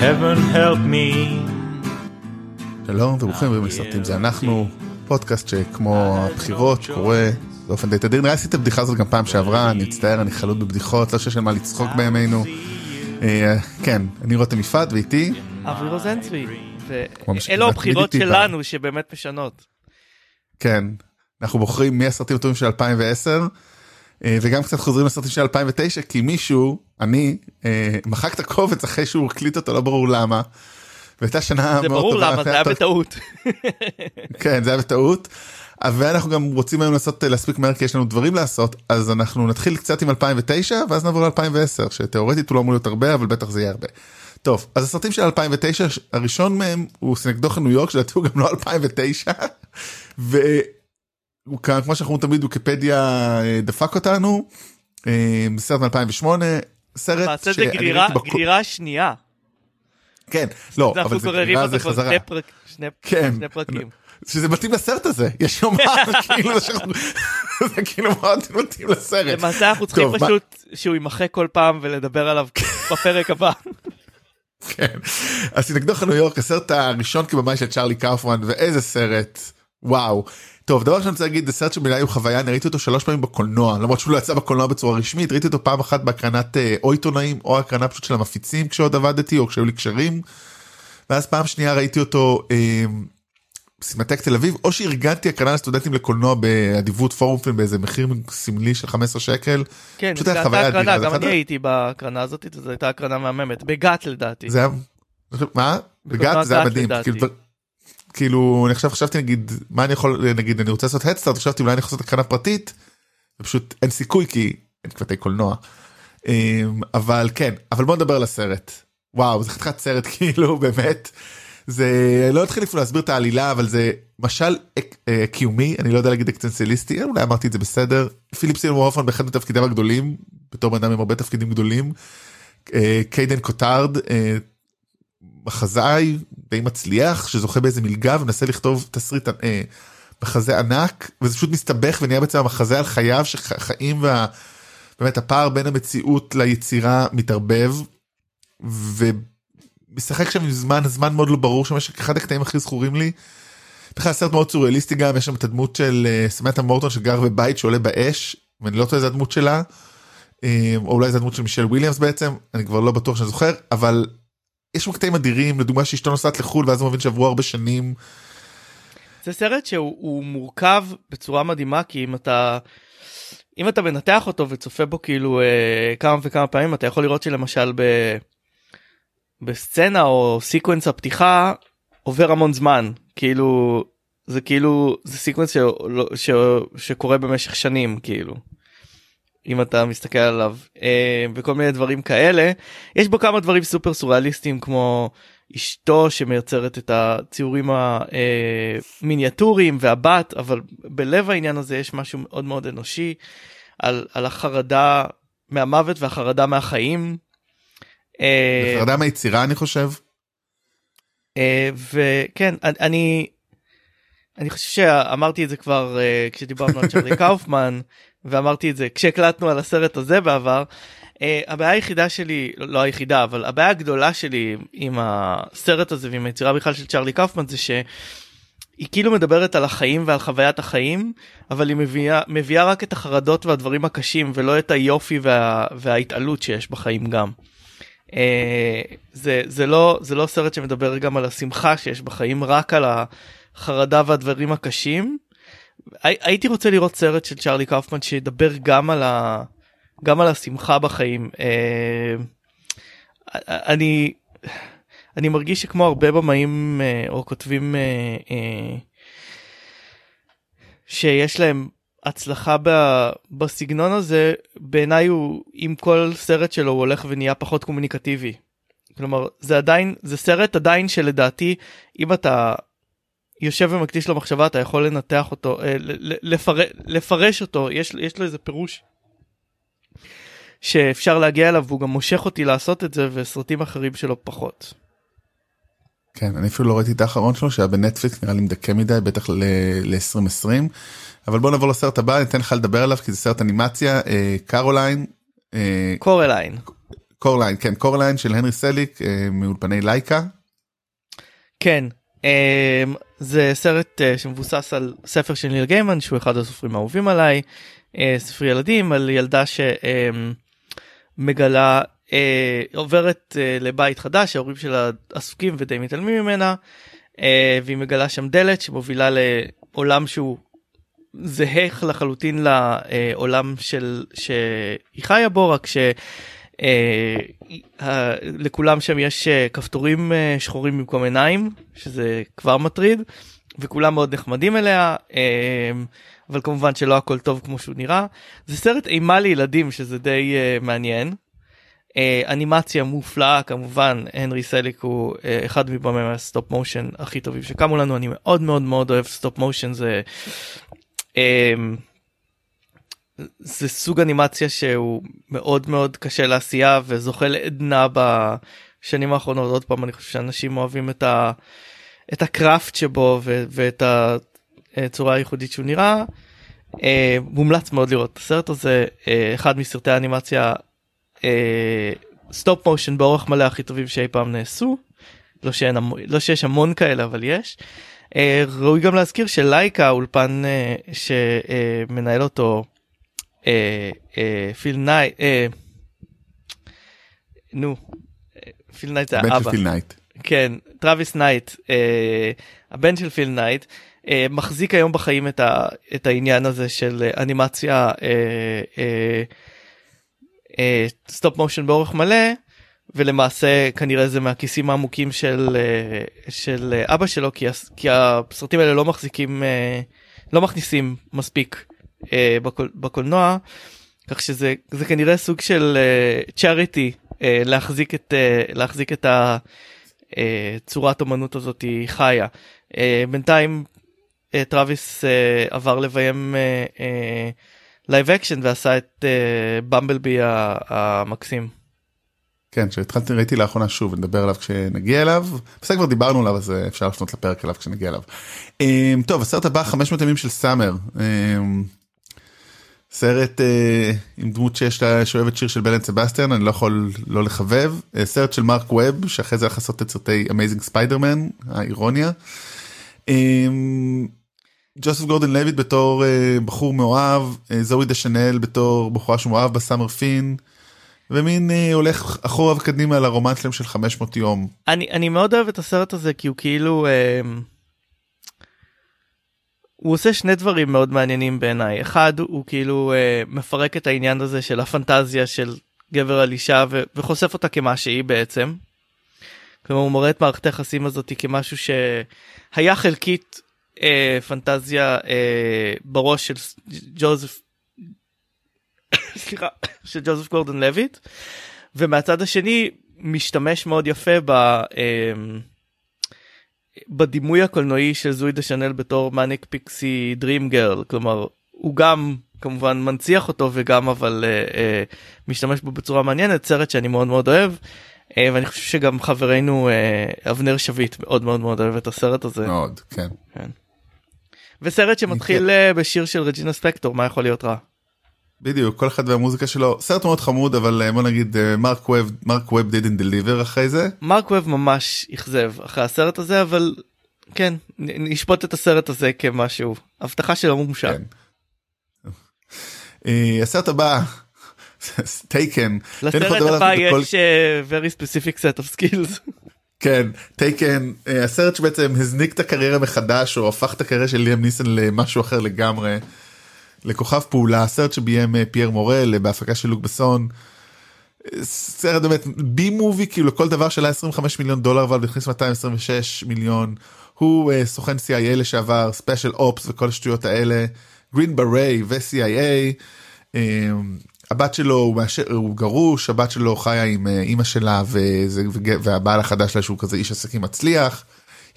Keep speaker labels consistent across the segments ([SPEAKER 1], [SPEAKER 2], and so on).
[SPEAKER 1] heaven help me.
[SPEAKER 2] שלום וברוכים הבאים לסרטים זה אנחנו פודקאסט שכמו הבחירות קורה באופן די תדיר נראה לי עשיתי את הבדיחה הזאת גם פעם שעברה אני מצטער אני חלוט בבדיחות לא שיש על מה לצחוק בימינו. אה, כן אני רותם יפעת ואיתי
[SPEAKER 3] אברי רוזנצבי. ואלו הבחירות שלנו שבאמת משנות.
[SPEAKER 2] כן אנחנו בוחרים מי הסרטים הטובים של 2010 אה, וגם קצת חוזרים לסרטים של 2009 כי מישהו אני אה, מחק את הקובץ אחרי שהוא הקליט אותו לא ברור למה. והייתה שנה
[SPEAKER 3] זה
[SPEAKER 2] מאוד
[SPEAKER 3] ברור למה, זה היה
[SPEAKER 2] יותר-
[SPEAKER 3] בטעות.
[SPEAKER 2] כן זה היה בטעות. ואנחנו גם רוצים היום לעשות להספיק מהר כי יש לנו דברים לעשות אז אנחנו נתחיל קצת עם 2009 ואז נעבור ל2010 שתאורטית הוא לא אמור להיות הרבה אבל בטח זה יהיה הרבה. טוב אז הסרטים של 2009 הראשון מהם הוא סנקדוח ניו יורק שלדעתי הוא גם לא 2009 והוא כאן כמו שאנחנו תמיד ויקיפדיה אה, דפק אותנו. אה, סרט מ2008 סרט
[SPEAKER 3] למעשה זה גרירה, גרירה שנייה.
[SPEAKER 2] כן לא אבל זה גרירה זה חזרה.
[SPEAKER 3] שני
[SPEAKER 2] כן.
[SPEAKER 3] שני פרקים.
[SPEAKER 2] שזה מתאים לסרט הזה יש לומר כאילו זה כאילו מאוד מתאים לסרט.
[SPEAKER 3] למעשה אנחנו צריכים פשוט שהוא יימחק כל פעם ולדבר עליו בפרק הבא.
[SPEAKER 2] כן. אז סינקדוח ניו יורק הסרט הראשון כבמאי של צ'ארלי קאופמן ואיזה סרט וואו. טוב דבר ראשון אני רוצה להגיד זה סרט שבעיניי הוא חוויה אני ראיתי אותו שלוש פעמים בקולנוע למרות שהוא לא יצא בקולנוע בצורה רשמית ראיתי אותו פעם אחת בהקרנת אה, או עיתונאים או הקרנה פשוט של המפיצים כשעוד עבדתי או כשהיו לי קשרים. ואז פעם שנייה ראיתי אותו אה, בסינמטק תל אביב או שארגנתי הקרנה לסטודנטים לקולנוע באדיבות פורום פילם באיזה מחיר סמלי של 15 שקל.
[SPEAKER 3] כן, זו הייתה
[SPEAKER 2] חוויה
[SPEAKER 3] הקרנה, גם אני הייתי בהקרנה הזאת, זו הייתה הקרנה מהממת, בגת לדעתי.
[SPEAKER 2] זה היה, מה? בגת זה היה מדהים,
[SPEAKER 3] לדעתי.
[SPEAKER 2] כאילו, אני עכשיו חשבתי נגיד מה אני יכול נגיד אני רוצה לעשות הדסטארט חשבתי אולי אני יכול לעשות הקרנה פרטית. ופשוט אין סיכוי כי אין קבטי קולנוע. אמ, אבל כן אבל בוא נדבר על הסרט. וואו זה חתיכת סרט כאילו באמת. זה לא אתחיל אפילו להסביר את העלילה אבל זה משל אק- אה, קיומי אני לא יודע להגיד אקסטנציאליסטי אולי אמרתי את זה בסדר פיליפ סילמור הופמן באחד מתפקידיו הגדולים בתור בן אדם עם הרבה תפקידים גדולים. אה, קיידן קוטארד אה, מחזאי די מצליח שזוכה באיזה מלגה ומנסה לכתוב תסריט אה, מחזה ענק וזה פשוט מסתבך ונהיה בעצם המחזה על חייו שחיים וה... באמת הפער בין המציאות ליצירה מתערבב ומשחק שם עם זמן זמן מאוד לא ברור שם יש אחד הקטעים הכי זכורים לי. בכלל סרט מאוד סוריאליסטי גם יש שם את הדמות של אה, סמטה מורטון שגר בבית שעולה באש ואני לא טועה איזה הדמות שלה. אה, או אולי זה הדמות של מישל וויליאמס בעצם אני כבר לא בטוח שאני זוכר אבל יש שם קטעים אדירים לדוגמה שאשתו נוסעת לחו"ל ואז הוא מבין שעברו הרבה שנים.
[SPEAKER 3] זה סרט שהוא הוא מורכב בצורה מדהימה כי אם אתה אם אתה מנתח אותו וצופה בו כאילו אה, כמה וכמה פעמים אתה יכול לראות שלמשל ב, בסצנה או סיקוונס הפתיחה עובר המון זמן כאילו זה כאילו זה סיקוונס שלא- ש, שקורה במשך שנים כאילו. אם אתה מסתכל עליו אה, וכל מיני דברים כאלה יש בו כמה דברים סופר סוריאליסטיים כמו אשתו שמייצרת את הציורים המיניאטוריים והבת אבל בלב העניין הזה יש משהו מאוד מאוד אנושי על, על החרדה מהמוות והחרדה מהחיים. אה,
[SPEAKER 2] חרדה מהיצירה אני חושב.
[SPEAKER 3] אה, וכן אני- אני חושב שאמרתי את זה כבר אה, כשדיברנו על צ'רלי קאופמן ואמרתי את זה כשהקלטנו על הסרט הזה בעבר. אה, הבעיה היחידה שלי לא היחידה אבל הבעיה הגדולה שלי עם הסרט הזה ועם היצירה בכלל של צ'רלי קאופמן זה שהיא כאילו מדברת על החיים ועל חוויית החיים אבל היא מביאה מביאה רק את החרדות והדברים הקשים ולא את היופי וה, וההתעלות שיש בחיים גם. אה, זה זה לא זה לא סרט שמדבר גם על השמחה שיש בחיים רק על החרדה והדברים הקשים. הי- הייתי רוצה לראות סרט של צ'רלי קאופמן שידבר גם על ה... גם על השמחה בחיים. אה, אני אני מרגיש שכמו הרבה במאים אה, או כותבים אה, שיש להם הצלחה ב- בסגנון הזה בעיניי הוא עם כל סרט שלו הוא הולך ונהיה פחות קומוניקטיבי. כלומר זה עדיין זה סרט עדיין שלדעתי אם אתה יושב ומקדיש לו מחשבה אתה יכול לנתח אותו אה, ל- ל- לפר, לפרש אותו יש יש לו איזה פירוש. שאפשר להגיע אליו והוא גם מושך אותי לעשות את זה וסרטים אחרים שלו פחות.
[SPEAKER 2] כן אני אפילו לא ראיתי את האחרון שלו שהיה בנטפליקס נראה לי מדכא מדי בטח ל-2020 אבל בוא נעבור לסרט הבא ניתן לך לדבר עליו כי זה סרט אנימציה אה, קרוליין אה,
[SPEAKER 3] קורליין.
[SPEAKER 2] קורליין כן קורליין של הנרי סליק אה, מאולפני לייקה.
[SPEAKER 3] כן אמ, זה סרט אה, שמבוסס על ספר של ניל גיימן שהוא אחד הסופרים האהובים עליי אה, ספר ילדים על ילדה שמגלה אה, עוברת לבית חדש ההורים שלה עסוקים ודי מתעלמים ממנה והיא מגלה שם דלת שמובילה לעולם שהוא זהה לחלוטין לעולם של שהיא חיה בו רק ש... אה, לכולם שם יש אה, כפתורים אה, שחורים במקום עיניים שזה כבר מטריד וכולם מאוד נחמדים אליה אבל כמובן שלא הכל טוב כמו שהוא נראה זה סרט אימה לילדים שזה די מעניין. אנימציה מופלאה כמובן הנרי סליק הוא אחד מבמאי ה stop motion הכי טובים שקמו לנו אני מאוד מאוד מאוד אוהב stop motion זה. זה סוג אנימציה שהוא מאוד מאוד קשה לעשייה וזוכה לעדנה בשנים האחרונות עוד פעם אני חושב שאנשים אוהבים את, ה, את ה craft שבו ו, ואת הצורה הייחודית שהוא נראה. אה, מומלץ מאוד לראות את הסרט הזה אה, אחד מסרטי האנימציה אה, stop motion באורך מלא הכי טובים שאי פעם נעשו. לא, שאין, לא שיש המון כאלה אבל יש. אה, ראוי גם להזכיר שלייקה האולפן אה, שמנהל אותו אה, אה, פיל נייט, אה, נו, פיל נייט זה האבא.
[SPEAKER 2] פיל נייט.
[SPEAKER 3] כן, טרוויס נייט, הבן של פיל נייט, מחזיק היום בחיים את, ה, את העניין הזה של אנימציה stop motion באורך מלא. ולמעשה כנראה זה מהכיסים העמוקים של של אבא שלו כי, כי הסרטים האלה לא מחזיקים לא מכניסים מספיק אה, בקול, בקולנוע כך שזה זה כנראה סוג של charity אה, אה, להחזיק את אה, להחזיק את הצורת אומנות הזאת חיה אה, בינתיים אה, טרוויס אה, עבר לביים live אה, action אה, ועשה את אה, במבלבי המקסים.
[SPEAKER 2] כן שהתחלתי ראיתי לאחרונה שוב נדבר עליו כשנגיע אליו בסדר כבר דיברנו עליו אז אפשר לפנות לפרק עליו כשנגיע אליו. טוב הסרט הבא 500 ימים של סאמר. סרט אה, עם דמות שיש לה שאוהבת שיר של בל אנד סבסטיאן אני לא יכול לא לחבב אה, סרט של מרק ווב שאחרי זה הלך לעשות את סרטי Amazing Spider-Man האירוניה. אה, ג'וסף גורדון לויט בתור אה, בחור מאוהב אה, זואי דשנל בתור בחורה שמאוהב בסאמר פין. ומין אה, הולך אחורה וקדימה לרומן שלהם של 500 יום.
[SPEAKER 3] אני אני מאוד אוהב את הסרט הזה כי הוא כאילו. אה... הוא עושה שני דברים מאוד מעניינים בעיניי אחד הוא כאילו אה, מפרק את העניין הזה של הפנטזיה של גבר על אישה ו- וחושף אותה כמה שהיא בעצם. כלומר הוא מראה את מערכת היחסים הזאת כמשהו שהיה חלקית אה, פנטזיה אה, בראש של ג'וזף סליחה של ג'וזף גורדון לויט ומהצד השני משתמש מאוד יפה ב... אה, בדימוי הקולנועי של זוי דה שנל בתור מניק פיקסי דרים גרל כלומר הוא גם כמובן מנציח אותו וגם אבל uh, uh, משתמש בו בצורה מעניינת סרט שאני מאוד מאוד אוהב uh, ואני חושב שגם חברנו uh, אבנר שביט מאוד מאוד מאוד אוהב את הסרט הזה.
[SPEAKER 2] מאוד כן. כן.
[SPEAKER 3] וסרט שמתחיל uh, בשיר של רג'ינה ספקטור מה יכול להיות רע.
[SPEAKER 2] בדיוק כל אחד והמוזיקה שלו סרט מאוד חמוד אבל אה, בוא נגיד אה, מרק ווב מרק ווב didn't deliver אחרי זה.
[SPEAKER 3] מרק ווב ממש אכזב אחרי הסרט הזה אבל כן נשפוט את הסרט הזה כמשהו הבטחה שלא מומשה. כן.
[SPEAKER 2] אה, הסרט הבא טייקן.
[SPEAKER 3] לסרט הבא יש very specific set of skills.
[SPEAKER 2] כן Taken הסרט שבעצם הזניק את הקריירה מחדש או הפך את הקריירה של ליאם ניסן למשהו אחר לגמרי. לכוכב פעולה סרט שביים אה, פייר מורל אה, בהפקה של לוק בסון. סרט באמת B movie כאילו כל דבר עלה 25 מיליון דולר אבל הכניס 226 מיליון. הוא אה, סוכן CIA לשעבר special ops וכל השטויות האלה. Green Beret ו-CIA uh, הבת שלו הוא, מאשר, הוא גרוש הבת שלו חיה עם uh, אימא שלה וזה, והבעל החדש שלה שהוא כזה איש עסקים מצליח.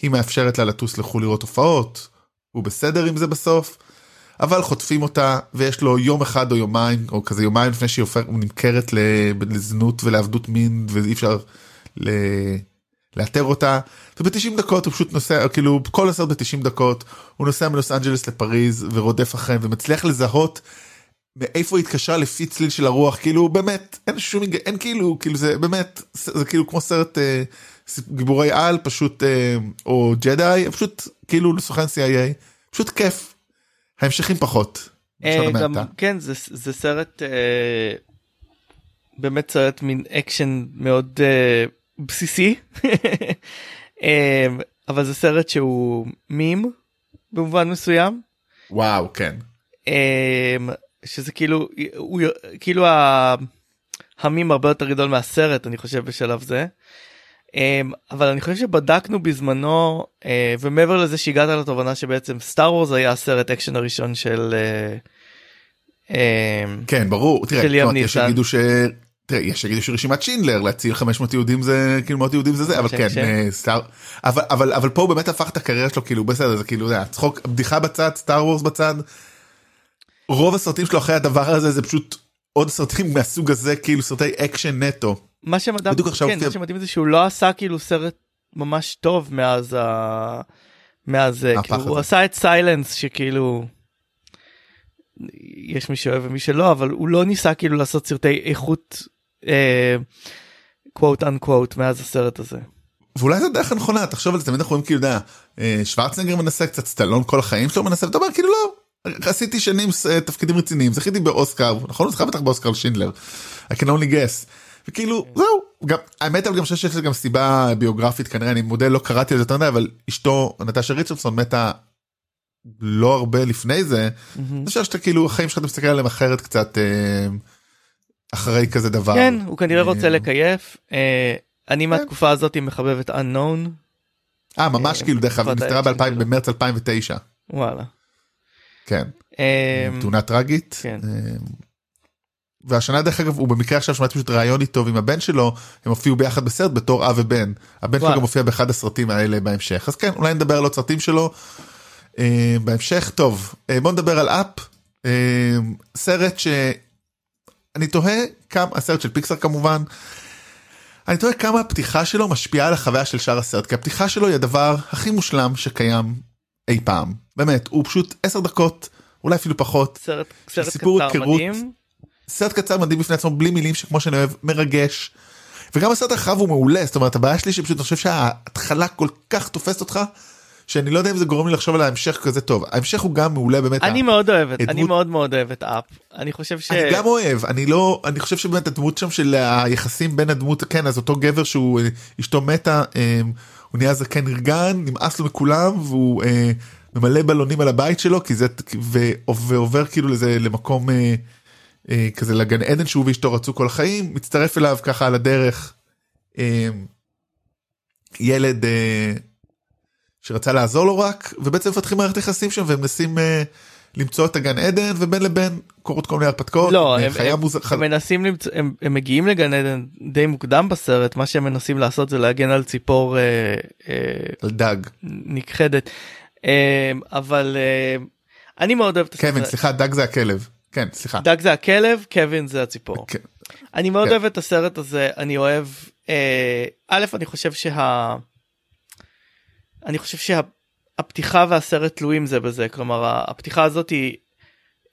[SPEAKER 2] היא מאפשרת לה לטוס לחו"ל לראות הופעות. הוא בסדר עם זה בסוף. אבל חוטפים אותה ויש לו יום אחד או יומיים או כזה יומיים לפני שהיא הופכת נמכרת לזנות ולעבדות מין ואי אפשר לאתר אותה. וב-90 דקות הוא פשוט נוסע כאילו כל הסרט ב-90 דקות הוא נוסע מלוס אנג'לס לפריז ורודף אחריהם ומצליח לזהות מאיפה היא התקשרה לפי צליל של הרוח. כאילו באמת אין שום אין כאילו כאילו זה באמת זה כאילו כמו סרט אה, גיבורי על פשוט אה, או ג'די פשוט כאילו לסוכן CIA פשוט כיף. ההמשכים פחות.
[SPEAKER 3] אה, גם. כן זה זה סרט אה, באמת סרט מין אקשן מאוד אה, בסיסי אה, אבל זה סרט שהוא מים במובן מסוים
[SPEAKER 2] וואו כן.
[SPEAKER 3] אה, שזה כאילו הוא כאילו ה- המים הרבה יותר גדול מהסרט אני חושב בשלב זה. אה, אבל אני חושב שבדקנו בזמנו אה, ומעבר לזה שהגעת לתובנה שבעצם Star Wars היה הסרט אקשן הראשון של. אה, אה,
[SPEAKER 2] כן ברור תראה
[SPEAKER 3] של ליאם ניסן.
[SPEAKER 2] שיגידו ש... תראה, יש שיגידו שרשימת שינדלר להציל 500 יהודים זה כאילו מאות יהודים זה זה אבל
[SPEAKER 3] שם,
[SPEAKER 2] כן
[SPEAKER 3] שם.
[SPEAKER 2] אה, Star אבל אבל אבל פה הוא באמת הפך את הקריירה שלו כאילו בסדר זה כאילו זה צחוק בדיחה בצד Star Wars בצד. רוב הסרטים שלו אחרי הדבר הזה זה פשוט עוד סרטים מהסוג הזה כאילו סרטי אקשן נטו.
[SPEAKER 3] מה שמדהים
[SPEAKER 2] בדיוק עכשיו
[SPEAKER 3] כן, מה שמדהים זה שהוא לא עשה כאילו סרט ממש טוב מאז ה... מאז זה, כאילו, הוא. עשה את Silence שכאילו יש מי שאוהב ומי שלא אבל הוא לא ניסה כאילו לעשות סרטי איכות קוואט אנקוואט מאז הסרט הזה.
[SPEAKER 2] ואולי זו הדרך הנכונה תחשוב על זה תמיד אנחנו רואים כאילו יודע, אה, שוורצנגר מנסה קצת סטלון כל החיים שלו מנסה ואתה אומר כאילו לא עשיתי שנים אה, תפקידים רציניים זכיתי באוסקר נכון זכה בטח באוסקר שינדלר. I can only guess. וכאילו זהו גם האמת אבל גם שיש לזה גם סיבה ביוגרפית כנראה אני מודה לא קראתי על זה יותר מדי אבל אשתו נטשה ריצ'רדסון מתה לא הרבה לפני זה אני חושב שאתה כאילו החיים שלך אתה מסתכל עליהם אחרת קצת אה, אחרי כזה דבר.
[SPEAKER 3] כן הוא כנראה רוצה
[SPEAKER 2] אה,
[SPEAKER 3] לקייף אה, אני מהתקופה הזאת מחבב את unknown
[SPEAKER 2] אה ממש כאילו דרך אגב נפטרה. במרץ 2009
[SPEAKER 3] וואלה.
[SPEAKER 2] כן. תאונה טרגית. והשנה דרך אגב הוא במקרה עכשיו שמעתי פשוט ראיון איתו עם הבן שלו הם הופיעו ביחד בסרט בתור אב ובן הבן שלו. גם מופיע באחד הסרטים האלה בהמשך אז כן אולי נדבר על עוד סרטים שלו אה, בהמשך טוב אה, בוא נדבר על אפ אה, סרט שאני תוהה כמה הסרט של פיקסר כמובן. אני תוהה כמה הפתיחה שלו משפיעה על החוויה של שאר הסרט כי הפתיחה שלו היא הדבר הכי מושלם שקיים אי פעם באמת הוא פשוט 10 דקות אולי אפילו פחות
[SPEAKER 3] סרט סרט
[SPEAKER 2] סיפור
[SPEAKER 3] קצר
[SPEAKER 2] היכרות.
[SPEAKER 3] מדהים.
[SPEAKER 2] סרט קצר מדהים בפני עצמו בלי מילים שכמו שאני אוהב מרגש. וגם הסרט הרחב הוא מעולה זאת אומרת הבעיה שלי שפשוט אני חושב שההתחלה כל כך תופסת אותך שאני לא יודע אם זה גורם לי לחשוב על ההמשך כזה טוב ההמשך הוא גם מעולה באמת.
[SPEAKER 3] אני מאוד אוהב את
[SPEAKER 2] הדמות-
[SPEAKER 3] אני מאוד מאוד אוהב את אפ אני חושב ש...
[SPEAKER 2] אני גם אוהב אני לא אני חושב שבאמת הדמות שם של היחסים בין הדמות כן אז אותו גבר שהוא אה, אשתו מתה אה, הוא נהיה זקן נרגן נמאס לו מכולם והוא אה, ממלא בלונים על הבית שלו כי זה ו- ועובר כאילו לזה למקום אה, כזה לגן עדן שהוא ואשתו רצו כל החיים מצטרף אליו ככה על הדרך אה, ילד אה, שרצה לעזור לו רק ובעצם מפתחים מערכת יחסים שם והם מנסים אה, למצוא את הגן עדן ובין לבין קורות כל מיני הרפתקאות.
[SPEAKER 3] לא,
[SPEAKER 2] אה,
[SPEAKER 3] הם, הם,
[SPEAKER 2] מוז-
[SPEAKER 3] הם מנסים למצוא, הם, הם מגיעים לגן עדן די מוקדם בסרט, מה שהם מנסים לעשות זה להגן על ציפור אה, אה,
[SPEAKER 2] על דג.
[SPEAKER 3] נכחדת. אה, אבל אה, אני מאוד אוהב את
[SPEAKER 2] קווין
[SPEAKER 3] הסרט.
[SPEAKER 2] סליחה דג זה הכלב. כן סליחה.
[SPEAKER 3] דג זה הכלב, קווין זה הציפור.
[SPEAKER 2] כן.
[SPEAKER 3] אני מאוד
[SPEAKER 2] כן.
[SPEAKER 3] אוהב את הסרט הזה, אני אוהב, אה, א', אני חושב שה... אני חושב שהפתיחה והסרט תלויים זה בזה, כלומר הפתיחה הזאת היא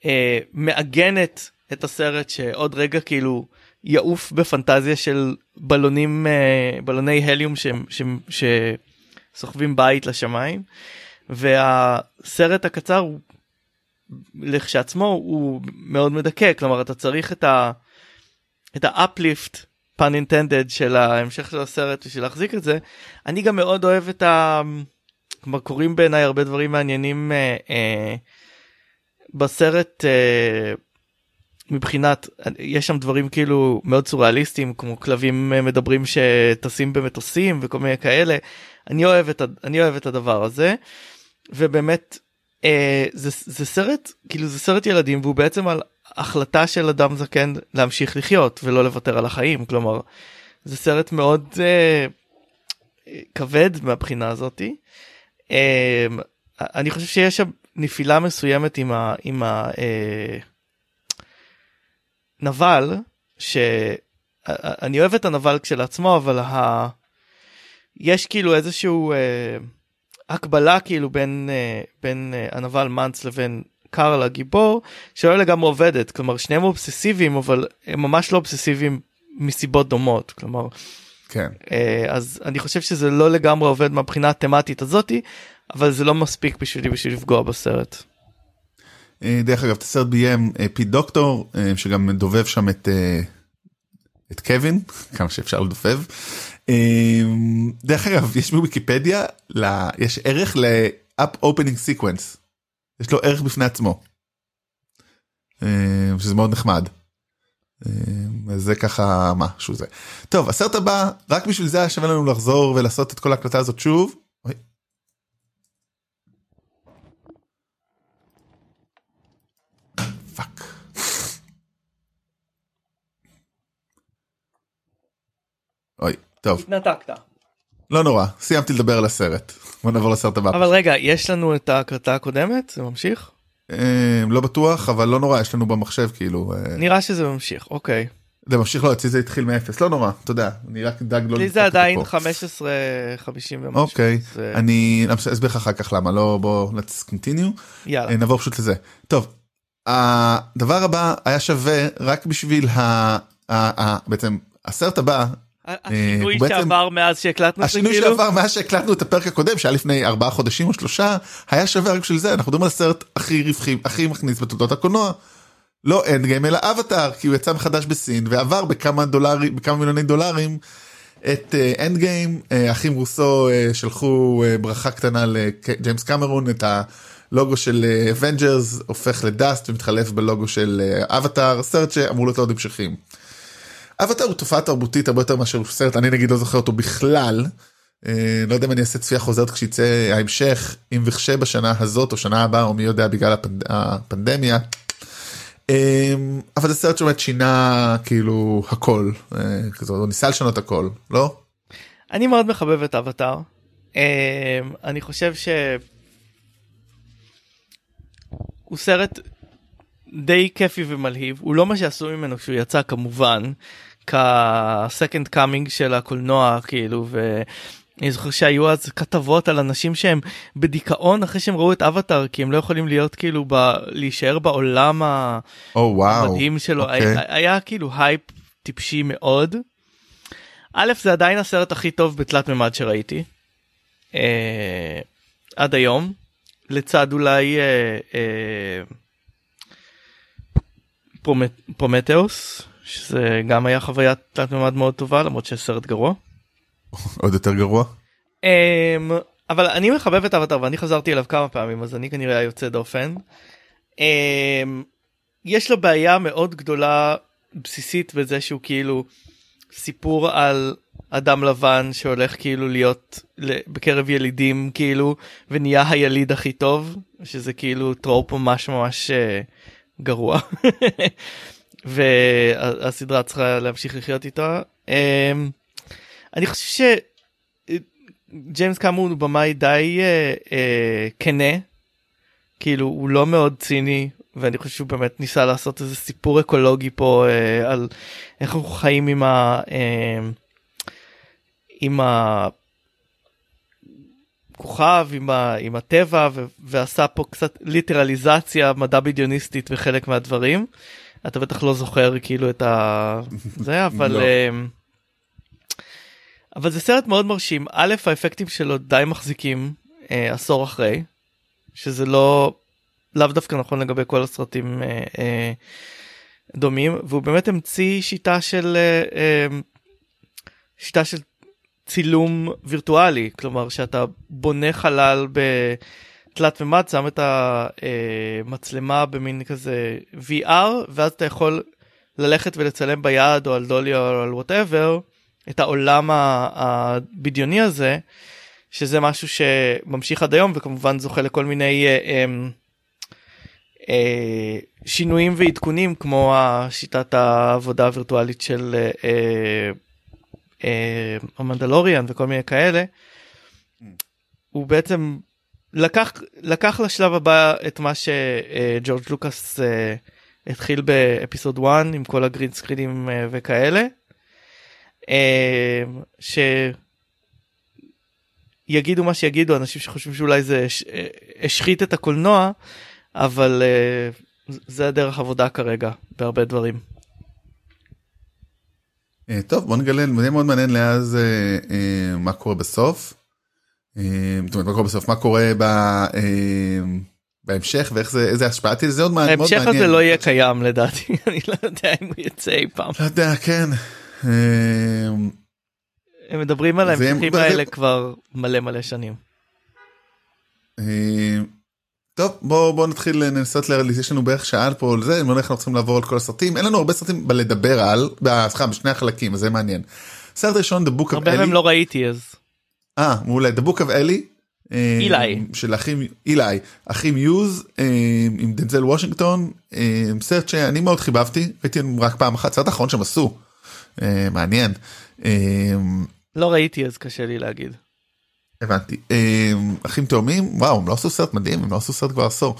[SPEAKER 3] אה, מעגנת את הסרט שעוד רגע כאילו יעוף בפנטזיה של בלונים, אה, בלוני הליום שסוחבים בית לשמיים, והסרט הקצר הוא לכשעצמו הוא מאוד מדכא, כלומר אתה צריך את ה... את ה uplift pun intended של ההמשך של הסרט בשביל להחזיק את זה. אני גם מאוד אוהב את ה... כלומר קורים בעיניי הרבה דברים מעניינים אה, אה, בסרט אה, מבחינת יש שם דברים כאילו מאוד סוריאליסטיים כמו כלבים אה, מדברים שטסים במטוסים וכל מיני כאלה. אני אוהב את, אני אוהב את הדבר הזה. ובאמת זה, זה סרט כאילו זה סרט ילדים והוא בעצם על החלטה של אדם זקן להמשיך לחיות ולא לוותר על החיים כלומר זה סרט מאוד אה, אה, כבד מהבחינה הזאתי. אה, אני חושב שיש שם נפילה מסוימת עם ה... עם ה אה, נבל שאני אוהב את הנבל כשלעצמו אבל ה... יש כאילו איזשהו אה, הקבלה כאילו בין אה, בין אה, הנבל מנץ לבין קארל הגיבור שלא לגמרי עובדת כלומר שניהם אובססיביים אבל הם ממש לא אובססיביים מסיבות דומות כלומר
[SPEAKER 2] כן
[SPEAKER 3] אה, אז אני חושב שזה לא לגמרי עובד מהבחינה התמטית הזאתי אבל זה לא מספיק בשבילי בשביל לפגוע בסרט.
[SPEAKER 2] דרך אגב את הסרט ביים פיט דוקטור שגם מדובב שם את את קווין כמה שאפשר לדובב. אה, דרך אגב יש בוויקיפדיה יש ערך ל-up opening sequence. יש לו ערך בפני עצמו. אה, שזה מאוד נחמד. אז זה ככה משהו זה. טוב הסרט הבא רק בשביל זה היה שווה לנו לחזור ולעשות את כל ההקלטה הזאת שוב. אוי טוב
[SPEAKER 3] התנתקת.
[SPEAKER 2] לא נורא סיימתי לדבר על הסרט בוא נעבור לסרט הבא.
[SPEAKER 3] אבל רגע יש לנו את ההקלטה הקודמת זה ממשיך
[SPEAKER 2] אה, לא בטוח אבל לא נורא יש לנו במחשב כאילו אה,
[SPEAKER 3] נראה שזה ממשיך אוקיי
[SPEAKER 2] זה ממשיך לא אצלי זה התחיל מאפס לא נורא אתה יודע אני רק אדאג לא
[SPEAKER 3] לי זה עדיין
[SPEAKER 2] פה.
[SPEAKER 3] 15 50 ומשהו.
[SPEAKER 2] אוקיי אני אסביר לך אחר כך למה לא בוא let's continue
[SPEAKER 3] יאללה.
[SPEAKER 2] אה, נעבור פשוט לזה טוב הדבר הבא היה שווה רק בשביל ה- בעצם הסרט הבא
[SPEAKER 3] השינוי
[SPEAKER 2] הוא בעצם-
[SPEAKER 3] שעבר מאז שהקלטנו
[SPEAKER 2] השינוי
[SPEAKER 3] כאילו
[SPEAKER 2] שעבר מאז שהקלטנו את הפרק הקודם שהיה לפני ארבעה חודשים או שלושה היה שווה רק בשביל זה אנחנו מדברים על הסרט הכי רווחי הכי מכניס בתולדות הקולנוע. לא Endgame אלא אבטאר כי הוא יצא מחדש בסין ועבר בכמה דולרים בכמה מיליוני דולרים את Endgame אחים רוסו אה, שלחו אה, ברכה קטנה לג'יימס קמרון את הלוגו של Avengers הופך ל dust ומתחלף בלוגו של אבטאר סרט שאמור להיות עוד המשכים. אבטאר הוא תופעה תרבותית הרבה יותר מאשר סרט אני נגיד לא זוכר אותו בכלל. אה, לא יודע אם אני אעשה צפייה חוזרת כשיצא ההמשך אם וכשה בשנה הזאת או שנה הבאה או מי יודע בגלל הפנד... הפנדמיה. אה, אבל זה סרט שבאמת שינה כאילו הכל אה, כזה, הוא ניסה לשנות הכל לא?
[SPEAKER 3] אני מאוד מחבב את אבטאר. אני חושב ש... הוא סרט די כיפי ומלהיב הוא לא מה שעשו ממנו כשהוא יצא כמובן כ-second coming של הקולנוע כאילו ואני זוכר שהיו אז כתבות על אנשים שהם בדיכאון אחרי שהם ראו את אבטאר כי הם לא יכולים להיות כאילו ב... להישאר בעולם.
[SPEAKER 2] או וואו.
[SPEAKER 3] המדהים שלו
[SPEAKER 2] אוקיי.
[SPEAKER 3] היה, היה כאילו הייפ טיפשי מאוד. א' זה עדיין הסרט הכי טוב בתלת מימד שראיתי אה, עד היום לצד אולי אה, אה, פרומט, פרומטאוס שזה גם היה חוויית תלת מימד מאוד טובה למרות שסרט גרוע.
[SPEAKER 2] עוד יותר גרוע.
[SPEAKER 3] אמ, אבל אני מחבב את אבטאר ואני חזרתי אליו כמה פעמים אז אני כנראה היוצא דופן. אמ, יש לו בעיה מאוד גדולה בסיסית בזה שהוא כאילו סיפור על אדם לבן שהולך כאילו להיות בקרב ילידים כאילו ונהיה היליד הכי טוב שזה כאילו trope ממש ממש אה, גרוע והסדרה צריכה להמשיך לחיות איתו. אמ, אני חושב ש... ג'יימס קמרון הוא במאי די אה, אה, כנה כאילו הוא לא מאוד ציני ואני חושב שהוא באמת ניסה לעשות איזה סיפור אקולוגי פה אה, על איך אנחנו חיים עם ה... אה, עם הכוכב עם, ה, עם הטבע ו, ועשה פה קצת ליטרליזציה מדע בדיוניסטית בחלק מהדברים. אתה בטח לא זוכר כאילו את ה... זה אבל.
[SPEAKER 2] לא.
[SPEAKER 3] אה, אבל זה סרט מאוד מרשים א' האפקטים שלו די מחזיקים אה, עשור אחרי שזה לא לאו דווקא נכון לגבי כל הסרטים אה, אה, דומים והוא באמת המציא שיטה של אה, אה, שיטה של צילום וירטואלי כלומר שאתה בונה חלל בתלת מימד שם את המצלמה במין כזה VR ואז אתה יכול ללכת ולצלם ביד או על דולי או על וואטאבר את העולם הבדיוני הזה שזה משהו שממשיך עד היום וכמובן זוכה לכל מיני אה, אה, אה, שינויים ועדכונים כמו שיטת העבודה הווירטואלית של אה, אה, אה, המנדלוריאן וכל מיני כאלה. הוא בעצם לקח לקח לשלב הבא את מה שג'ורג' לוקאס אה, התחיל באפיסוד 1 עם כל הגרין סקרינים אה, וכאלה. אה, שיגידו מה שיגידו אנשים שחושבים שאולי זה הש- השחית את הקולנוע אבל זה הדרך עבודה כרגע בהרבה דברים.
[SPEAKER 2] טוב בוא נגלה מאוד מעניין לאז מה קורה בסוף. Uh, זאת אומרת, מה קורה בסוף מה קורה ב, uh, בהמשך ואיך זה איזה השפעה תהיה זה עוד מאוד
[SPEAKER 3] מעניין. ההמשך הזה לא יהיה קיים לדעתי אני לא יודע אם הוא יצא אי פעם.
[SPEAKER 2] לא יודע כן. Uh,
[SPEAKER 3] הם מדברים על ההמשכים האלה כבר מלא מלא שנים.
[SPEAKER 2] טוב בוא בוא נתחיל לנסות להריץ יש לנו בערך שעה פה על זה אני אומר איך אנחנו צריכים לעבור על כל הסרטים אין לנו הרבה סרטים בלדבר על סליחה בשני החלקים זה מעניין. סרט ראשון The Book of Ellie.
[SPEAKER 3] הרבה מהם לא ראיתי אז.
[SPEAKER 2] אה מעולה The Book of Ellie.
[SPEAKER 3] אה, אילי.
[SPEAKER 2] של אחים אילי אחים יוז אה, עם דנזל וושינגטון סרט שאני מאוד חיבבתי ראיתי רק פעם אחת סרט אחרון שהם עשו מעניין.
[SPEAKER 3] לא ראיתי אז קשה לי להגיד.
[SPEAKER 2] הבנתי. אחים תאומים וואו הם לא עשו סרט מדהים הם לא עשו סרט כבר עשור.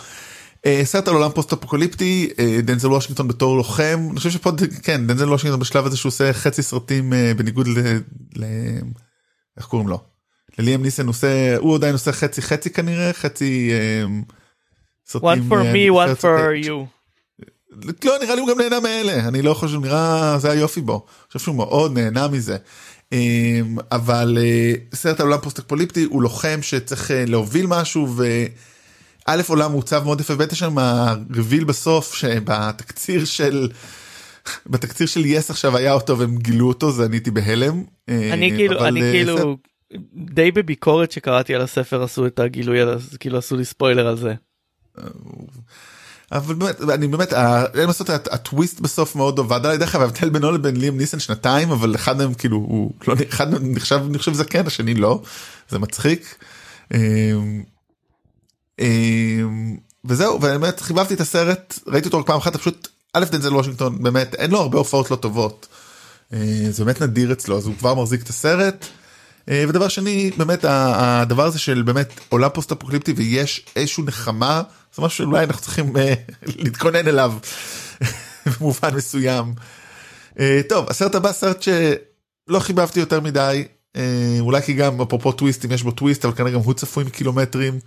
[SPEAKER 2] אה, סרט על עולם פוסט אפוקוליפטי אה, דנזל וושינגטון בתור לוחם אני חושב שפה כן דנזל וושינגטון בשלב הזה שהוא עושה חצי סרטים אה, בניגוד. ל... איך קוראים לו? לליאם ניסן עושה הוא עדיין עושה חצי חצי כנראה חצי
[SPEAKER 3] סרטים. One for me one for you.
[SPEAKER 2] לא נראה לי הוא גם נהנה מאלה אני לא חושב נראה זה היופי בו. אני חושב שהוא מאוד נהנה מזה. אמ, אבל אה, סרט העולם פוסט אקפוליפטי הוא לוחם שצריך אה, להוביל משהו וא' עולם מוצב מאוד יפה בטח שם הרביל בסוף שבתקציר של בתקציר של יס עכשיו היה אותו והם גילו אותו זה אני הייתי בהלם.
[SPEAKER 3] אה, אני כאילו אני כאילו די בביקורת שקראתי על הספר עשו את הגילוי כאילו עשו לי ספוילר על זה.
[SPEAKER 2] אבל באמת אני באמת אין לעשות הטוויסט בסוף מאוד טוב ועדה דרך אגב ההבדל בינו לבין ליאם ניסן שנתיים אבל אחד מהם כאילו הוא לא אחד מהם נחשב אני חושב זקן השני לא זה מצחיק. אמ, אמ, וזהו ובאמת חיבבתי את הסרט ראיתי אותו רק פעם אחת פשוט א' דנזל וושינגטון באמת אין לו הרבה הופעות לא טובות. אה, זה באמת נדיר אצלו אז הוא כבר מחזיק את הסרט. אה, ודבר שני באמת הדבר הזה של באמת עולם פוסט אפוקליפטי ויש איזשהו נחמה זה משהו שאולי אנחנו צריכים uh, להתכונן אליו במובן מסוים. Uh, טוב הסרט הבא סרט שלא חיבבתי יותר מדי אולי כי גם אפרופו טוויסטים יש בו טוויסט אבל כנראה גם הוא צפוי מקילומטרים.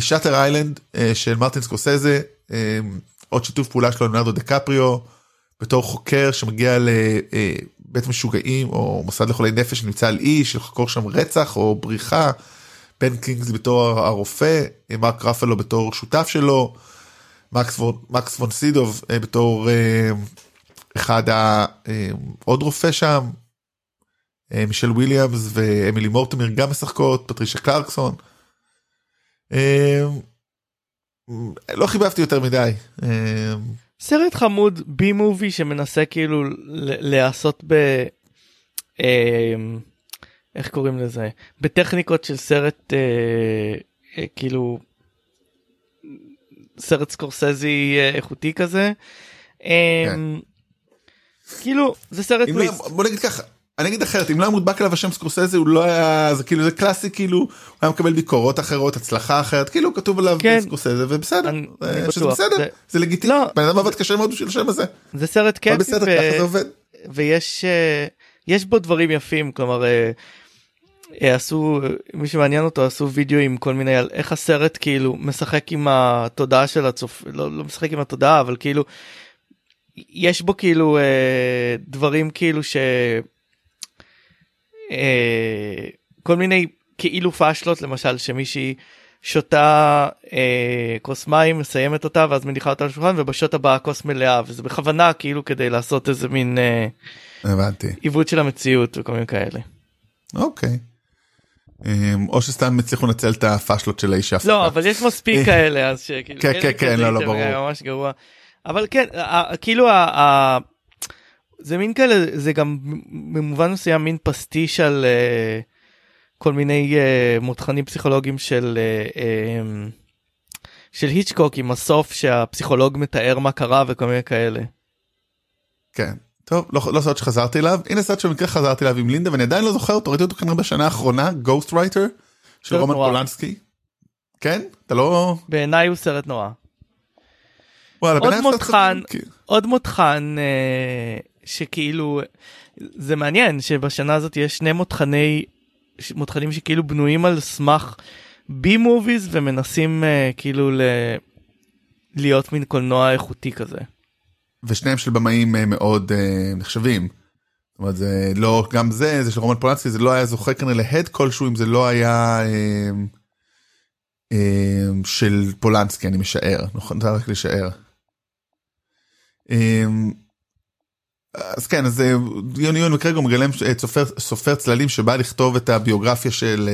[SPEAKER 2] Shutter Island של מרטין סקורסזה עוד שיתוף פעולה שלו לאונרדו דיקפריו בתור חוקר שמגיע לבית משוגעים או מוסד לחולי נפש שנמצא על אי שחוקר שם רצח או בריחה. בן קינגסלי בתור הרופא, מרק רופאלו בתור שותף שלו, מקס, מקס וון סידוב אה, בתור אה, אחד ה... אה, רופא שם, מישל וויליאמס ואמילי מורטמיר גם משחקות, פטרישה קלרקסון. לא חיבבתי יותר מדי.
[SPEAKER 3] סרט חמוד בי מובי שמנסה כאילו להיעשות ב... איך קוראים לזה בטכניקות של סרט אה, אה, כאילו סרט סקורסזי אה, איכותי כזה. אה, כן. כאילו זה סרט
[SPEAKER 2] לא, בוא נגיד ככה אני אגיד אחרת אם לא היה מודבק עליו השם סקורסזי הוא לא היה זה כאילו זה קלאסי כאילו הוא היה מקבל ביקורות אחרות הצלחה אחרת כאילו כתוב עליו כן. סקורסזי ובסדר אני, אני אה, שזה בסדר זה, זה לגיטימי. לא, בן אדם עבד קשה מאוד בשביל השם הזה.
[SPEAKER 3] זה סרט כיפי ו... ויש אה, יש בו דברים יפים כלומר אה, עשו מי שמעניין אותו עשו וידאו עם כל מיני על איך הסרט כאילו משחק עם התודעה של הצופ לא, לא משחק עם התודעה אבל כאילו יש בו כאילו דברים כאילו ש... אה, כל מיני כאילו פאשלות למשל שמישהי שותה אה, כוס מים מסיימת אותה ואז מניחה אותה על השולחן ובשוט הבאה כוס מלאה וזה בכוונה כאילו כדי לעשות איזה מין אה,
[SPEAKER 2] הבנתי
[SPEAKER 3] עיוות של המציאות וכל מיני כאלה.
[SPEAKER 2] אוקיי. אמ, או שסתם הצליחו לנצל את הפאשלות של האיש
[SPEAKER 3] אף לא אבל יש מספיק כאלה אז שכאילו
[SPEAKER 2] כן כן כן לא לא ברור
[SPEAKER 3] ממש גרוע אבל כן כאילו זה מין כאלה זה גם במובן מסוים מין פסטיש על אה, כל מיני אה, מותחנים פסיכולוגיים של אה, אמ, של היצ'קוק עם הסוף שהפסיכולוג מתאר מה קרה וכל מיני כאלה.
[SPEAKER 2] כן טוב לא, לא סרט שחזרתי אליו הנה סרט שבמקרה חזרתי אליו עם לינדה ואני עדיין לא זוכר אותו ראיתי אותו כנראה בשנה האחרונה גוסט רייטר של רומן פולנסקי. כן אתה לא
[SPEAKER 3] בעיניי הוא סרט נורא. עוד מותחן עוד מותחן אה, שכאילו זה מעניין שבשנה הזאת יש שני מותחני מותחנים שכאילו בנויים על סמך בי מוביז ומנסים uh, כאילו ל... להיות מין קולנוע איכותי כזה.
[SPEAKER 2] ושניהם של במאים אה, מאוד אה, נחשבים. זאת אומרת זה לא גם זה זה של רומן פולנסקי זה לא היה זוכה כנראה להד כלשהו אם זה לא היה אה, אה, של פולנסקי אני משער נכון זה רק לשער. אה, אז כן אז אה, יוני יוני מקרגו מגלם אה, סופר סופר צללים שבא לכתוב את הביוגרפיה של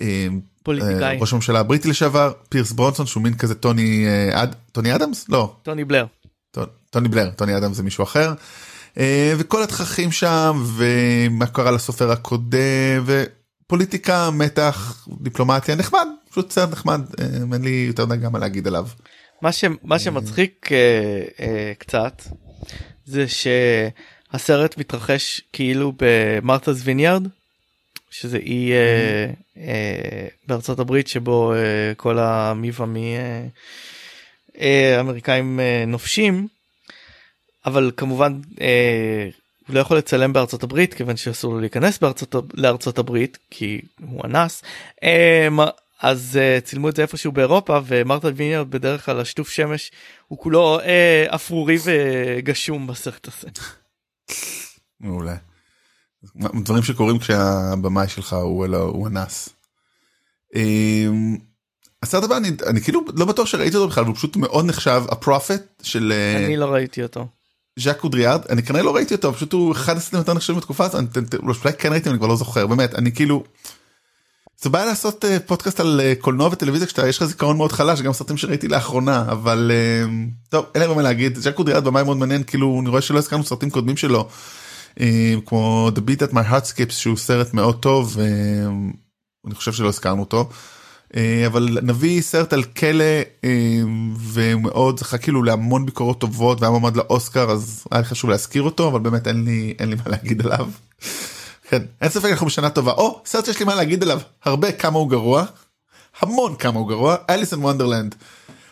[SPEAKER 2] אה,
[SPEAKER 3] פוליטיקאי.
[SPEAKER 2] ראש הממשלה הבריטי לשעבר פירס ברונסון שהוא מין כזה טוני אד, טוני אדמס לא
[SPEAKER 3] טוני בלר.
[SPEAKER 2] טוני- בלר טוני אדם זה מישהו אחר וכל התככים שם ומה קרה לסופר הקודם ופוליטיקה מתח דיפלומטיה נחמד פשוט סרט נחמד אין לי יותר מדי גם מה להגיד עליו.
[SPEAKER 3] מה, ש, מה שמצחיק קצת זה שהסרט מתרחש כאילו במרת'ס ויניארד שזה אי אה, אה, בארצות הברית שבו אה, כל המבעמי אה, אה, אמריקאים אה, נופשים אבל כמובן אה, הוא לא יכול לצלם בארצות הברית כיוון שאסור לו להיכנס בארצות, לארצות הברית כי הוא אנס. אה, אז uh, צילמו את זה איפשהו באירופה ומרתה ויניארד בדרך כלל השטוף שמש הוא כולו uh, אפרורי וגשום בסרט הזה.
[SPEAKER 2] מעולה. דברים שקורים כשהבמאי שלך הוא לא, הוא אנס. אמ, הסרט הבא אני, אני כאילו לא בטוח שראיתי אותו בכלל הוא פשוט מאוד נחשב הפרופט של אה,
[SPEAKER 3] אני לא ראיתי אותו.
[SPEAKER 2] ז'אק קודריארד אני כנראה לא ראיתי אותו פשוט הוא אחד הסרטים יותר נחשבים בתקופה הזאת אולי כן ראיתי אני כבר לא זוכר באמת אני כאילו. זה בעיה לעשות אה, פודקאסט על אה, קולנוע וטלוויזיה כשאתה יש לך זיכרון מאוד חלש גם סרטים שראיתי לאחרונה אבל אה, טוב אין לי מה להגיד ז'אק קודריארד במאי מאוד מעניין כאילו אני רואה שלא הזכרנו סרטים קודמים שלו. כמו The Beat at My Heart Skips שהוא סרט מאוד טוב אני חושב שלא הזכרנו אותו. אבל נביא סרט על כלא ומאוד זכה כאילו להמון ביקורות טובות והיה מועמד לאוסקר אז היה לי חשוב להזכיר אותו אבל באמת אין לי אין לי מה להגיד עליו. כן אין ספק אנחנו בשנה טובה או סרט שיש לי מה להגיד עליו הרבה כמה הוא גרוע המון כמה הוא גרוע אליסון וונדרלנד.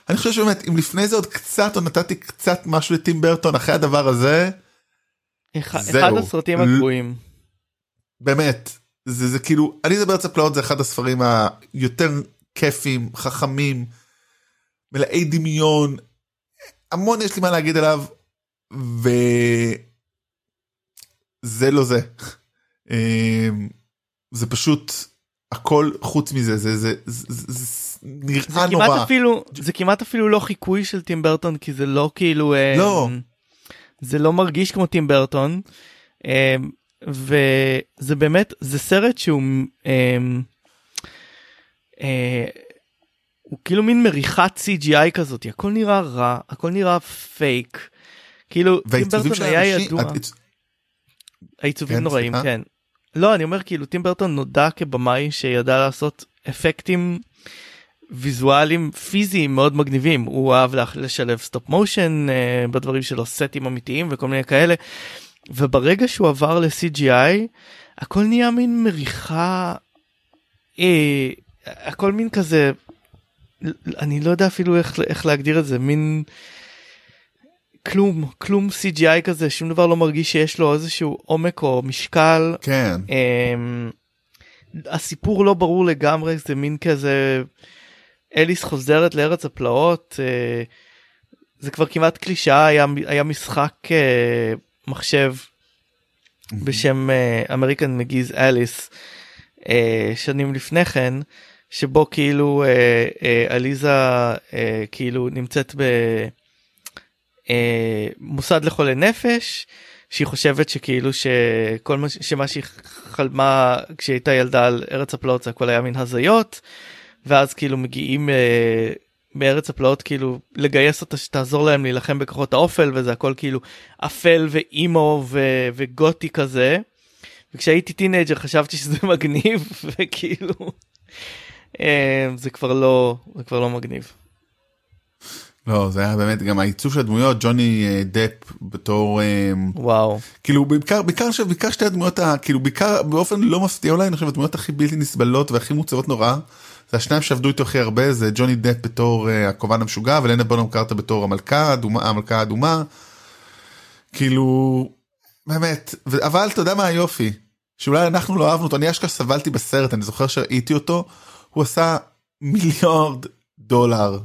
[SPEAKER 2] אני חושב שבאמת אם לפני זה עוד קצת או נתתי קצת משהו לטים ברטון אחרי הדבר הזה
[SPEAKER 3] אחד
[SPEAKER 2] זהו.
[SPEAKER 3] אחד הסרטים הגרועים.
[SPEAKER 2] באמת זה זה כאילו אני זה בארץ הפלאות זה אחד הספרים היותר כיפים חכמים מלאי דמיון המון יש לי מה להגיד עליו וזה לא זה זה פשוט הכל חוץ מזה זה זה זה, זה, זה
[SPEAKER 3] זה
[SPEAKER 2] נראה
[SPEAKER 3] כמעט
[SPEAKER 2] נורא
[SPEAKER 3] אפילו זה כמעט אפילו לא חיקוי של טים ברטון כי זה לא כאילו אה,
[SPEAKER 2] לא.
[SPEAKER 3] זה לא מרגיש כמו טים ברטון אה, וזה באמת זה סרט שהוא אה, הוא כאילו מין מריחת CGI כזאת הכל נראה רע הכל נראה פייק כאילו טים ברטון היה ידוע
[SPEAKER 2] העיצ-
[SPEAKER 3] העיצובים
[SPEAKER 2] כן,
[SPEAKER 3] נוראים? כן. לא אני אומר כאילו טים ברטון נודע כבמאי שידע לעשות אפקטים ויזואליים פיזיים מאוד מגניבים. הוא אהב לה- לשלב סטופ מושן אה, בדברים שלו סטים אמיתיים וכל מיני כאלה. וברגע שהוא עבר ל-CGI הכל נהיה מין מריחה אה, הכל מין כזה אני לא יודע אפילו איך, איך להגדיר את זה מין כלום כלום CGI כזה שום דבר לא מרגיש שיש לו איזשהו עומק או משקל.
[SPEAKER 2] כן.
[SPEAKER 3] אמ, הסיפור לא ברור לגמרי זה מין כזה אליס חוזרת לארץ הפלאות אה, זה כבר כמעט קלישאה היה היה משחק אה, מחשב בשם אמריקן מגיז אליס שנים לפני כן שבו כאילו אה, עליזה כאילו נמצאת במוסד לחולי נפש שהיא חושבת שכאילו שכל מה שמה שהיא חלמה כשהיא הייתה ילדה על ארץ הפלאות זה הכל היה מין הזיות ואז כאילו מגיעים אה, בארץ הפלאות כאילו לגייס אותה שתעזור להם להילחם בכוחות האופל וזה הכל כאילו אפל ואימו ו- וגותי כזה. וכשהייתי טינאייג'ר חשבתי שזה מגניב וכאילו אה, זה כבר לא זה כבר לא מגניב.
[SPEAKER 2] לא זה היה באמת גם העיצוב של הדמויות ג'וני אה, דפ בתור אה,
[SPEAKER 3] וואו
[SPEAKER 2] כאילו בעיקר בעיקר עכשיו בעיקר שתי הדמויות כאילו בעיקר באופן לא מפתיע אולי אני חושב הדמויות הכי בלתי נסבלות והכי מוצבות נורא. זה השניים שעבדו איתו הכי הרבה זה ג'וני דפ בתור אה, הכובן המשוגע ולנה בונם קרטה בתור המלכה האדומה המלכה האדומה. כאילו באמת ו- אבל אתה יודע מה היופי שאולי אנחנו לא אהבנו אותו אני אשכרה סבלתי בסרט אני זוכר שראיתי אותו הוא עשה מיליארד דולר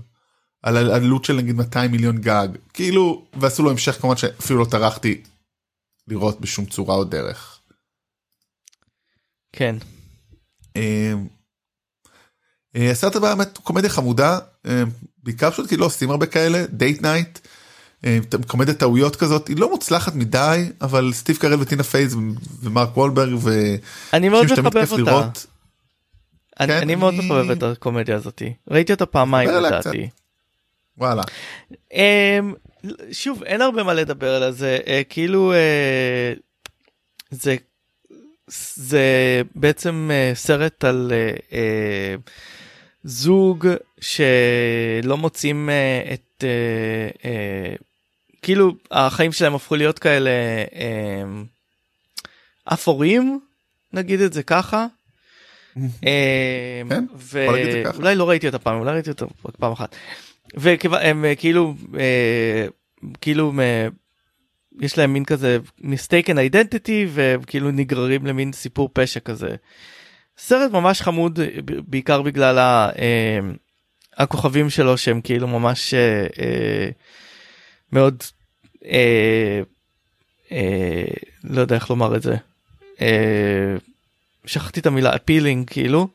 [SPEAKER 2] על עלות של נגיד 200 מיליון גג כאילו ועשו לו המשך כמובן שאפילו לא טרחתי לראות בשום צורה או דרך.
[SPEAKER 3] כן.
[SPEAKER 2] אה, אה, הסרט הבא באמת קומדיה חמודה אה, בעיקר פשוט כי לא עושים הרבה כאלה Date Night. קומדיית טעויות כזאת היא לא מוצלחת מדי אבל סטיב קרל וטינה פייז ומרק וולברג
[SPEAKER 3] ואני מאוד מחבב אותה. אני,
[SPEAKER 2] כן,
[SPEAKER 3] אני מאוד מחבב את הקומדיה הזאתי ראיתי אותה פעמיים לדעתי.
[SPEAKER 2] וואלה.
[SPEAKER 3] אמ, שוב אין הרבה מה לדבר על זה אה, כאילו אה, זה זה בעצם אה, סרט על זוג שלא מוצאים את כאילו החיים שלהם הפכו להיות כאלה אפורים נגיד את זה ככה.
[SPEAKER 2] כן,
[SPEAKER 3] ואולי לא ראיתי אותה פעם אולי ראיתי אותה פעם אחת. והם אה, כאילו אה, כאילו אה, יש להם מין כזה mistaken identity וכאילו נגררים למין סיפור פשע כזה. סרט ממש חמוד בעיקר בגלל ה, הכוכבים שלו שהם כאילו ממש מאוד לא יודע איך לומר את זה. שכחתי את המילה אפילינג כאילו.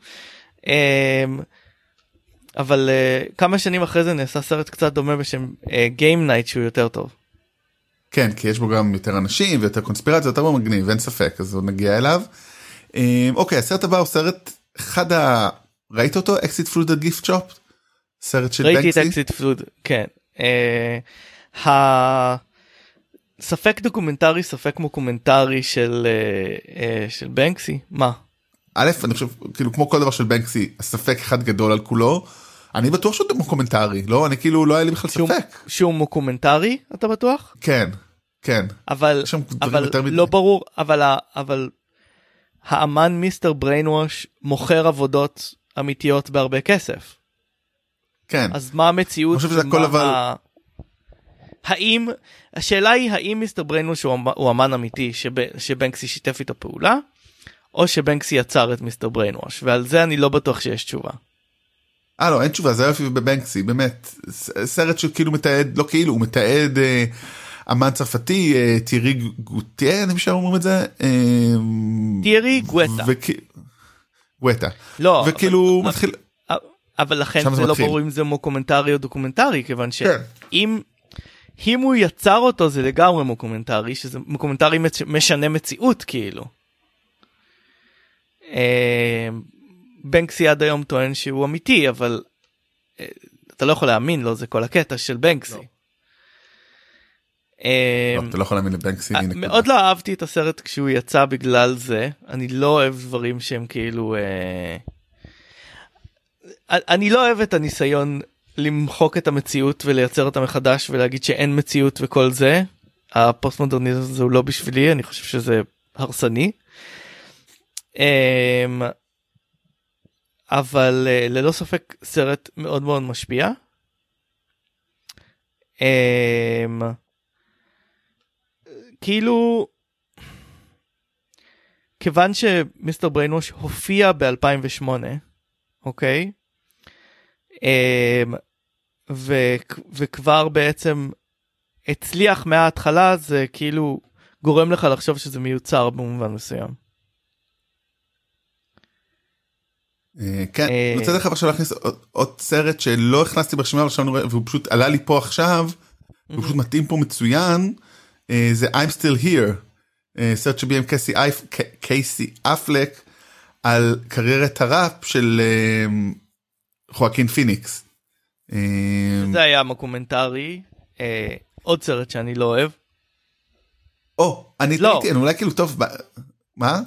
[SPEAKER 3] אבל uh, כמה שנים אחרי זה נעשה סרט קצת דומה בשם uh, Game Night שהוא יותר טוב.
[SPEAKER 2] כן כי יש בו גם יותר אנשים ויותר קונספירציה יותר מגניב אין ספק אז עוד נגיע אליו. Um, אוקיי הסרט הבא הוא סרט אחד ה... ראית אותו Exit Through the Gift Shop? סרט של
[SPEAKER 3] ראיתי בנקסי? ראיתי את אקסיט פלוד כן. Uh, ה... ספק דוקומנטרי ספק מוקומנטרי של אה, אה, של בנקסי מה.
[SPEAKER 2] א' אני חושב כאילו כמו כל דבר של בנקסי הספק אחד גדול על כולו. אני בטוח שהוא דוקומנטרי לא אני כאילו לא היה לי בכלל ספק.
[SPEAKER 3] שהוא מוקומנטרי אתה בטוח?
[SPEAKER 2] כן כן
[SPEAKER 3] אבל אבל לא ברור אבל אבל האמן מיסטר בריינווש מוכר עבודות אמיתיות בהרבה כסף.
[SPEAKER 2] כן
[SPEAKER 3] אז מה המציאות?
[SPEAKER 2] אני חושב שזה הכל אבל.
[SPEAKER 3] האם השאלה היא האם מיסטר בריינווש הוא אמן אמיתי שבנקסי שיתף איתו פעולה או שבנקסי יצר את מיסטר בריינווש ועל זה אני לא בטוח שיש תשובה.
[SPEAKER 2] אה לא אין תשובה זה יופי בבנקסי באמת סרט שכאילו מתעד לא כאילו הוא מתעד אה, אמן צרפתי אה, תיירי גוטיה אני חושב אומרים את זה. אה,
[SPEAKER 3] תיירי גואטה.
[SPEAKER 2] גואטה.
[SPEAKER 3] לא.
[SPEAKER 2] וכאילו
[SPEAKER 3] אבל,
[SPEAKER 2] מתחיל.
[SPEAKER 3] אבל לכן זה, לא ברור אם זה מוקומנטרי או דוקומנטרי כיוון שאם כן. אם הוא יצר אותו זה לגמרי מוקומנטרי שזה מוקומנטרי משנה מציאות כאילו. אה, בנקסי עד היום טוען שהוא אמיתי אבל אה, אתה לא יכול להאמין לו זה כל הקטע של בנקסי. לא.
[SPEAKER 2] אה, לא, אתה לא יכול להאמין לבנקסי.
[SPEAKER 3] מאוד לא אהבתי את הסרט כשהוא יצא בגלל זה אני לא אוהב דברים שהם כאילו אני לא אוהב את הניסיון למחוק את המציאות ולייצר אותה מחדש ולהגיד שאין מציאות וכל זה הפוסט מודרניזם הזה הוא לא בשבילי אני חושב שזה הרסני. אבל uh, ללא ספק סרט מאוד מאוד משפיע. Um, כאילו כיוון שמיסטר בריינוש הופיע ב-2008 אוקיי um, ו- וכבר בעצם הצליח מההתחלה זה כאילו גורם לך לחשוב שזה מיוצר במובן מסוים.
[SPEAKER 2] אה, כן, אני רוצה לך עכשיו להכניס עוד סרט שלא הכנסתי ברשימה והוא פשוט עלה לי פה עכשיו, הוא פשוט מתאים פה מצוין, אה, זה I'm Still Here, אה, סרט שביים קייסי אפלק על קריירת הראפ של חואקין פיניקס.
[SPEAKER 3] זה היה מוקומנטרי, עוד סרט שאני לא אוהב.
[SPEAKER 2] או, אני לא. אולי כאילו טוב, מה?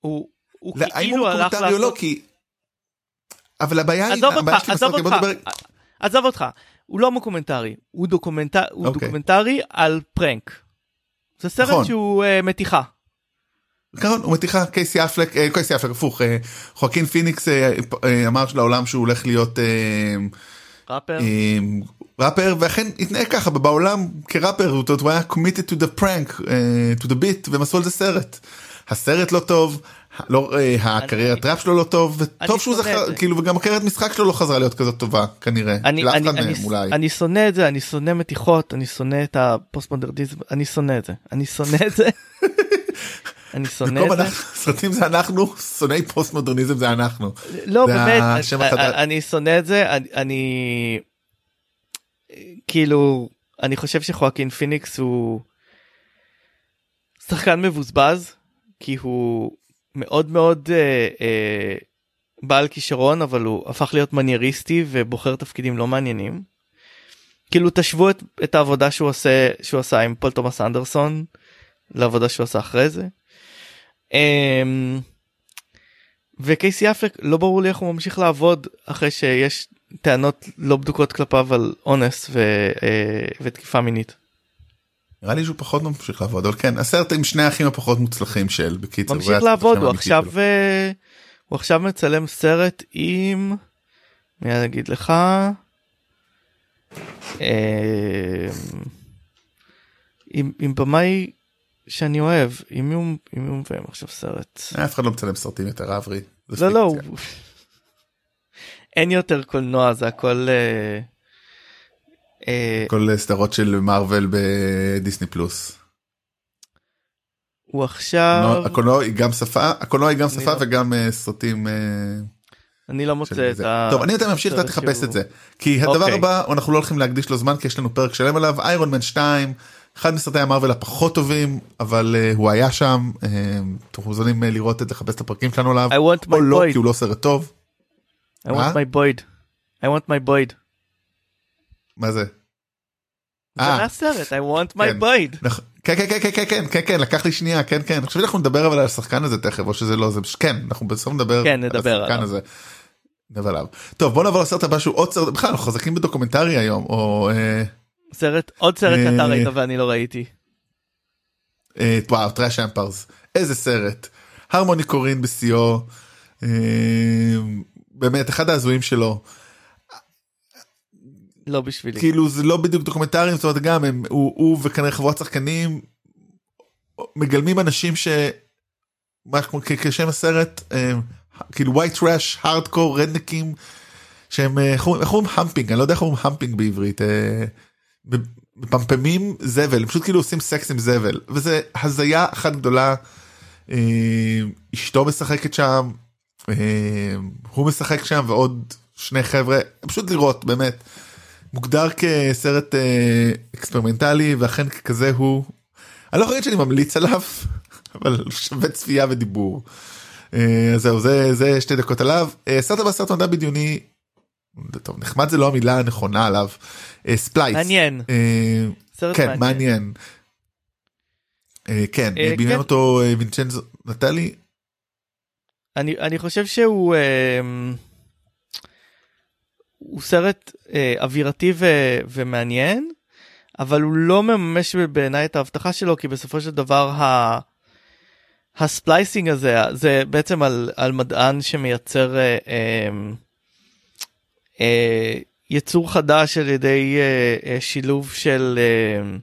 [SPEAKER 3] הוא הוא כאילו הלך לעשות... לא, כי...
[SPEAKER 2] אבל הבעיה היא,
[SPEAKER 3] עזוב אותך, עזוב אותך, עזוב אותך, הוא לא מוקומנטרי, הוא דוקומנטרי, הוא אוקיי. דוקומנטרי על prank. זה סרט נכון. שהוא אה, מתיחה.
[SPEAKER 2] נכון, הוא מתיחה, קייסי אפלק, אה, קייסי אפלק, הפוך, אה, חואקין פיניקס אה, אה, אמר לעולם שהוא הולך להיות אה,
[SPEAKER 3] ראפר.
[SPEAKER 2] ראפר ואכן התנהג ככה בעולם כראפר הוא היה committed to the prank uh, to the bit והם עשו על זה סרט. הסרט לא טוב, לא, אה, הקריירת ראפ שלו לא טוב, וטוב שהוא זכר,
[SPEAKER 3] זה.
[SPEAKER 2] כאילו וגם הקריירת משחק שלו לא חזרה להיות כזאת טובה כנראה,
[SPEAKER 3] אני, אני, אני,
[SPEAKER 2] מהם אולי.
[SPEAKER 3] אני שונא את זה, אני שונא מתיחות, אני שונא את הפוסט מודרניזם, אני שונא את זה, אני שונא את זה. אני שונא את זה.
[SPEAKER 2] אנחנו- סרטים זה אנחנו, שונאי פוסט מודרניזם זה אנחנו.
[SPEAKER 3] לא באמת, אני- שונא את זה, אני- אני כאילו, אני חושב שחואקין פיניקס הוא שחקן מבוזבז, כי הוא מאוד מאוד אה, אה, בעל כישרון, אבל הוא הפך להיות מנייריסטי ובוחר תפקידים לא מעניינים. כאילו תשוו את, את העבודה שהוא עושה שהוא עשה עם פול תומאס אנדרסון לעבודה שהוא עשה אחרי זה. אמ, וקייסי אפלק לא ברור לי איך הוא ממשיך לעבוד אחרי שיש טענות לא בדוקות כלפיו על אונס ו, אה, ותקיפה מינית.
[SPEAKER 2] נראה לי שהוא פחות ממשיך לעבוד, אבל כן, הסרט עם שני האחים הפחות מוצלחים של, בקיצר.
[SPEAKER 3] ממשיך לעבוד הוא עכשיו. אה, הוא עכשיו מצלם סרט עם מיד אגיד לך. אה, עם, עם במאי שאני אוהב עם מי הוא עם מי הוא מביים עכשיו סרט.
[SPEAKER 2] אף אחד לא מצלם סרטים יותר אברי.
[SPEAKER 3] לא לא אין יותר קולנוע זה הכל אה, אה,
[SPEAKER 2] כל סדרות של מארוול בדיסני פלוס.
[SPEAKER 3] הוא עכשיו
[SPEAKER 2] הקולנוע היא גם שפה, הקולנוע היא גם שפה
[SPEAKER 3] לא-
[SPEAKER 2] וגם אה, סרטים אה,
[SPEAKER 3] אני לא מוצא את. ה...
[SPEAKER 2] טוב אני יותר ממשיך אתה תחפש את זה. כי הדבר
[SPEAKER 3] אוקיי.
[SPEAKER 2] הבא אנחנו לא הולכים להקדיש לו זמן כי יש לנו פרק שלם עליו איירון מן 2 אחד מסרטי המרוויל הפחות טובים אבל אה, הוא היה שם אה, אתם מוזמנים אה, לראות את לחפש את הפרקים שלנו עליו או לא. כי הוא לא סרט טוב
[SPEAKER 3] I want my boyd. I want my boyd.
[SPEAKER 2] מה זה?
[SPEAKER 3] זה
[SPEAKER 2] אה.
[SPEAKER 3] היה סרט, I want my
[SPEAKER 2] כן. bite. כן כן כן כן כן כן כן לקח לי שנייה כן כן עכשיו אנחנו נדבר אבל על השחקן הזה תכף או שזה לא זה כן אנחנו בסוף נדבר
[SPEAKER 3] כן נדבר
[SPEAKER 2] על
[SPEAKER 3] השחקן
[SPEAKER 2] הזה. נדבר עליו. טוב בוא נעבור לסרט הבא שהוא עוד סרט בכלל אנחנו חזקים בדוקומנטרי היום או אה,
[SPEAKER 3] סרט עוד סרט שאתה ראית ואני לא ראיתי.
[SPEAKER 2] אה, וואו Trash Humpers איזה סרט הרמוני קורין בשיאו באמת אחד ההזויים שלו.
[SPEAKER 3] לא בשבילי.
[SPEAKER 2] כאילו זה לא בדיוק דוקומנטרים זאת אומרת גם הם הוא, הוא וכנראה חבורת שחקנים מגלמים אנשים ש... כמו כשם הסרט אה, כאילו white trash hardcore רדנקים שהם אה, איך אומרים- humping אני לא יודע איך אומרים humping בעברית אה, מפמפמים זבל הם פשוט כאילו עושים סקס עם זבל וזה הזיה אחת גדולה אשתו משחקת שם הוא משחק שם ועוד שני חבר'ה פשוט לראות באמת מוגדר כסרט אה, אקספרימנטלי ואכן כזה הוא. אני לא יכול להגיד שאני ממליץ עליו אבל שווה צפייה ודיבור. אה, זהו זה זה שתי דקות עליו אה, סרט הבא סרט מדע בדיוני. טוב נחמד זה לא המילה הנכונה עליו. אה, ספלייס.
[SPEAKER 3] מעניין.
[SPEAKER 2] אה,
[SPEAKER 3] סרט
[SPEAKER 2] כן מעניין. אה, כן
[SPEAKER 3] אה,
[SPEAKER 2] ביים
[SPEAKER 3] כן.
[SPEAKER 2] אותו אה, וינצ'נזו נטלי
[SPEAKER 3] אני אני חושב שהוא אה, הוא סרט אה, אווירתי ו- ומעניין אבל הוא לא מממש בעיניי את ההבטחה שלו כי בסופו של דבר ה... הספלייסינג הזה זה בעצם על, על מדען שמייצר אה, אה, אה, יצור חדש על ידי אה, אה, שילוב של אה,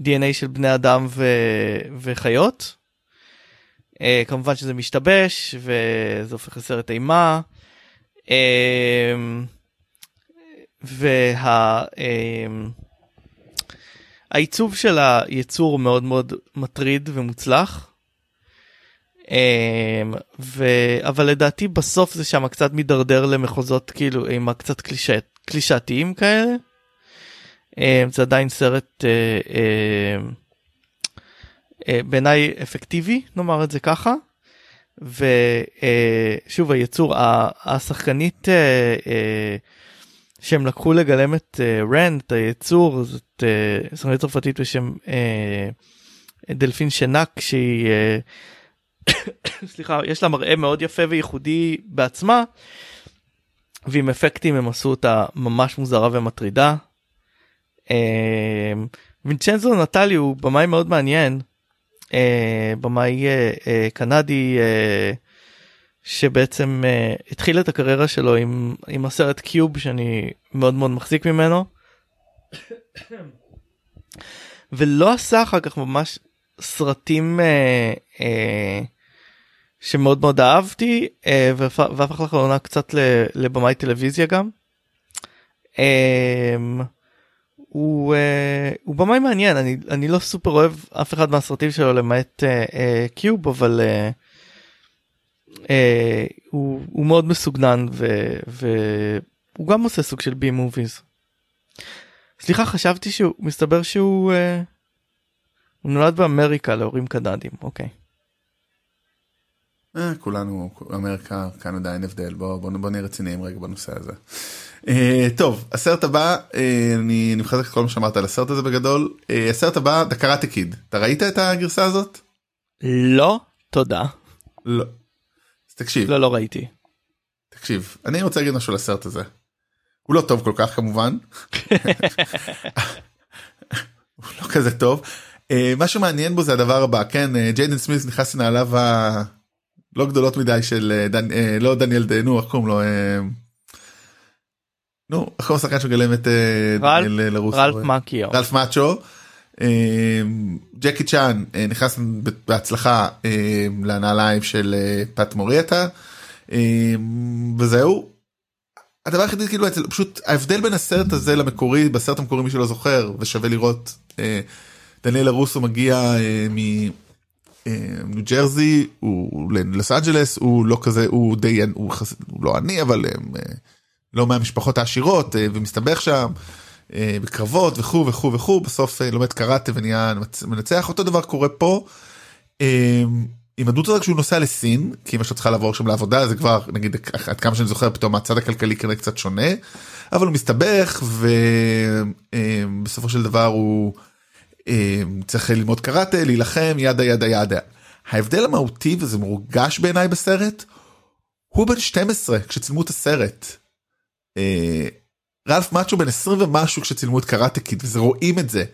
[SPEAKER 3] DNA של בני אדם ו, וחיות. אה, כמובן שזה משתבש וזה הופך לסרט אימה. אה, וה... אה, העיצוב של היצור מאוד מאוד מטריד ומוצלח. אמ, ו... אבל לדעתי בסוף זה שם קצת מידרדר למחוזות כאילו עם קצת קלישאת, קלישאתיים כאלה. אמ, זה עדיין סרט אה, אה, אה, בעיניי אפקטיבי נאמר את זה ככה. ושוב היצור ה- השחקנית אה, אה, שהם לקחו לגלם את אה, רן את היצור זאת אה, שחקנית צרפתית בשם אה, דלפין שנק שהיא אה, סליחה יש לה מראה מאוד יפה וייחודי בעצמה ועם אפקטים הם עשו אותה ממש מוזרה ומטרידה. אה, וינצ'נזו נטלי הוא במאי מאוד מעניין אה, במאי אה, אה, קנדי אה, שבעצם אה, התחיל את הקריירה שלו עם, עם הסרט קיוב שאני מאוד מאוד מחזיק ממנו. ולא עשה אחר כך ממש סרטים אה, אה, שמאוד מאוד אהבתי אה, והפ- והפך לאחרונה קצת לבמאי טלוויזיה גם. אה, הוא אה, הוא במאי מעניין אני אני לא סופר אוהב אף אחד מהסרטים שלו למעט אה, אה, קיוב אבל אה, אה, הוא, הוא מאוד מסוגנן ו- והוא גם עושה סוג של בי מוביז. סליחה חשבתי שהוא מסתבר שהוא אה, הוא נולד באמריקה להורים קנדים אוקיי.
[SPEAKER 2] אה, כולנו אמריקה קנדה אין הבדל בוא בוא בוא נהיה רציניים רגע בנושא הזה. אה, טוב הסרט הבא אה, אני אני מחזק את כל מה שאמרת על הסרט הזה בגדול אה, הסרט הבא The Karate Kid אתה ראית את הגרסה הזאת?
[SPEAKER 3] לא תודה
[SPEAKER 2] לא. תקשיב
[SPEAKER 3] לא לא ראיתי.
[SPEAKER 2] תקשיב אני רוצה להגיד משהו לסרט הזה. הוא לא טוב כל כך כמובן. הוא לא כזה טוב. אה, מה שמעניין בו זה הדבר הבא כן אה, ג'יידן סמית' נכנס לנעליו הלא גדולות מדי של אה, דן, אה, לא דניאל נו איך קוראים לו נו איך קוראים לשחקן שגלם את אה,
[SPEAKER 3] רלף-
[SPEAKER 2] דניאל לרוסו
[SPEAKER 3] רלף מקיו.
[SPEAKER 2] רלף מאצ'ו. אה, ג'קי צ'אן אה, נכנס בהצלחה אה, לנעליים של אה, פט מוריאטה אה, וזהו. הדבר היחידי כאילו פשוט ההבדל בין הסרט הזה למקורי בסרט המקורי מי שלא זוכר ושווה לראות אה, דניאל הרוסו מגיע מניו ג'רזי הוא ללוס אנג'לס הוא לא כזה הוא די הוא, חס- הוא לא עני אבל הם, לא מהמשפחות העשירות ומסתבך שם בקרבות וכו' וכו' וכו' בסוף אה, לומד קראטה ונהיה מנצח אותו דבר קורה פה. אה, עם הדמות הזאת כשהוא נוסע לסין כי אמא שלו צריכה לעבור שם לעבודה זה כבר נגיד עד כמה שאני זוכר פתאום הצד הכלכלי כנראה קצת שונה אבל הוא מסתבך ובסופו של דבר הוא אה, צריך ללמוד קראטה להילחם ידה ידה ידה. ההבדל המהותי וזה מורגש בעיניי בסרט הוא בן 12 כשצילמו את הסרט. אה, רלף מאצ'ו בן 20 ומשהו כשצילמו את קראטה קיד וזה רואים את זה.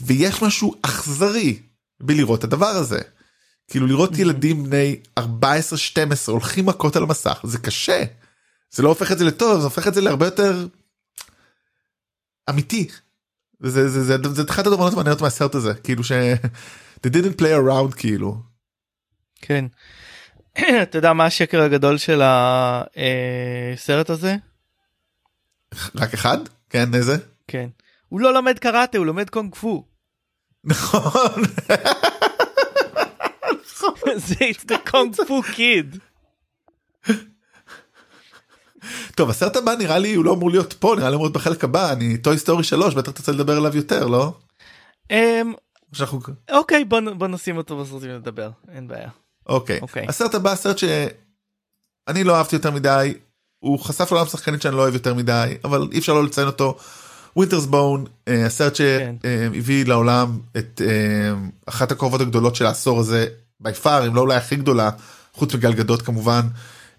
[SPEAKER 2] ויש משהו אכזרי בלראות את הדבר הזה. כאילו לראות ילדים בני 14-12 הולכים מכות על המסך זה קשה. זה לא הופך את זה לטוב זה הופך את זה להרבה יותר אמיתי. זה זה זה, זה אחת הדוגמאות המעניינות מהסרט הזה כאילו ש... they didn't play around כאילו.
[SPEAKER 3] כן. אתה יודע מה השקר הגדול של הסרט הזה?
[SPEAKER 2] רק אחד? כן איזה?
[SPEAKER 3] כן. הוא לא לומד קראטה הוא לומד קונג פו.
[SPEAKER 2] נכון.
[SPEAKER 3] זה it's the Kung Fu Kid.
[SPEAKER 2] טוב הסרט הבא נראה לי הוא לא אמור להיות פה נראה לי אמור להיות בחלק הבא אני Toy Story 3 בטח תרצה לדבר עליו יותר לא?
[SPEAKER 3] אמ, אוקיי בוא בוא נשים אותו בסרטים לדבר אין בעיה.
[SPEAKER 2] אוקיי.
[SPEAKER 3] אוקיי.
[SPEAKER 2] הסרט הבא סרט שאני לא אהבתי יותר מדי הוא חשף לעולם שחקנית שאני לא אוהב יותר מדי אבל אי אפשר לא לציין אותו. ווינטרס בון הסרט
[SPEAKER 3] כן.
[SPEAKER 2] שהביא לעולם את אה, אחת הקרובות הגדולות של העשור הזה בי פאר אם לא אולי הכי גדולה חוץ מגל גדות כמובן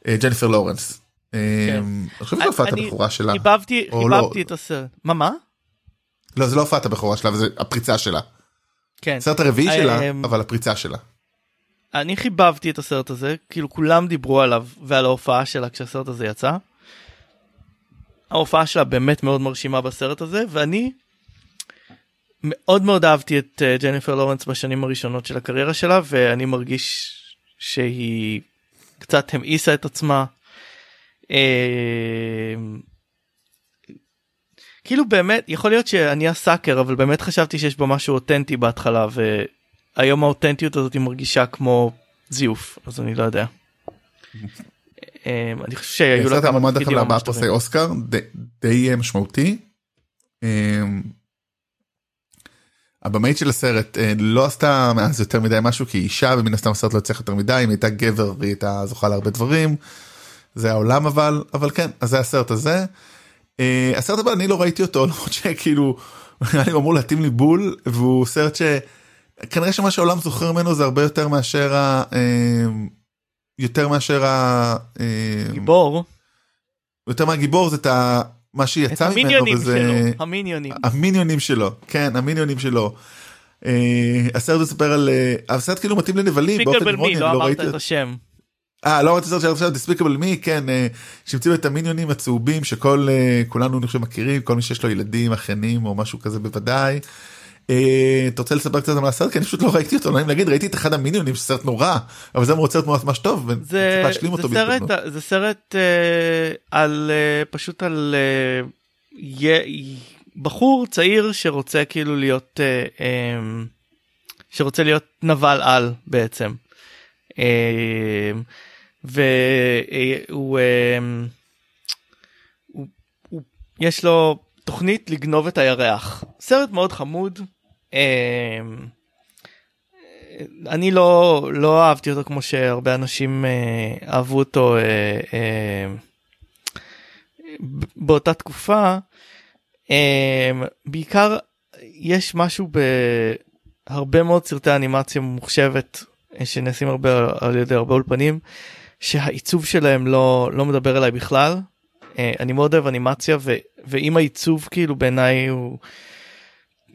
[SPEAKER 2] אה, ג'ניפר לורנס. אה,
[SPEAKER 3] כן.
[SPEAKER 2] אני חושב שזו הופעת הבכורה שלה.
[SPEAKER 3] חיבבתי
[SPEAKER 2] לא.
[SPEAKER 3] את הסרט. מה מה?
[SPEAKER 2] לא זה לא הופעת הבכורה שלה זה הפריצה שלה.
[SPEAKER 3] כן.
[SPEAKER 2] הסרט הרביעי שלה
[SPEAKER 3] אמ,
[SPEAKER 2] אבל הפריצה שלה.
[SPEAKER 3] אני חיבבתי את הסרט הזה כאילו כולם דיברו עליו ועל ההופעה שלה כשהסרט הזה יצא. ההופעה שלה באמת מאוד מרשימה בסרט הזה ואני מאוד מאוד אהבתי את אה, ג'ניפר לורנס בשנים הראשונות של הקריירה שלה ואני מרגיש שהיא קצת המאיסה את עצמה. אה, כאילו באמת יכול להיות שאני הסאקר אבל באמת חשבתי שיש בו משהו אותנטי בהתחלה והיום האותנטיות הזאת היא מרגישה כמו זיוף אז אני לא יודע. אה, אני חושב שהיו לה כמה תפקידים
[SPEAKER 2] לארבעה
[SPEAKER 3] ממש
[SPEAKER 2] פרסי. אוסקר די- אה, משמעותי. אמ, הבמאית של הסרט אה, לא עשתה מאז יותר מדי משהו כי היא אישה ומן הסתם הסרט לא יצליח יותר מדי אם היא הייתה גבר והיא הייתה זוכה להרבה דברים. זה העולם אבל אבל כן אז זה הסרט הזה. אה, הסרט הבא אני לא ראיתי אותו למרות שכאילו נראה לי הוא אמור להתאים לי בול והוא סרט שכנראה שמה שהעולם זוכר ממנו זה הרבה יותר מאשר ה... אמ, יותר מאשר ה... אמ,
[SPEAKER 3] גיבור
[SPEAKER 2] יותר מהגיבור זה את ה... מה
[SPEAKER 3] את
[SPEAKER 2] שיצא ממנו
[SPEAKER 3] המיניונים
[SPEAKER 2] וזה
[SPEAKER 3] שלו המיניונים
[SPEAKER 2] המיניונים שלו כן המיניונים שלו. אה, הסרט מספר על אה, הסרט כאילו מתאים לנבלים באופן
[SPEAKER 3] ספיקבל
[SPEAKER 2] אירוני
[SPEAKER 3] מי לא
[SPEAKER 2] לא
[SPEAKER 3] אמרת את השם
[SPEAKER 2] אה לא ראיתי סרט של עכשיו דיספיקבל מי כן אה, שהמציאו את המיניונים הצהובים שכל כולנו אני חושב מכירים כל מי שיש לו ילדים אחיינים או משהו כזה בוודאי. אה, אתה רוצה לספר קצת על הסרט כי אני פשוט לא ראיתי אותו, אני להגיד ראיתי את אחד המיניונים סרט נורא אבל זה אמור סרט ממש טוב וצריך
[SPEAKER 3] זה,
[SPEAKER 2] להשלים אותו.
[SPEAKER 3] זה סרט אה, על אה, פשוט על בחור צעיר שרוצה כאילו להיות אה, שרוצה להיות נבל על בעצם. והוא הוא, הוא, יש לו תוכנית לגנוב את הירח סרט מאוד חמוד. אה, אני לא לא אהבתי אותו כמו שהרבה אנשים אה, אהבו אותו אה, אה, באותה תקופה. אה, בעיקר יש משהו בהרבה מאוד סרטי אנימציה ממוחשבת שנעשים הרבה על ידי הרבה אולפנים שהעיצוב שלהם לא לא מדבר אליי בכלל. אני מאוד אוהב אנימציה ו, ואם העיצוב כאילו בעיניי הוא.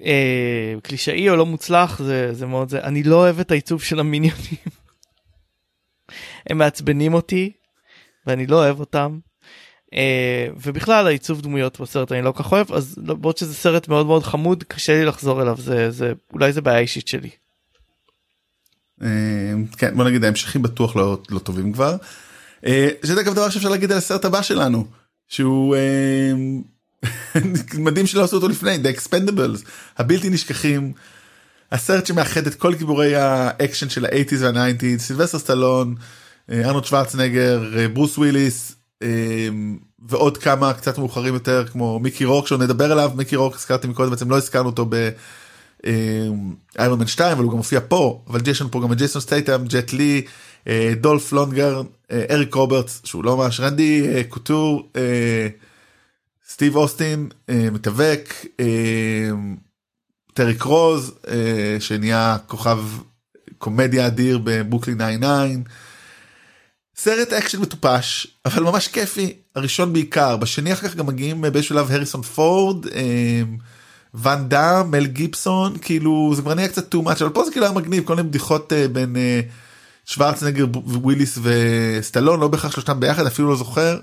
[SPEAKER 3] אה, קלישאי או לא מוצלח זה זה מאוד זה אני לא אוהב את העיצוב של המיניונים. הם מעצבנים אותי ואני לא אוהב אותם. אה, ובכלל העיצוב דמויות בסרט אני לא כך אוהב אז למרות שזה סרט מאוד מאוד חמוד קשה לי לחזור אליו זה זה אולי זה בעיה אישית שלי.
[SPEAKER 2] אה, כן בוא נגיד ההמשכים בטוח לא, לא טובים כבר. אה, זה אגב דבר שאפשר להגיד על הסרט הבא שלנו שהוא אה, מדהים שלא עשו אותו לפני The Expendables הבלתי נשכחים. הסרט שמאחד את כל גיבורי האקשן של האייטיז והניינטיז סילבסטר סטלון אה, ארנולד שוורצנגר אה, ברוס וויליס אה, ועוד כמה קצת מאוחרים יותר כמו מיקי רורק שנדבר עליו מיקי רורק הזכרתי מקודם בעצם לא הזכרנו אותו ב... איירון מן 2 אבל הוא גם מופיע פה אבל יש לנו פה גם ג'ייסון סטייטם ג'ט לי דולף לונדגרן אריק רוברטס שהוא לא ממש רנדי קוטור סטיב אוסטין אה, מתאבק אה, טרי קרוז אה, שנהיה כוכב קומדיה אדיר בברוקלין 99 סרט אקשן מטופש אבל ממש כיפי הראשון בעיקר בשני אחר כך גם מגיעים אה, באיזשהו שלב הריסון פורד. אה, ואן דאם, מל גיבסון, כאילו זה כבר נהיה קצת too much, אבל פה זה כאילו היה מגניב, כל מיני בדיחות אה, בין אה, שוורצנגר וויליס וסטלון, לא בהכרח שלושתם ביחד, אפילו לא זוכר.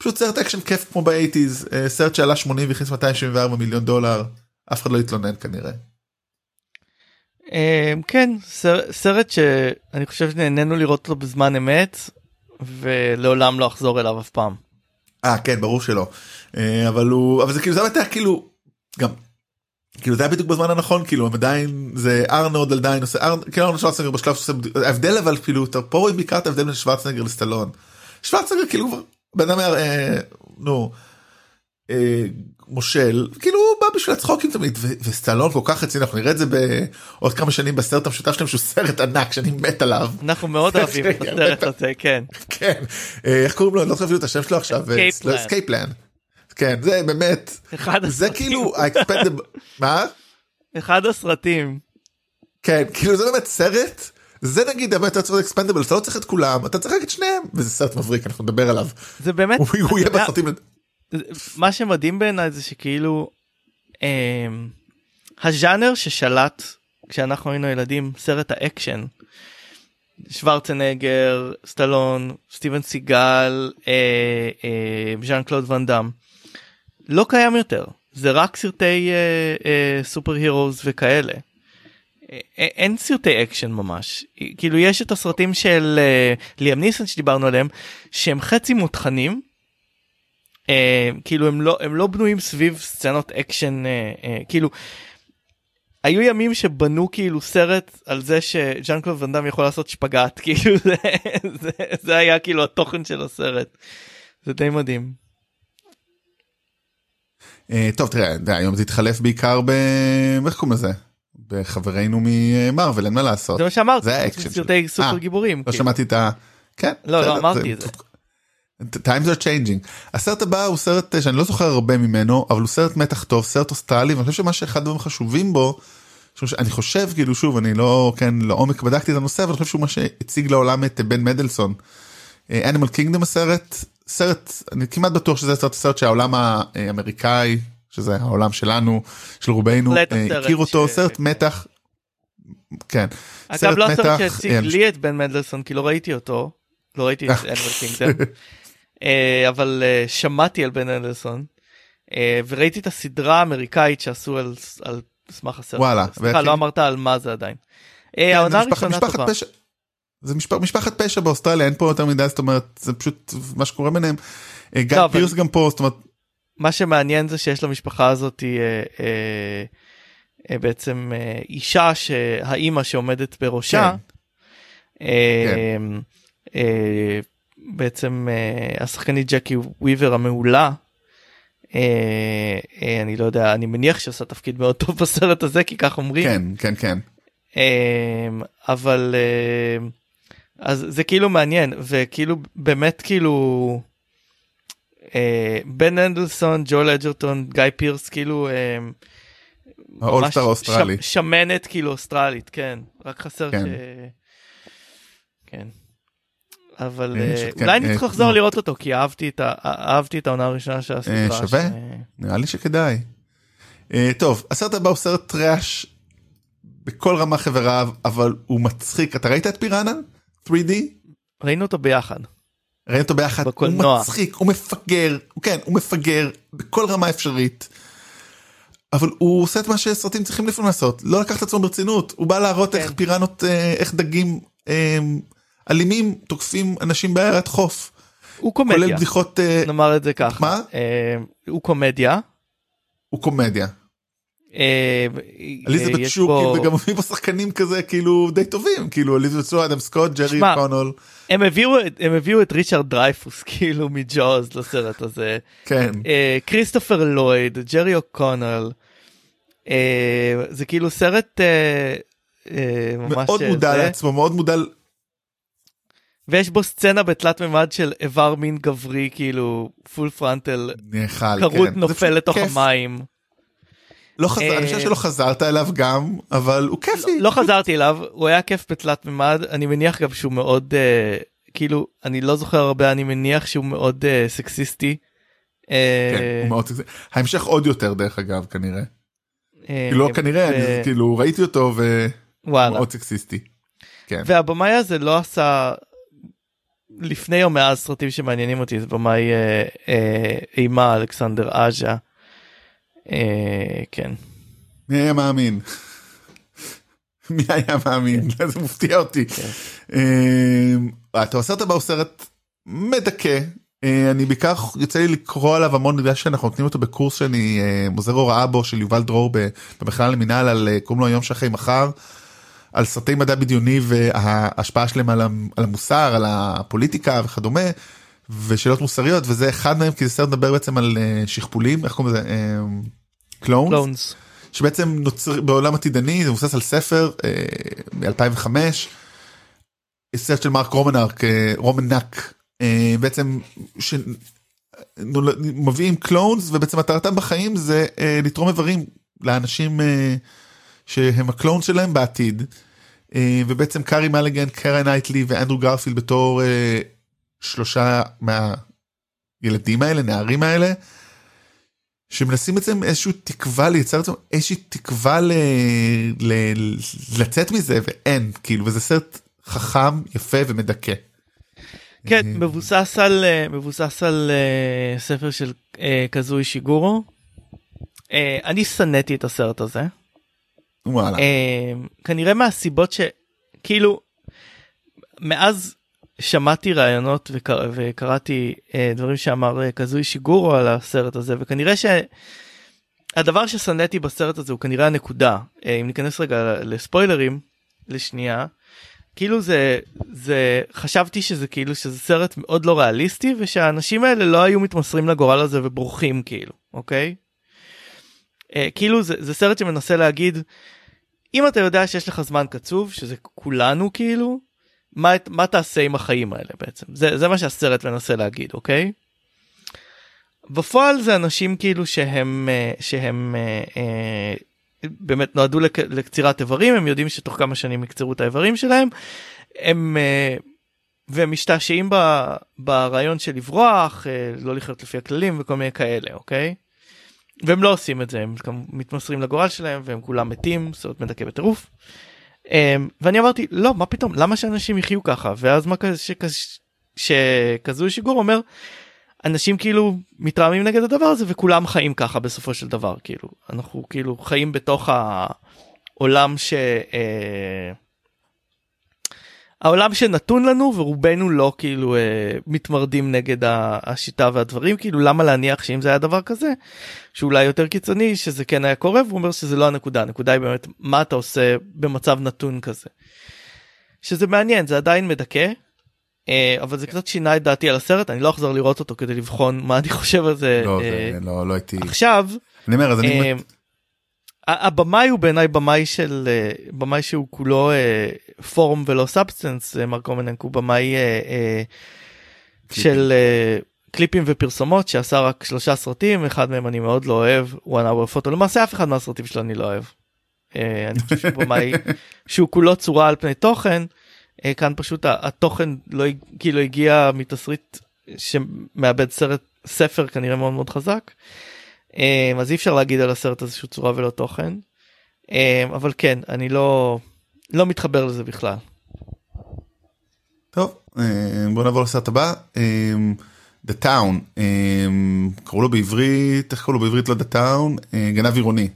[SPEAKER 2] פשוט סרט אקשן כיף כמו באייטיז, אה, סרט שעלה 80 והכניס 274 מיליון דולר, אף אחד לא יתלונן כנראה.
[SPEAKER 3] אה, כן סר- סרט שאני חושב שנהנינו לראות אותו בזמן אמת ולעולם לא אחזור אליו אף פעם.
[SPEAKER 2] אה כן ברור שלא, uh, אבל הוא, אבל זה כאילו זה היה כאילו, גם כאילו זה היה בדיוק בזמן הנכון כאילו הם עדיין זה ארנוד עדיין עושה ארנוד כאילו ארנוד שוורצנגר בשלב שעושה ההבדל אבל כאילו אתה פה רואים בעיקר את ההבדל בין שוורצנגר לסטלון. שוורצנגר כאילו בן אדם אה, נו אה, מושל. כאילו הוא בא בשביל הצחוקים תמיד וסטלון כל כך רציני אנחנו נראה את זה בעוד כמה שנים בסרט המשותף שלהם שהוא סרט ענק שאני מת עליו.
[SPEAKER 3] אנחנו מאוד אוהבים את הסרט הזה כן.
[SPEAKER 2] כן. אה, איך קוראים לו? אני לא זוכר את השם שלו עכשיו.
[SPEAKER 3] Escape Plan
[SPEAKER 2] כן זה באמת זה כאילו מה.
[SPEAKER 3] אחד הסרטים.
[SPEAKER 2] כן כאילו זה באמת סרט זה נגיד באמת אתה צריך Expendable אתה לא צריך את כולם אתה צריך רק את שניהם וזה סרט מבריק אנחנו נדבר עליו
[SPEAKER 3] זה באמת
[SPEAKER 2] הוא יהיה בסרטים
[SPEAKER 3] מה שמדהים בעיניי זה שכאילו אמ, הז'אנר ששלט כשאנחנו היינו ילדים סרט האקשן. שוורצנגר סטלון סטיבן סיגל אה, אה, ז'אן קלוד ואן דאם לא קיים יותר זה רק סרטי אה, אה, super heroes וכאלה. אה, אין סרטי אקשן ממש כאילו יש את הסרטים של אה, ליאם ניסן שדיברנו עליהם שהם חצי מותחנים אה, כאילו הם לא הם לא בנויים סביב סצנות אקשן אה, אה, כאילו. היו ימים שבנו כאילו סרט על זה שז'אן קלוד ואן דאם יכול לעשות שפגאט כאילו זה, זה, זה היה כאילו התוכן של הסרט. זה די מדהים.
[SPEAKER 2] אה, טוב תראה היום זה התחלף בעיקר ב... איך קוראים לזה? בחברינו ממרוויל אין מה לעשות.
[SPEAKER 3] זה מה שאמרתי
[SPEAKER 2] זה האקשן
[SPEAKER 3] סרטי. סופר
[SPEAKER 2] אה,
[SPEAKER 3] גיבורים.
[SPEAKER 2] לא
[SPEAKER 3] כאילו.
[SPEAKER 2] שמעתי את ה... כן.
[SPEAKER 3] לא, לא אמרתי את זה.
[SPEAKER 2] times are changing. הסרט הבא הוא סרט אה, שאני לא זוכר הרבה ממנו אבל הוא סרט מתח טוב סרט אוסטרלי ואני חושב שמה שאחד הדברים החשובים בו. אני חושב כאילו שוב אני לא כן לעומק בדקתי את הנושא אבל אני חושב שהוא מה שהציג לעולם את אה, בן מדלסון. אנימל קינגדום הסרט סרט אני כמעט בטוח שזה סרט סרט שהעולם האמריקאי שזה העולם שלנו של רובנו אה, הכיר אותו
[SPEAKER 3] ש-
[SPEAKER 2] סרט מתח. כן.
[SPEAKER 3] אגב
[SPEAKER 2] סרט
[SPEAKER 3] לא הסרט
[SPEAKER 2] מתח,
[SPEAKER 3] שהציג
[SPEAKER 2] אה,
[SPEAKER 3] לי את בן מנדלסון כי לא ראיתי אותו. לא ראיתי את אנימל. אה, אבל אה, שמעתי על בן מנדלסון. וראיתי את הסדרה האמריקאית שעשו על, על סמך הסרט.
[SPEAKER 2] וואלה,
[SPEAKER 3] סליחה, לא אמרת על מה זה עדיין.
[SPEAKER 2] כן,
[SPEAKER 3] העונה הראשונה טובה.
[SPEAKER 2] זה משפ- משפחת פשע באוסטרליה אין פה יותר מדי זאת אומרת זה פשוט מה שקורה ביניהם. גיא
[SPEAKER 3] לא, אבל-
[SPEAKER 2] פירס גם פה זאת אומרת
[SPEAKER 3] מה שמעניין זה שיש למשפחה הזאת אה, אה, אה, בעצם אה, אישה שהאימא שעומדת בראשה.
[SPEAKER 2] כן.
[SPEAKER 3] אה, אה, בעצם אה, השחקנית ג'קי וויבר המעולה. אה, אה, אני לא יודע אני מניח שעושה תפקיד מאוד טוב בסרט הזה כי כך אומרים.
[SPEAKER 2] כן כן כן
[SPEAKER 3] אמ, אבל אמ, אז זה כאילו מעניין וכאילו באמת כאילו אה, בן מנדלסון ג'ואל אדג'רטון גיא פירס כאילו אמ,
[SPEAKER 2] ה
[SPEAKER 3] all star
[SPEAKER 2] האוסטרלי.
[SPEAKER 3] ש- שמנת כאילו אוסטרלית כן רק חסר
[SPEAKER 2] כן.
[SPEAKER 3] ש... כן. אבל
[SPEAKER 2] אה,
[SPEAKER 3] אה,
[SPEAKER 2] כן,
[SPEAKER 3] אולי אני
[SPEAKER 2] אה,
[SPEAKER 3] לחזור
[SPEAKER 2] נו.
[SPEAKER 3] לראות אותו כי אהבתי את העונה הראשונה של הסדרה.
[SPEAKER 2] שווה. נראה לי שכדאי. אה, טוב הסרט הבא הוא סרט טראש בכל רמה חבריו אבל הוא מצחיק אתה ראית את פיראנה 3D
[SPEAKER 3] ראינו אותו ביחד.
[SPEAKER 2] ראינו אותו ביחד
[SPEAKER 3] בקולנוע.
[SPEAKER 2] הוא מצחיק הוא מפגר כן הוא מפגר בכל רמה אפשרית. אבל הוא עושה את מה שסרטים צריכים לפעמים לעשות לא לקח את עצמו ברצינות הוא בא להראות
[SPEAKER 3] כן.
[SPEAKER 2] איך פיראנות אה, איך דגים אה, אלימים תוקפים אנשים בעיירת חוף
[SPEAKER 3] הוא
[SPEAKER 2] כולל
[SPEAKER 3] קומדיה.
[SPEAKER 2] בדיחות אה,
[SPEAKER 3] נאמר את זה ככה.
[SPEAKER 2] מה?
[SPEAKER 3] אה, הוא קומדיה.
[SPEAKER 2] הוא קומדיה.
[SPEAKER 3] אה,
[SPEAKER 2] אליזבת
[SPEAKER 3] יש
[SPEAKER 2] שו
[SPEAKER 3] בו-
[SPEAKER 2] כאילו, וגם מביאים פה שחקנים כזה כאילו די טובים כאילו אליזבת שו אדם סקוט ג'רי אוקונל
[SPEAKER 3] הם הביאו את- הם הביאו את ריצ'רד דרייפוס כאילו מג'וז לסרט הזה.
[SPEAKER 2] כן
[SPEAKER 3] אה, כריסטופר לויד, ג'רי אוקונל. אה, זה כאילו סרט אה,
[SPEAKER 2] מאוד מודע. לעצמו מאוד מודע
[SPEAKER 3] ויש בו סצנה בתלת מימד של איבר מין גברי כאילו full frontal
[SPEAKER 2] נאכל
[SPEAKER 3] כרות
[SPEAKER 2] כן.
[SPEAKER 3] נופל לתוך. המים.
[SPEAKER 2] לא חזר אני חושב
[SPEAKER 3] אה,
[SPEAKER 2] שלא חזרת אליו גם אבל הוא כיפי
[SPEAKER 3] לא חזרתי אליו הוא היה כיף בתלת מימד אני מניח גם שהוא מאוד אה, כאילו אני לא זוכר הרבה אני מניח שהוא מאוד אה, סקסיסטי.
[SPEAKER 2] כן, מאוד סקסי. ההמשך עוד יותר דרך אגב כנראה
[SPEAKER 3] אה,
[SPEAKER 2] לא כנראה אני כאילו ראיתי אותו. ומאוד סקסיסטי. כן.
[SPEAKER 3] והבמאי הזה לא עשה לפני או מאז סרטים שמעניינים אותי זה במאי אימה אלכסנדר אז'ה. אה, כן.
[SPEAKER 2] מי היה מאמין? מי היה מאמין? זה מפתיע אותי.
[SPEAKER 3] כן.
[SPEAKER 2] אה, אתה הסרט הבא הוא סרט מדכא. אה, אני בעיקר יוצא לי לקרוא עליו המון בגלל שאנחנו נותנים אותו בקורס שאני אה, עוזר הוראה בו של יובל דרור ב- במכללה למינהל על אה, קוראים לו היום שאחרי מחר. על סרטי מדע בדיוני וההשפעה שלהם על המ- על המוסר על הפוליטיקה וכדומה. ושאלות מוסריות וזה אחד מהם כי זה סרט מדבר בעצם על אה, שכפולים איך קוראים לזה קלונס
[SPEAKER 3] קלונס.
[SPEAKER 2] שבעצם נוצר בעולם עתידני זה מבוסס על ספר מ-2005 סרט של מרק רומנארק אה, רומנק אה, בעצם שמביאים clones ובעצם מטרתם בחיים זה אה, לתרום איברים לאנשים אה, שהם ה clones שלהם בעתיד אה, ובעצם קארי מאליגן קירה נייטלי ואנדרו גרפילד בתור אה, שלושה מהילדים האלה נערים האלה. שמנסים בעצם איזושהי תקווה לייצר איזושהי תקווה ל... ל... לצאת מזה ואין כאילו וזה סרט חכם יפה ומדכא.
[SPEAKER 3] כן
[SPEAKER 2] אה,
[SPEAKER 3] מבוסס על אה, מבוסס על אה, ספר של קזוי שיגורו. אני שנאתי את הסרט הזה.
[SPEAKER 2] וואלה.
[SPEAKER 3] אה, כנראה מהסיבות שכאילו מאז שמעתי ראיונות וקר... וקראתי אה, דברים שאמר אה, קזוי שיגורו על הסרט הזה וכנראה שהדבר ששנאתי בסרט הזה הוא כנראה הנקודה אה, אם ניכנס רגע לספוילרים לשנייה כאילו זה זה חשבתי שזה כאילו שזה סרט מאוד לא ריאליסטי ושהאנשים האלה לא היו מתמסרים לגורל הזה ובורחים כאילו אוקיי. אה, כאילו זה, זה סרט שמנסה להגיד אם אתה יודע שיש לך זמן קצוב שזה כולנו כאילו מה, מה תעשה עם החיים האלה בעצם זה, זה מה שהסרט מנסה להגיד אוקיי. בפועל זה אנשים כאילו שהם אה, שהם אה, אה, באמת נועדו לק, לקצירת איברים הם יודעים שתוך כמה שנים יקצרו את האיברים שלהם הם והם משתעשעים ברעיון של לברוח לא לחיות לפי הכללים וכל מיני כאלה אוקיי. והם לא עושים את זה הם מתמסרים לגורל שלהם והם כולם מתים סרט מדכא בטירוף. Um, ואני אמרתי לא מה פתאום? למה שאנשים יחיו ככה? ואז מה כזה שכזו שיגור אומר אנשים כאילו מתרעמים נגד הדבר הזה וכולם חיים ככה בסופו של דבר כאילו. אנחנו כאילו חיים בתוך העולם ש... אה, העולם שנתון לנו ורובנו לא כאילו אה, מתמרדים נגד השיטה והדברים. כאילו למה להניח שאם זה היה דבר כזה שאולי יותר קיצוני שזה כן היה קורה? והוא אומר שזה לא הנקודה. הנקודה היא באמת מה אתה עושה במצב נתון כזה. שזה מעניין זה עדיין מדכא אה, אבל זה קצת שינה את דעתי על הסרט. אני לא אחזור לראות אותו כדי לבחון מה אני חושב על זה,
[SPEAKER 2] לא,
[SPEAKER 3] אה,
[SPEAKER 2] זה לא, לא הייתי
[SPEAKER 3] עכשיו.
[SPEAKER 2] אני אומר אז אני
[SPEAKER 3] אה, הבמאי הוא בעיניי במאי של אה, במאי שהוא כולו אה, form ולא substance אה, מרק רומנק הוא במאי אה, אה, של אה, קליפים ופרסומות שעשה רק שלושה סרטים אחד מהם אני מאוד לא אוהב one hour photo למעשה אף אחד מהסרטים שלו אני לא אוהב. אה, אני חושב שהוא במאי שהוא כולו צורה על פני תוכן אה, כאן פשוט התוכן לא כאילו הגיע מתסריט שמאבד סרט ספר כנראה מאוד מאוד חזק. אה, אז אי אפשר להגיד על הסרט הזה שהוא צורה ולא תוכן. אה, אבל כן אני לא לא מתחבר לזה בכלל.
[SPEAKER 2] טוב אה, בוא נעבור לסרט הבא The Town קראו לו בעברית איך קראו לו בעברית לא The Town גנב עירוני.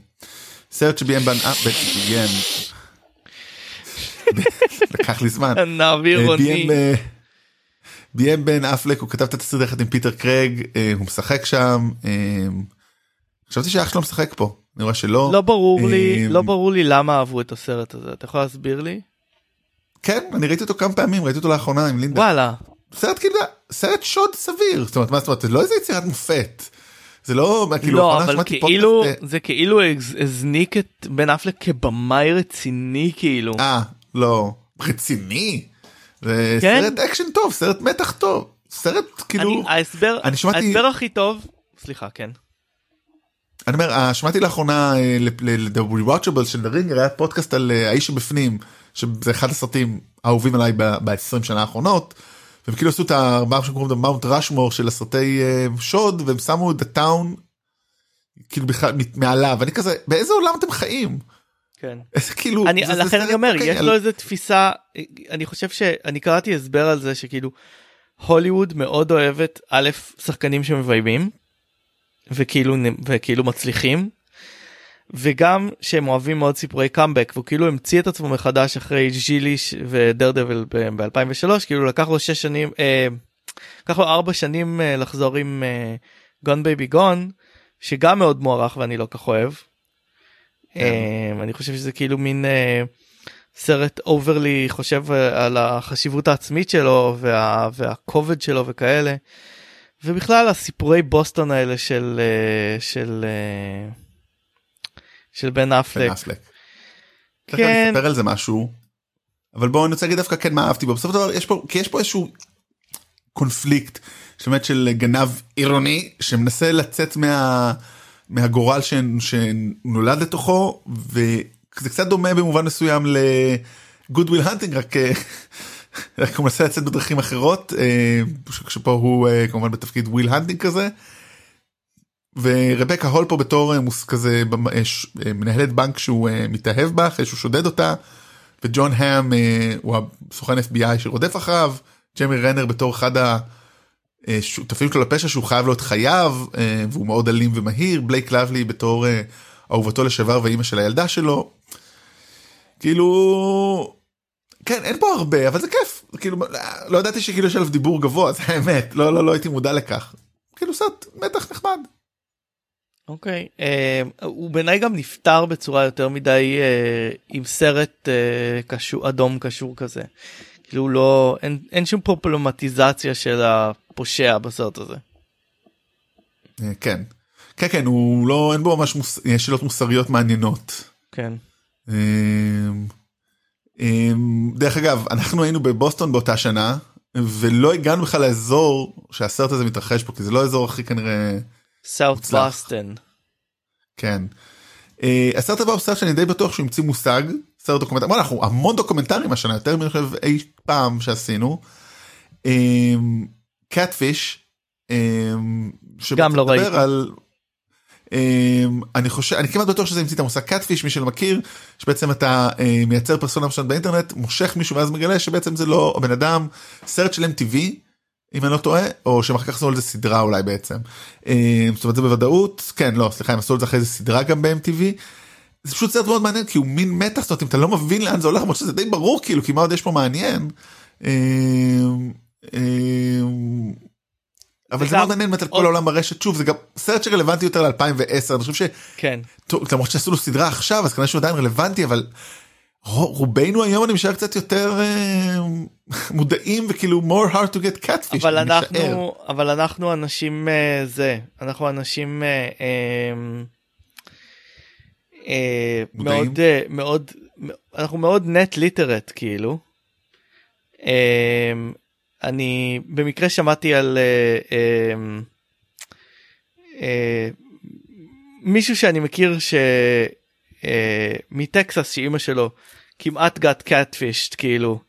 [SPEAKER 2] סרט שביים בן אה, ביים. לקח לי זמן.
[SPEAKER 3] גנב
[SPEAKER 2] אה,
[SPEAKER 3] עירוני.
[SPEAKER 2] ביים, אה, ביים בן אפלק הוא כתב את התסריט יחד עם פיטר קרג הוא משחק שם חשבתי שאח שלו משחק פה. אני רואה שלא.
[SPEAKER 3] לא ברור לי
[SPEAKER 2] אה,
[SPEAKER 3] לא ברור לי למה אהבו את הסרט הזה. אתה יכול להסביר לי?
[SPEAKER 2] כן אני ראיתי אותו כמה פעמים ראיתי אותו לאחרונה עם לינדה.
[SPEAKER 3] וואלה.
[SPEAKER 2] סרט כאילו סרט שוד סביר. זאת אומרת מה זאת אומרת? זה לא איזה יצירת מופת. זה לא כאילו
[SPEAKER 3] לא אבל כאילו זה כאילו הז- הזניק את בן אפלק כבמאי רציני כאילו.
[SPEAKER 2] אה לא. רציני? זה
[SPEAKER 3] כן?
[SPEAKER 2] סרט אקשן טוב סרט מתח טוב. סרט כאילו
[SPEAKER 3] אני ההסבר
[SPEAKER 2] אני שמעתי-
[SPEAKER 3] ההסבר הכי טוב סליחה כן
[SPEAKER 2] אני אומר אה, שמעתי לאחרונה אה, ל-The Rewatchables של רינגר היה פודקאסט על אה, האיש שבפנים שזה אחד הסרטים האהובים עליי ב-20 שנה האחרונות. והם כאילו עשו את מה שקוראים לו מאונט ראשמור של הסרטי שוד והם שמו את ה Town כאילו בכלל מעליו אני כזה באיזה עולם אתם חיים
[SPEAKER 3] כן.
[SPEAKER 2] איזה כאילו
[SPEAKER 3] אני
[SPEAKER 2] זה- זה
[SPEAKER 3] לכן
[SPEAKER 2] סרט,
[SPEAKER 3] אני אומר
[SPEAKER 2] אוקיי,
[SPEAKER 3] יש
[SPEAKER 2] על-
[SPEAKER 3] לו איזה תפיסה אני חושב שאני קראתי הסבר על זה שכאילו הוליווד מאוד אוהבת א' שחקנים שמביימים וכאילו וכאילו מצליחים וגם שהם אוהבים מאוד סיפורי קאמבק והוא כאילו המציא את עצמו מחדש אחרי ז'יליש ודר דבל ב-2003 כאילו לקח לו 6 שנים אה, לקח לו 4 שנים אה, לחזור עם Gone Baby Gone שגם מאוד מוערך ואני לא כך אוהב. אה, אני חושב שזה כאילו מין אה, סרט overly חושב אה, על החשיבות העצמית שלו וה, והכובד שלו וכאלה. ובכלל הסיפורי בוסטון האלה של אה, של אה, של בן
[SPEAKER 2] בן
[SPEAKER 3] אפלק.
[SPEAKER 2] אפלק.
[SPEAKER 3] כן.
[SPEAKER 2] כן. לספר על זה משהו. אבל בואו אני רוצה להגיד דווקא כן מה אהבתי בו בסופו של דבר יש פה כי יש פה איזשהו קונפליקט באמת של גנב עירוני שמנסה לצאת מה מהגורל שנ- שנולד לתוכו וזה קצת דומה במובן מסוים ל Good Will Hunting רק אה, רק הוא מנסה לצאת בדרכים אחרות אה, שפה הוא אה, כמובן בתפקיד וויל הנטינג כזה. ורבקה הול פה בתור אה, כזה מנהלת בנק שהוא אה, מתאהב בה אחרי שהוא שודד אותה. וג'ון האם הוא הסוכן FBI שרודף אחריו. ג'מי רנר בתור אחד השותפים שלו לפשע שהוא חייב חייו אה, והוא מאוד אלים ומהיר. בלייק לבלי בתור אה, אהובתו לשעבר ואימא של הילדה שלו. כאילו כן אין פה הרבה אבל זה כיף כאילו לא ידעתי שכאילו יש עליו דיבור גבוה זה האמת לא לא לא הייתי מודע לכך. כאילו סרט מתח נחמד.
[SPEAKER 3] אוקיי אה, הוא בעיניי גם נפטר בצורה יותר מדי אה, עם סרט אה, קשור אדום קשור כזה. כאילו לא אין, אין שום פופולומטיזציה של הפושע בסרט הזה.
[SPEAKER 2] אה, כן. כן כן הוא לא אין בו ממש מוס... שאלות מוסריות מעניינות.
[SPEAKER 3] כן.
[SPEAKER 2] אמ, דרך אגב אנחנו היינו בבוסטון באותה שנה ולא הגענו בכלל לאזור שהסרט הזה מתרחש פה כי זה לא האזור הכי כנראה
[SPEAKER 3] סאוט
[SPEAKER 2] מוצלח.
[SPEAKER 3] בסטון.
[SPEAKER 2] כן. אה, הסרט הבא הוא סרט שאני די בטוח שהוא המציא מושג סרט דוקומנטרי בוא, אנחנו המון דוקומנטרים השנה יותר מני חושב אי פעם שעשינו. קאטפיש.
[SPEAKER 3] גם לא ראיתי.
[SPEAKER 2] על. אמ, אני חושב אני כמעט בטוח שזה המציא את המושג קאטפיש מי שלא מכיר שבעצם אתה אה, מייצר פרסונה ראשונה באינטרנט מושך מישהו ואז מגלה שבעצם זה לא הבן אדם סרט של MTV אם אני לא טועה או שהם אחר כך עשו על זה סדרה אולי בעצם. אה, זאת אומרת זה בוודאות כן לא סליחה הם עשו על זה אחרי זה סדרה גם ב-MTV. זה פשוט סרט מאוד מעניין כי הוא מין מתח זאת אומרת אם אתה לא מבין לאן זה הולך שזה די ברור כאילו כי מה עוד יש פה מעניין. אבל זה מאוד מעניין באמת על כל העולם ברשת שוב זה גם סרט שרלוונטי יותר ל2010 אני חושב
[SPEAKER 3] כן
[SPEAKER 2] למרות שעשו לו סדרה עכשיו אז כנראה שהוא עדיין רלוונטי אבל רובנו היום אני משער קצת יותר אה, מודעים וכאילו more hard to get catfish.
[SPEAKER 3] אבל אנחנו אבל אנחנו אנשים אה, זה אנחנו אנשים אה, מאוד מאוד אנחנו מאוד נט ליטרט כאילו. אני במקרה שמעתי על מישהו שאני מכיר ש... uh, מטקסס שאימא שלו כמעט גת קאטפישט כאילו.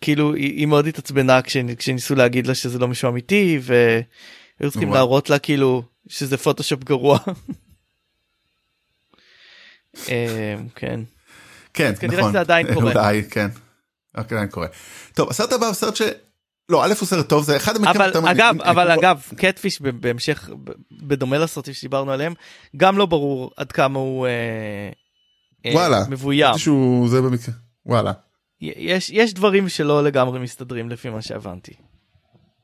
[SPEAKER 3] כאילו היא, היא מאוד התעצבנה כשניסו להגיד לה שזה לא מישהו אמיתי והיו צריכים להראות לה כאילו שזה פוטושופ גרוע. כן.
[SPEAKER 2] כן, נכון.
[SPEAKER 3] זה עדיין קורה.
[SPEAKER 2] אולי, כן. עדיין קורה. טוב, הסרט הבא הוא סרט ש... לא א' הוא סרט טוב זה אחד
[SPEAKER 3] המקרים אבל אגב אבל אגב Catfish בהמשך בדומה לסרטים שדיברנו עליהם גם לא ברור עד כמה הוא אה,
[SPEAKER 2] אה, וואלה
[SPEAKER 3] מבוים
[SPEAKER 2] זה במקרה וואלה
[SPEAKER 3] יש יש דברים שלא לגמרי מסתדרים לפי מה שהבנתי.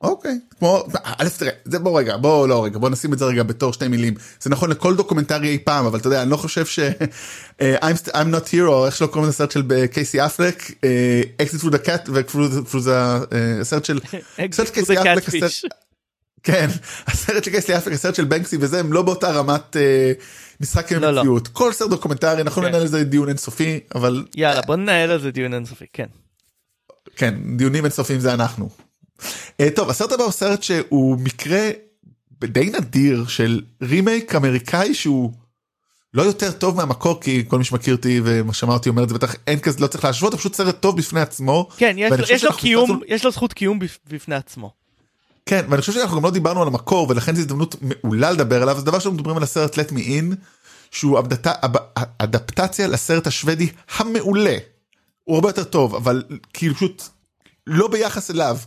[SPEAKER 2] אוקיי כמו א' תראה זה בוא רגע בוא לא רגע בוא נשים את זה רגע בתור שתי מילים זה נכון לכל דוקומנטרי אי פעם אבל אתה יודע אני לא חושב ש uh, I'm, I'm not here איך שלא קוראים לסרט של קייסי אפלק Exit Through the Cat ו Through the הסרט של
[SPEAKER 3] קייסי אפלק
[SPEAKER 2] כן הסרט של קייסי אפלק הסרט של בנקסי וזה הם לא באותה רמת משחק עם לא, לא. המציאות כל סרט דוקומנטרי אנחנו. ננהל על זה דיון אינסופי אבל
[SPEAKER 3] יאללה בוא ננהל על זה דיון אינסופי כן.
[SPEAKER 2] כן דיונים אינסופיים זה אנחנו. Uh, טוב הסרט הבא הוא סרט שהוא מקרה די נדיר של רימייק אמריקאי שהוא לא יותר טוב מהמקור כי כל מי שמכיר אותי ושמע אותי אומר את זה בטח אין כזה לא צריך להשוות פשוט סרט טוב בפני עצמו.
[SPEAKER 3] כן יש, יש לו קיום יש לו זכות קיום בפני עצמו.
[SPEAKER 2] כן ואני חושב שאנחנו גם לא דיברנו על המקור ולכן זו הזדמנות מעולה לדבר עליו זה דבר שאנחנו מדברים על הסרט let me in שהוא אבדתה, אב, אדפטציה לסרט השוודי המעולה. הוא הרבה יותר טוב אבל כאילו פשוט לא ביחס אליו.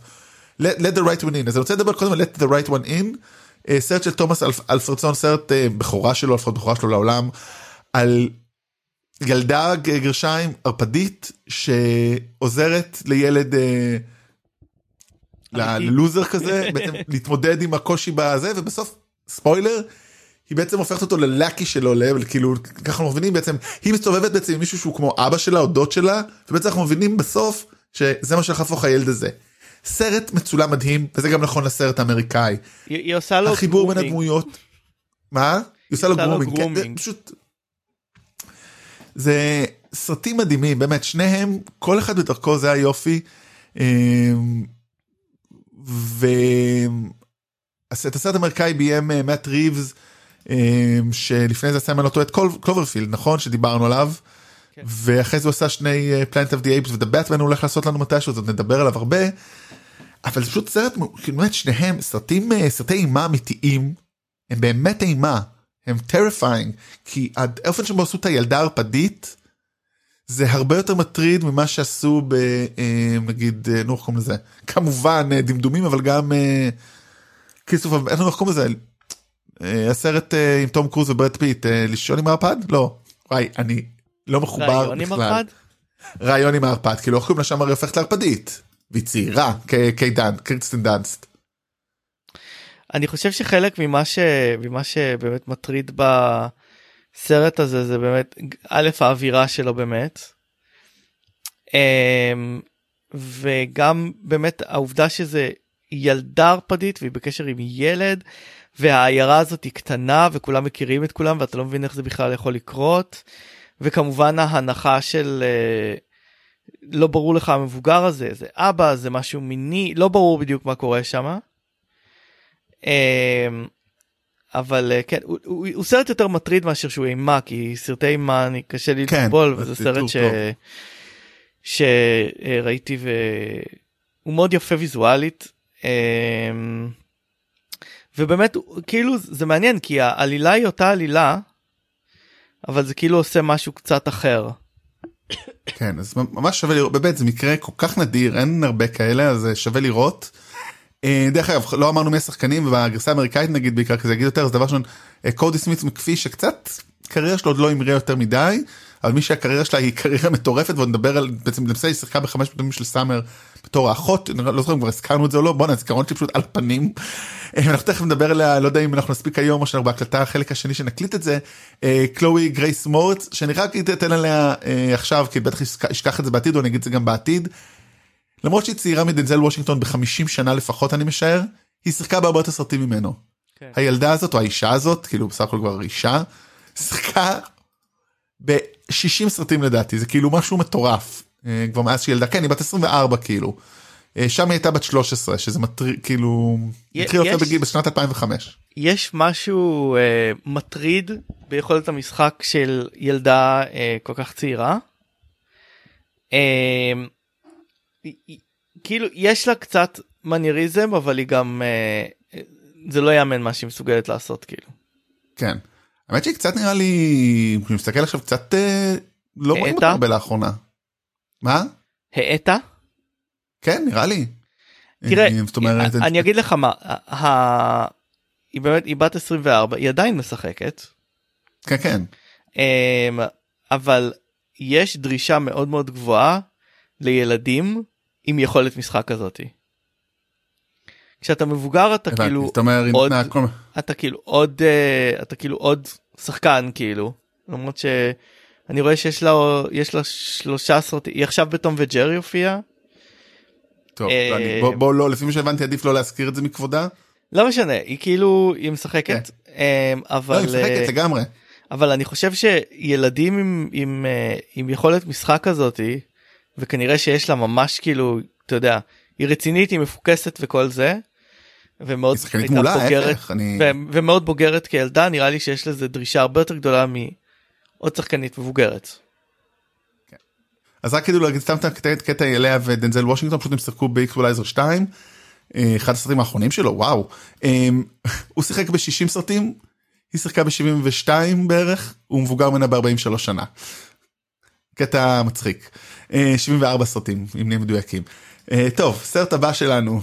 [SPEAKER 2] Let, let the right one in אז אני רוצה לדבר קודם על let the right one in uh, סרט של תומאס אלפ, אלפרדסון סרט uh, בכורה שלו לפחות בכורה שלו לעולם על ילדה גרשיים ערפדית שעוזרת לילד uh, ללוזר כזה בעצם להתמודד עם הקושי בזה ובסוף ספוילר. היא בעצם הופכת אותו ל lackey שלו כאילו ככה אנחנו מבינים בעצם היא מסתובבת בעצם עם מישהו שהוא כמו אבא שלה או דוד שלה ובעצם אנחנו מבינים בסוף שזה מה שהולך להפוך הילד הזה. סרט מצולם מדהים וזה גם נכון לסרט האמריקאי.
[SPEAKER 3] היא, היא עושה לו
[SPEAKER 2] החיבור grooming. בין הדמויות. מה? היא עושה לו grooming. כן, זה פשוט. זה סרטים מדהימים באמת שניהם כל אחד בדרכו זה היופי. אמ, ואת הסרט האמריקאי ביים אה, מאט ריבס שלפני זה עשה טועה את Cloverfield נכון שדיברנו עליו. כן. ואחרי זה הוא עשה שני Planet of the Apes באטמן הוא הולך לעשות לנו מתישהו זאת נדבר עליו הרבה. אבל זה פשוט סרט כאילו באמת שניהם סרטים אה, סרטי אימה אמיתיים הם באמת אימה הם terrifying כי האופן שבו עשו את הילדה הערפדית זה הרבה יותר מטריד ממה שעשו ב... אה, נגיד, אה, נו איך קוראים לזה? כמובן דמדומים אבל גם כיסוף, איך קוראים לזה? הסרט עם תום קרוז וברד פיט, לישון עם הערפד? לא. וואי, אני לא מחובר בכלל. ראיון עם הערפד? ראיון עם הערפד, כאילו איך קוראים לה שם הרי הופכת לערפדית. והיא צעירה, קידן, קירסטן דאנסט.
[SPEAKER 3] אני חושב שחלק ממה, ש... ממה שבאמת מטריד ב... הסרט הזה זה באמת א' האווירה שלו באמת. אמ, וגם באמת העובדה שזה ילדה ערפדית והיא בקשר עם ילד והעיירה הזאת היא קטנה וכולם מכירים את כולם ואתה לא מבין איך זה בכלל יכול לקרות וכמובן ההנחה של אה, לא ברור לך המבוגר הזה זה אבא זה משהו מיני לא ברור בדיוק מה קורה שם. אבל אה, כן הוא, הוא, הוא סרט יותר מטריד מאשר שהוא אימה כי סרטי אימה אני קשה לי כן, לסבול וזה סרט ש... שראיתי והוא מאוד יפה ויזואלית אמ, ובאמת כאילו זה מעניין כי העלילה היא אותה עלילה אבל זה כאילו עושה משהו קצת אחר.
[SPEAKER 2] כן אז ממש שווה לראות באמת זה מקרה כל כך נדיר אין הרבה כאלה אז שווה לראות. אה, דרך אגב לא אמרנו מי השחקנים ובגרסה האמריקאית נגיד בעיקר כזה יגיד יותר אז דבר ראשון אה, קודי סמית מקפיא שקצת קריירה שלו עוד לא המריאה יותר מדי אבל מי שהקריירה שלה היא קריירה מטורפת ועוד נדבר על בעצם למעשה היא שיחקה בחמש פעמים של סאמר בתור האחות לא זוכר אם כבר הזכרנו את זה או לא בואנה הזיכרון שלי פשוט על פנים. אה, אנחנו תכף נדבר עליה לא יודע אם אנחנו נספיק היום או שאנחנו בהקלטה החלק השני שנקליט את זה קלואי גרייס מורץ שאני רק אתן עליה עכשיו כי בטח אשכח את זה בעתיד או אני אגיד את זה גם בעתיד. למרות שהיא צעירה מדנזל וושינגטון ב-50 שנה לפחות אני משער היא שיחקה בהרבה יותר סרטים ממנו. כן. הילדה הזאת או האישה הזאת כאילו בסך הכל כבר אישה שיחקה ב-60 סרטים לדעתי זה כאילו משהו מטורף אה, כבר מאז שהיא ילדה כן היא בת 24 כאילו. אה, שם היא הייתה בת 13 שזה מטריד כאילו התחיל אותה בגיל בשנת 2005.
[SPEAKER 3] יש משהו אה, מטריד ביכולת המשחק של ילדה אה, כל כך צעירה. אה, כאילו יש לה קצת מנייריזם אבל היא גם אה, זה לא יאמן מה שהיא מסוגלת לעשות כאילו.
[SPEAKER 2] כן. האמת שהיא קצת נראה לי אני מסתכל עכשיו קצת אה, לא רואים אותה הרבה לאחרונה. מה?
[SPEAKER 3] האטה?
[SPEAKER 2] כן נראה לי.
[SPEAKER 3] תראה אה, אומרת, אני אגיד לך מה היא באמת היא בת 24 היא עדיין משחקת.
[SPEAKER 2] כן כן.
[SPEAKER 3] אמ, אבל יש דרישה מאוד מאוד גבוהה לילדים עם יכולת משחק כזאתי. כשאתה מבוגר אתה כאילו עוד אתה כאילו עוד אה, אתה כאילו עוד שחקן כאילו למרות שאני רואה שיש לה יש לה שלושה סרטים היא עכשיו בתום וג'רי הופיעה.
[SPEAKER 2] טוב, אה, בוא, בוא לא לפי מה שהבנתי עדיף לא להזכיר את זה מכבודה.
[SPEAKER 3] לא משנה היא כאילו היא משחקת כן. אמ, אבל לא,
[SPEAKER 2] היא משחקת לגמרי
[SPEAKER 3] אבל אני חושב שילדים עם, עם, אה, עם יכולת משחק כזאתי וכנראה שיש לה ממש כאילו אתה יודע היא רצינית היא מפוקסת וכל זה. ומאוד
[SPEAKER 2] הייתה מולה, בוגרת
[SPEAKER 3] אני... ו- ומאוד בוגרת כילדה נראה לי שיש לזה דרישה הרבה יותר גדולה מעוד שחקנית מבוגרת.
[SPEAKER 2] כן. אז רק כאילו להגיד סתם את הקטע אליה ודנזל וושינגטון פשוט הם שיחקו באיקסבולייזר 2 אה, אחד הסרטים האחרונים שלו וואו אה, הוא שיחק ב-60 סרטים היא שיחקה ב-72 בערך הוא מבוגר ממנה ב-43 שנה. קטע מצחיק 74 אה, סרטים אם נהיה מדויקים טוב סרט הבא שלנו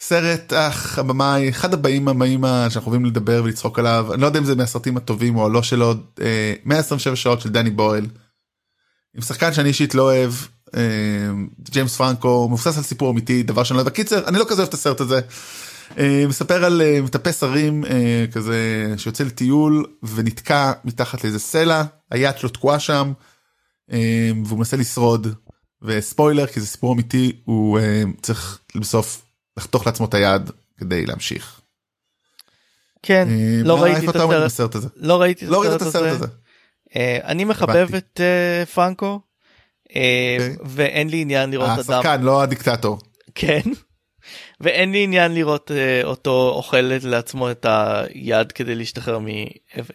[SPEAKER 2] סרט אך הבמאי אחד הבאים הבאים שאנחנו אוהבים לדבר ולצחוק עליו אני לא יודע אם זה מהסרטים הטובים או לא שלו 127 שעות של דני בויל. עם שחקן שאני אישית לא אוהב ג'יימס פרנקו מבוסס על סיפור אמיתי דבר שאני לא יודע בקיצר אני לא כזה אוהב את הסרט הזה. מספר על מטפס הרים כזה שיוצא לטיול ונתקע מתחת לאיזה סלע היד שלו תקועה שם והוא מנסה לשרוד וספוילר כי זה סיפור אמיתי הוא uh, צריך בסוף לחתוך לעצמו את היד כדי להמשיך.
[SPEAKER 3] כן uh, לא ראיתי את הסרט, הזה לא ראיתי
[SPEAKER 2] לא את הסרט הזה.
[SPEAKER 3] Uh, אני מחבב את פרנקו. אוקיי. ואין לי עניין לראות
[SPEAKER 2] אדם. השחקן לא הדיקטטור.
[SPEAKER 3] כן. ואין לי עניין לראות אותו אוכל לעצמו את היד כדי להשתחרר מ...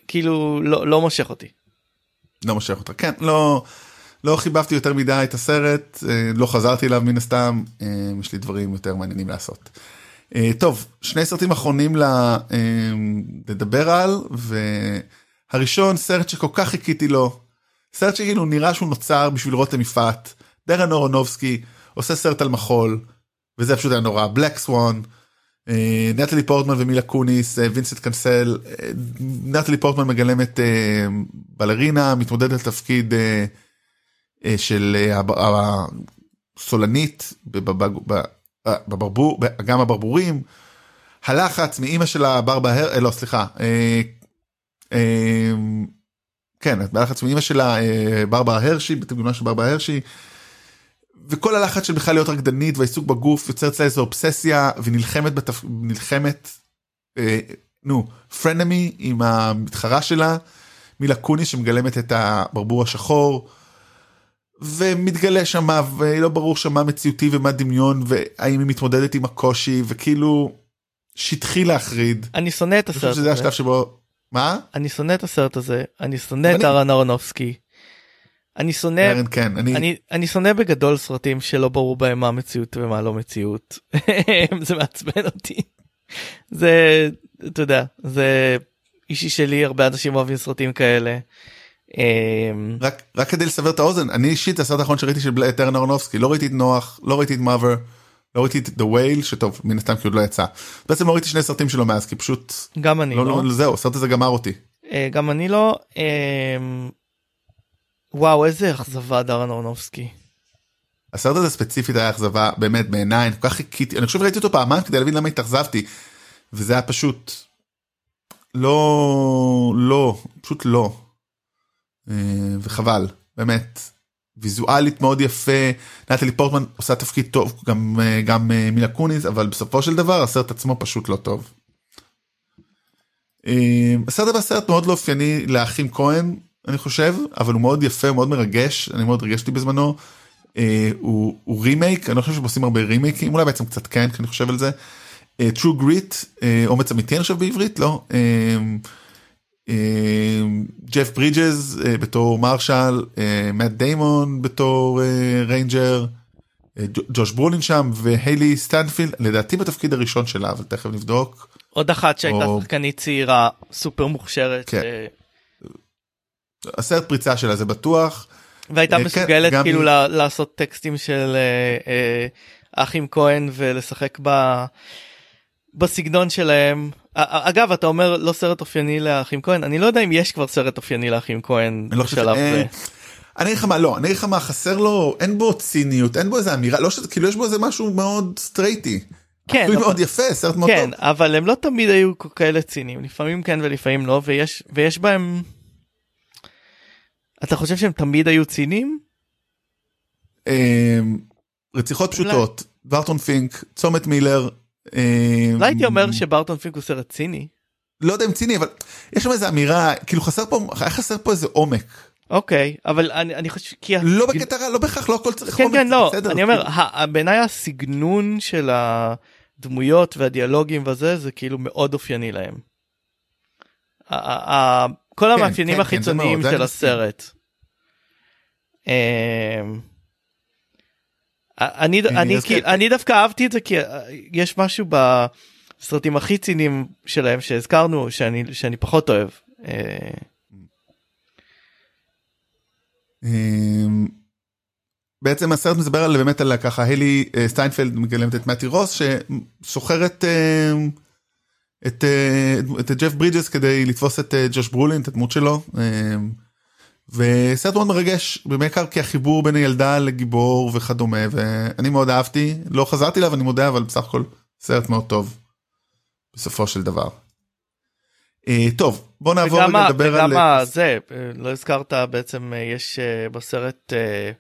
[SPEAKER 3] כאילו לא, לא מושך אותי.
[SPEAKER 2] לא מושך אותך כן לא. לא חיבבתי יותר מדי את הסרט, אה, לא חזרתי אליו מן הסתם, אה, יש לי דברים יותר מעניינים לעשות. אה, טוב, שני סרטים אחרונים לדבר על, והראשון סרט שכל כך חיכיתי לו, סרט שכאילו נראה שהוא נוצר בשביל רותם יפעת, דארן ארונופסקי עושה סרט על מחול, וזה פשוט היה נורא, Black Swan, נטלי פורטמן ומילה קוניס, וינסנט קאסל, נטלי פורטמן מגלמת בלרינה, מתמודדת לתפקיד של אה, הסולנית בברבור גם הברבורים הלחץ מאימא שלה ברבה הר לא סליחה אה, כן הלחץ מאימא שלה ברברה הרשי בתגובה של ברברה הרשי. וכל הלחץ של בכלל להיות רקדנית והעיסוק בגוף יוצר אצלה איזו אובססיה ונלחמת בתפ... נלחמת נו פרנמי עם המתחרה שלה מילה קוניס שמגלמת את הברבור השחור. ומתגלה שם ולא ברור שם מה מציאותי ומה דמיון והאם היא מתמודדת עם הקושי וכאילו שטחי להחריד.
[SPEAKER 3] אני שונא את הסרט
[SPEAKER 2] הזה. השלב שבו מה
[SPEAKER 3] אני שונא את הסרט הזה אני שונא את ארן אהרונובסקי. אני שונא
[SPEAKER 2] כן אני
[SPEAKER 3] אני אני שונא בגדול סרטים שלא ברור בהם מה מציאות ומה לא מציאות זה מעצבן אותי זה אתה יודע זה אישי שלי הרבה אנשים אוהבים סרטים כאלה. אמ,
[SPEAKER 2] רק רק כדי לסבר את האוזן אני אישית הסרט האחרון שראיתי של טרן ארנובסקי לא ראיתי את נוח לא ראיתי את מאבר לא ראיתי את The Whale שטוב מן הסתם כי עוד לא יצא בעצם לא ראיתי שני סרטים שלו מאז כי פשוט
[SPEAKER 3] גם אני
[SPEAKER 2] לא,
[SPEAKER 3] לא,
[SPEAKER 2] לא זהו הסרט הזה גמר אותי.
[SPEAKER 3] אה, גם אני לא. אמ, וואו איזה אכזבה דארן ארנובסקי.
[SPEAKER 2] הסרט הזה ספציפית היה אכזבה באמת בעיניי אני כל כך חיכיתי אני חושב ראיתי אותו פעמיים כדי להבין למה התאכזבתי וזה היה פשוט לא לא פשוט לא וחבל באמת ויזואלית מאוד יפה נטלי פורטמן עושה תפקיד טוב גם אה, גם אה, מילה קוניס אבל בסופו של דבר הסרט עצמו פשוט לא טוב. הסרט הבא סרט מאוד לא אופייני לאחים כהן אני חושב אבל הוא מאוד יפה מאוד מרגש אני מאוד הרגשתי בזמנו. הוא, הוא רימייק אני לא חושב שעושים הרבה רימייקים אולי בעצם קצת כן כי אני חושב על זה. true grit אומץ אמיתי אני חושב בעברית לא. ג'ף ברידג'ז בתור marshal, מאט דיימון בתור ranger, ג'וש ברולין שם והיילי סטיינפלד לדעתי בתפקיד הראשון שלה אבל תכף נבדוק.
[SPEAKER 3] עוד אחת שהייתה
[SPEAKER 2] או-
[SPEAKER 3] שחקנית צעירה סופר מוכשרת
[SPEAKER 2] כן.
[SPEAKER 3] אה,
[SPEAKER 2] הסרט פריצה שלה זה בטוח.
[SPEAKER 3] והייתה
[SPEAKER 2] אה, כן,
[SPEAKER 3] מסוגלת
[SPEAKER 2] גם
[SPEAKER 3] כאילו לעשות טקסטים של אה, אה, האחים כהן ולשחק ב... בסגנון שלהם. אגב אתה אומר לא סרט אופייני לאחים כהן אני לא יודע אם יש כבר סרט אופייני לאחים כהן
[SPEAKER 2] לא
[SPEAKER 3] בשלב
[SPEAKER 2] אה,
[SPEAKER 3] זה.
[SPEAKER 2] אני אגיד לך מה לא אני אגיד לך מה חסר לו אין בו ציניות אין בו איזה אמירה לא שזה כאילו יש בו איזה משהו מאוד סטרייטי.
[SPEAKER 3] כן, אבל-
[SPEAKER 2] מאוד יפה סרט מאוד
[SPEAKER 3] כן
[SPEAKER 2] טוב.
[SPEAKER 3] אבל הם לא תמיד היו כאלה ציניים לפעמים כן ולפעמים לא ויש ויש בהם. אתה חושב שהם תמיד היו ציניים?
[SPEAKER 2] אה, רציחות פשוטות ברטון פינק צומת מילר. אה,
[SPEAKER 3] לא הייתי אומר שברטון פינק הוא סרט ציני.
[SPEAKER 2] לא יודע אם ציני אבל יש שם איזה אמירה כאילו חסר פה היה חסר פה איזה עומק
[SPEAKER 3] אוקיי אבל אני אני חושב כי
[SPEAKER 2] לא בקטע רע לא בהכרח לא הכל צריך
[SPEAKER 3] כן
[SPEAKER 2] עומק
[SPEAKER 3] כן לא
[SPEAKER 2] בסדר,
[SPEAKER 3] אני אומר
[SPEAKER 2] כאילו.
[SPEAKER 3] בעיניי הסגנון של הדמויות והדיאלוגים וזה זה כאילו מאוד אופייני להם. כל
[SPEAKER 2] כן,
[SPEAKER 3] המאפיינים
[SPEAKER 2] כן,
[SPEAKER 3] החיצוניים של. הסרט. אמ, אני אני
[SPEAKER 2] כן.
[SPEAKER 3] אני דווקא אהבתי את זה כי אה, יש משהו בסרטים הכי ציניים שלהם שהזכרנו שאני שאני פחות אוהב. אה,
[SPEAKER 2] אמ, בעצם הסרט מדבר על באמת על ככה היילי אה, סטיינפלד מגלמת את מתי רוס ששוכרת אה, את אה, את ג'ף ברידג'ס כדי לתפוס את ג'וש ברולין את הדמות שלו. אה, וסרט מאוד מרגש בעיקר כי החיבור בין הילדה לגיבור וכדומה ואני מאוד אהבתי לא חזרתי אליו אני מודה אבל בסך הכל סרט מאוד טוב. בסופו של דבר. אה, טוב בוא נעבור
[SPEAKER 3] וגם,
[SPEAKER 2] לדבר
[SPEAKER 3] וגם
[SPEAKER 2] על
[SPEAKER 3] ה- זה אה, לא הזכרת בעצם אה, יש אה, בסרט אה,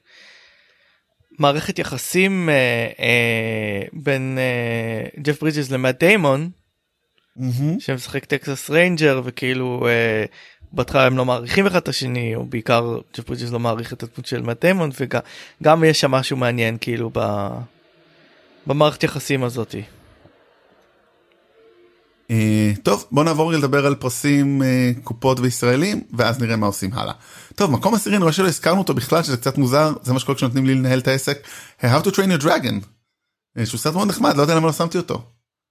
[SPEAKER 3] מערכת יחסים אה, אה, בין אה, ג'ף ברידג'ס למאט דיימון
[SPEAKER 2] מהמם.
[SPEAKER 3] שמשחק Texas Ranger וכאילו אה, בהתחלה הם לא מעריכים אחד את השני או בעיקר ג'ף ברידג'ס לא מעריך את הדמות של מאט דיימון וגם גם יש שם משהו מעניין כאילו ב, במערכת יחסים הזאתי.
[SPEAKER 2] אה, טוב בוא נעבור לדבר על פרסים אה, קופות וישראלים ואז נראה מה עושים הלאה. טוב מקום עשירי אני רואה שלא הזכרנו אותו בכלל שזה קצת מוזר זה מה שקורה כשנותנים לי לנהל את העסק. How to train your dragon. אה, שהוא סרט מאוד נחמד לא יודע למה לא שמתי אותו.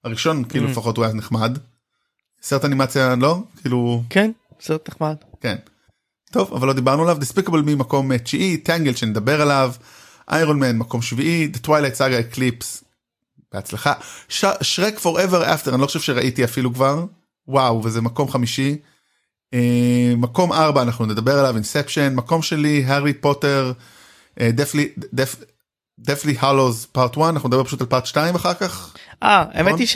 [SPEAKER 2] הראשון כאילו
[SPEAKER 3] Mm.
[SPEAKER 2] לפחות הוא היה נחמד. סרט אנימציה לא כאילו
[SPEAKER 3] כן סרט נחמד.
[SPEAKER 2] כן. טוב אבל לא דיברנו עליו דיספיקבל מי מקום אה, תשיעי טנגל שנדבר עליו איירון מן מקום שביעי The Twilight Saga Eclipse. בהצלחה ש- שרק forever after אני לא חושב שראיתי אפילו כבר וואו וזה מקום חמישי. אה, מקום ארבע אנחנו נדבר עליו אינספשן מקום שלי הארי פוטר דפלי דף Deathly Hallows Part 1 אנחנו נדבר פשוט על Part 2 אחר כך
[SPEAKER 3] אה האמת
[SPEAKER 2] נכון?
[SPEAKER 3] היא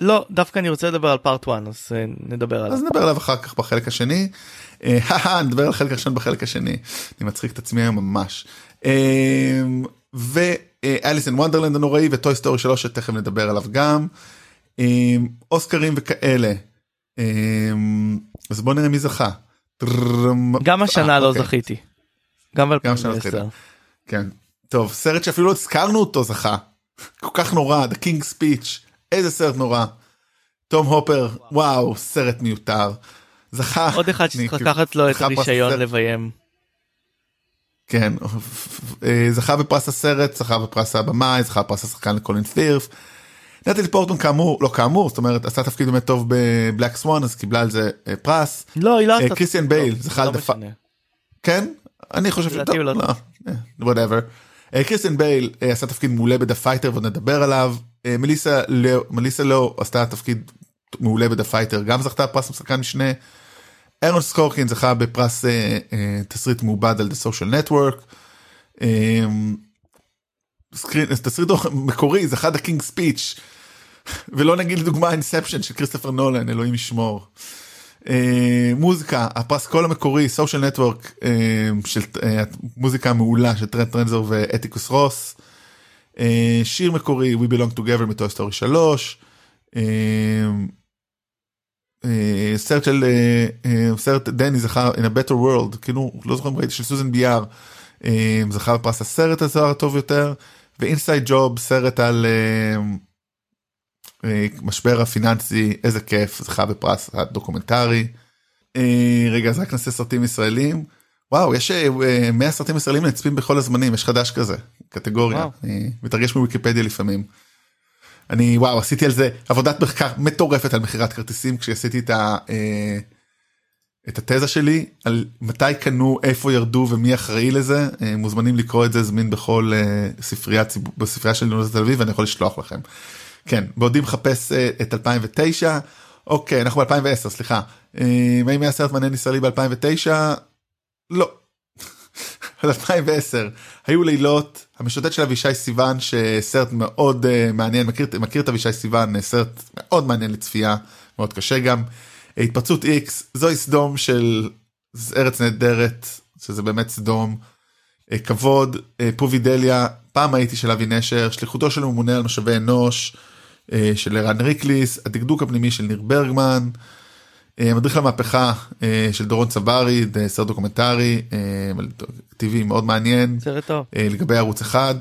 [SPEAKER 3] שלא דווקא אני רוצה לדבר על Part 1 אז אה, נדבר עליו.
[SPEAKER 2] אז נדבר עליו אחר כך בחלק השני. אה, נדבר על חלק ראשון בחלק השני. אני מצחיק את עצמי היום ממש. ו Alice in Wonderland הנוראי ו Toy Story 3 שתכף נדבר עליו גם. אה, אוסקרים וכאלה. אה, אז בוא נראה מי זכה.
[SPEAKER 3] גם השנה
[SPEAKER 2] אה,
[SPEAKER 3] לא
[SPEAKER 2] אוקיי.
[SPEAKER 3] זכיתי. גם
[SPEAKER 2] גם השנה לא
[SPEAKER 3] 2010.
[SPEAKER 2] זכית. כן. טוב סרט שאפילו לא הזכרנו אותו זכה. כל כך נורא The King's Speech איזה סרט נורא. תום הופר וואו סרט מיותר. זכה
[SPEAKER 3] עוד אחד שצריך לקחת לו את הרישיון. לביים.
[SPEAKER 2] כן אה, זכה בפרס הסרט זכה בפרס הבמאי זכה בפרס השחקן לקולין פירת'. נטלי פורטמן כאמור לא כאמור זאת אומרת עשה תפקיד באמת טוב ב Black Swan אז קיבלה על זה אה, פרס.
[SPEAKER 3] לא היא לא
[SPEAKER 2] אה,
[SPEAKER 3] עשתה.
[SPEAKER 2] קריסטיאן בייל
[SPEAKER 3] לא,
[SPEAKER 2] זכה
[SPEAKER 3] לא
[SPEAKER 2] על דפ...
[SPEAKER 3] משנה.
[SPEAKER 2] כן אני חושב
[SPEAKER 3] לדעתי הוא לא
[SPEAKER 2] לא, אה, קריסטיאן בייל אה, עשה תפקיד מעולה ב The Fighter ועוד נדבר עליו. אה, מליסה ליאו מליסה ליאו עשתה תפקיד מעולה ב The Fighter גם זכתה פרס משחקן משנה. ארון סורקין זכה בפרס אה, אה, תסריט מעובד על The Network. אה, screen, תסריט מקורי זכה The King's Speech ולא נגיד לדוגמה Inception של כריסטופר נולן אלוהים ישמור. אה, מוזיקה הפסקול המקורי Social Network של אה, מוזיקה מעולה של טרנט רזנור ואתיקוס רוס. אה, שיר מקורי We Belong Together מ Toy Story 3. אה, אה, סרט של אה, אה, סרט דני זכה in a better world כאילו לא זוכר אם ראיתי של סוזן ביאר אה, זכה בפרס הסרט הזה הטוב יותר ו Inside Job סרט על אה, אה, משבר הפיננסי איזה כיף זכה בפרס הדוקומנטרי. אה, רגע אז רק נעשה סרטים ישראלים. וואו יש אה, אה, 100 סרטים ישראלים נצפים בכל הזמנים יש חדש כזה קטגוריה
[SPEAKER 3] וואו.
[SPEAKER 2] אני מתרגש מוויקיפדיה לפעמים. אני וואו עשיתי על זה עבודת מחקר מטורפת על מכירת כרטיסים כשעשיתי את ה... אה, את התזה שלי על מתי קנו איפה ירדו ומי אחראי לזה אה, מוזמנים לקרוא את זה זמין בכל אה, ספרייה בספרייה של אוניברסיטת תל אביב ואני יכול לשלוח לכם. כן בעודי מחפש אה, את 2009 אוקיי אנחנו ב2010 סליחה. אה, האם היה סרט מעניין ישראלי ב2009 לא. על 2010 היו לילות. המשוטט של אבישי סיוון שסרט מאוד uh, מעניין. מכיר, מכיר את אבישי סיוון אה, סרט מאוד מעניין לצפייה מאוד קשה גם. אה, התפרצות איקס זוהי סדום של ארץ נהדרת שזה באמת סדום. אה, כבוד אה, פובידיליה פעם הייתי של אבי נשר שליחותו של ממונה על משאבי אנוש. אה, של ערן ריקליס הדקדוק הפנימי של ניר ברגמן. אה, מדריך למהפכה אה, של דורון צברי סרט דוקומנטרי אה, טבעי מאוד מעניין
[SPEAKER 3] סרט טוב.
[SPEAKER 2] אה, לגבי ערוץ אחד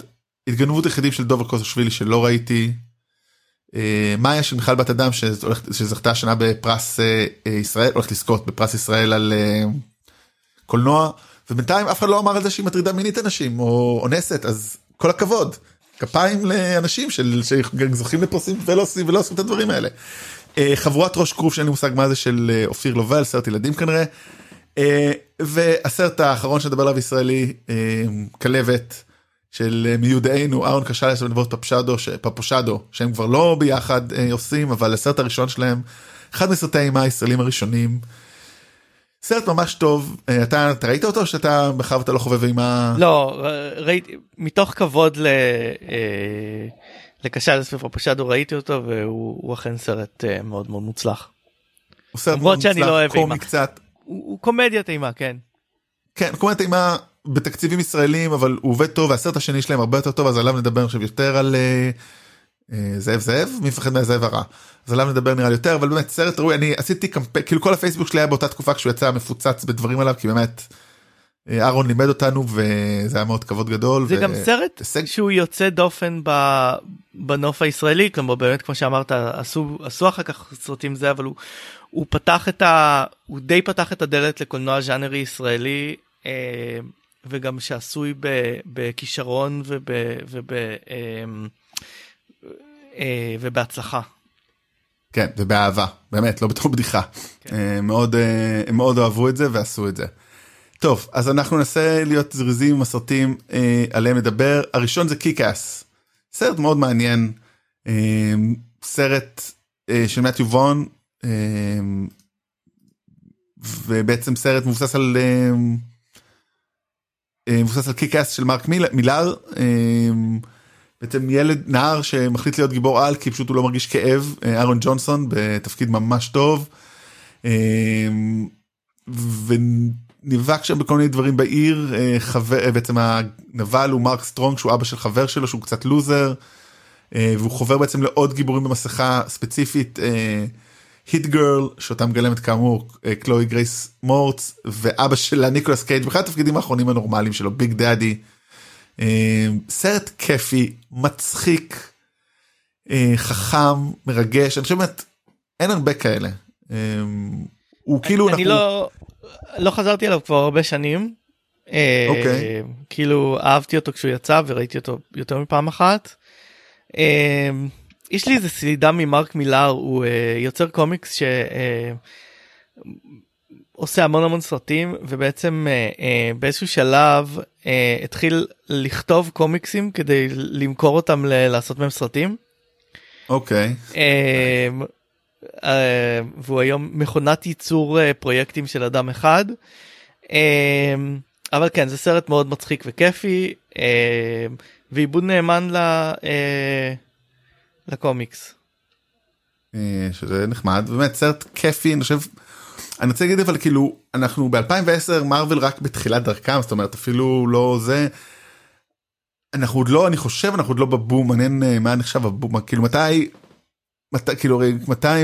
[SPEAKER 2] התגנבות יחידים של דובר קוסאשווילי שלא ראיתי. אה, מאיה של מיכל בת אדם שזכתה השנה בפרס אה, אה, ישראל הולכת לזכות בפרס ישראל על אה, קולנוע ובינתיים אף אחד לא אמר על זה שהיא מטרידה מינית אנשים או אונסת אז כל הכבוד כפיים לאנשים של שזוכים לפרסים ולא עושים ולא עושים את הדברים האלה. אה, חבורת ראש כרוב שאין לי מושג מה זה של אה, אופיר לובל סרט ילדים כנראה. אה, והסרט האחרון שנדבר עליו ישראלי כלבת של מיודענו אהרון קשלס ונבות פפשדו פפושדו שהם כבר לא ביחד עושים אבל הסרט הראשון שלהם אחד מסרטי האימה הישראלים הראשונים. סרט ממש טוב אה, אתה אתה ראית אותו או שאתה מאחר ואתה לא חובב אימה
[SPEAKER 3] לא ר- ראיתי מתוך כבוד ל... אה, לקשלס ופרפשדו ראיתי אותו והוא הוא אכן סרט אה, מאוד מאוד מוצלח.
[SPEAKER 2] הוא סרט מאוד
[SPEAKER 3] שאני
[SPEAKER 2] מוצלח,
[SPEAKER 3] לא אוהב
[SPEAKER 2] קומי
[SPEAKER 3] אימה.
[SPEAKER 2] קצת
[SPEAKER 3] הוא, הוא קומדיית אימה כן.
[SPEAKER 2] כן קומדיית אימה בתקציבים ישראלים אבל הוא עובד טוב והסרט השני שלהם הרבה יותר טוב אז עליו נדבר עכשיו יותר על אה, זאב זאב מי מפחד מהזאב הרע אז עליו נדבר נראה לי יותר אבל באמת סרט ראוי אני עשיתי קמפיין כאילו כל הפייסבוק שלי היה באותה תקופה כשהוא יצא מפוצץ בדברים עליו כי באמת אה, אהרון לימד אותנו וזה היה מאוד כבוד גדול.
[SPEAKER 3] זה
[SPEAKER 2] ו-
[SPEAKER 3] גם סרט
[SPEAKER 2] הישג-
[SPEAKER 3] שהוא יוצא דופן ב... בנוף הישראלי כלומר באמת כמו שאמרת עשו עשו אחר כך סרטים זה אבל הוא הוא פתח את ה... הוא די פתח את הדלת לקולנוע ז'אנרי ישראלי אה, וגם שעשוי. בכישרון וב... וב... אה, ובהצלחה.
[SPEAKER 2] כן ובאהבה באמת לא בתור בדיחה אה, מאוד אה, הם מאוד אהבו את זה ועשו את זה. טוב אז אנחנו ננסה להיות זריזים עם הסרטים אה, עליהם נדבר הראשון זה קיקאס סרט מאוד מעניין אה, סרט אה, של מתיו וון אה, ובעצם סרט מבוסס על אה, מבוסס על Kick-Ass של מרק מיל, מילר. אה, בעצם ילד נער שמחליט להיות גיבור על כי פשוט הוא לא מרגיש כאב אה, אהרון ג'ונסון בתפקיד ממש טוב. אה, ונאבק שם בכל מיני דברים בעיר אה, חבר אה, בעצם הנבל הוא מרק סטרונג שהוא אבא של חבר שלו שהוא קצת לוזר. והוא חובר בעצם לעוד גיבורים במסכה ספציפית Hit-Girl שאותה מגלמת כאמור קלוי גרייס מורץ ואבא שלה ניקולס קייג' בכלל התפקידים האחרונים הנורמליים שלו Big Daddy. אה, סרט כיפי מצחיק אה, חכם מרגש אני חושב באמת אין הרבה כאלה. אה, הוא כאילו
[SPEAKER 3] אני לא לא חזרתי עליו כבר הרבה שנים.
[SPEAKER 2] אוקיי.
[SPEAKER 3] כאילו אהבתי אותו כשהוא יצא וראיתי אותו יותר מפעם אחת. יש לי איזה סלידה ממרק מילר הוא יוצר קומיקס ש... עושה המון המון סרטים ובעצם אה, אה, באיזשהו שלב אה, התחיל לכתוב קומיקסים כדי למכור אותם ל- לעשות מהם סרטים.
[SPEAKER 2] אוקיי.
[SPEAKER 3] אה, אה, והוא היום מכונת ייצור אה, פרויקטים של אדם אחד. אה, אבל כן זה סרט מאוד מצחיק וכיפי אה, ועיבוד נאמן ל, אה, לקומיקס.
[SPEAKER 2] אה, שזה נחמד באמת סרט כיפי אני חושב. אני רוצה להגיד אבל כאילו אנחנו ב2010 מרוויל רק בתחילת דרכם זאת אומרת אפילו לא זה. אנחנו עוד לא אני חושב אנחנו עוד לא בבום מעניין אה, מה נחשב הבום כאילו מתי. מתי כאילו הרי מתי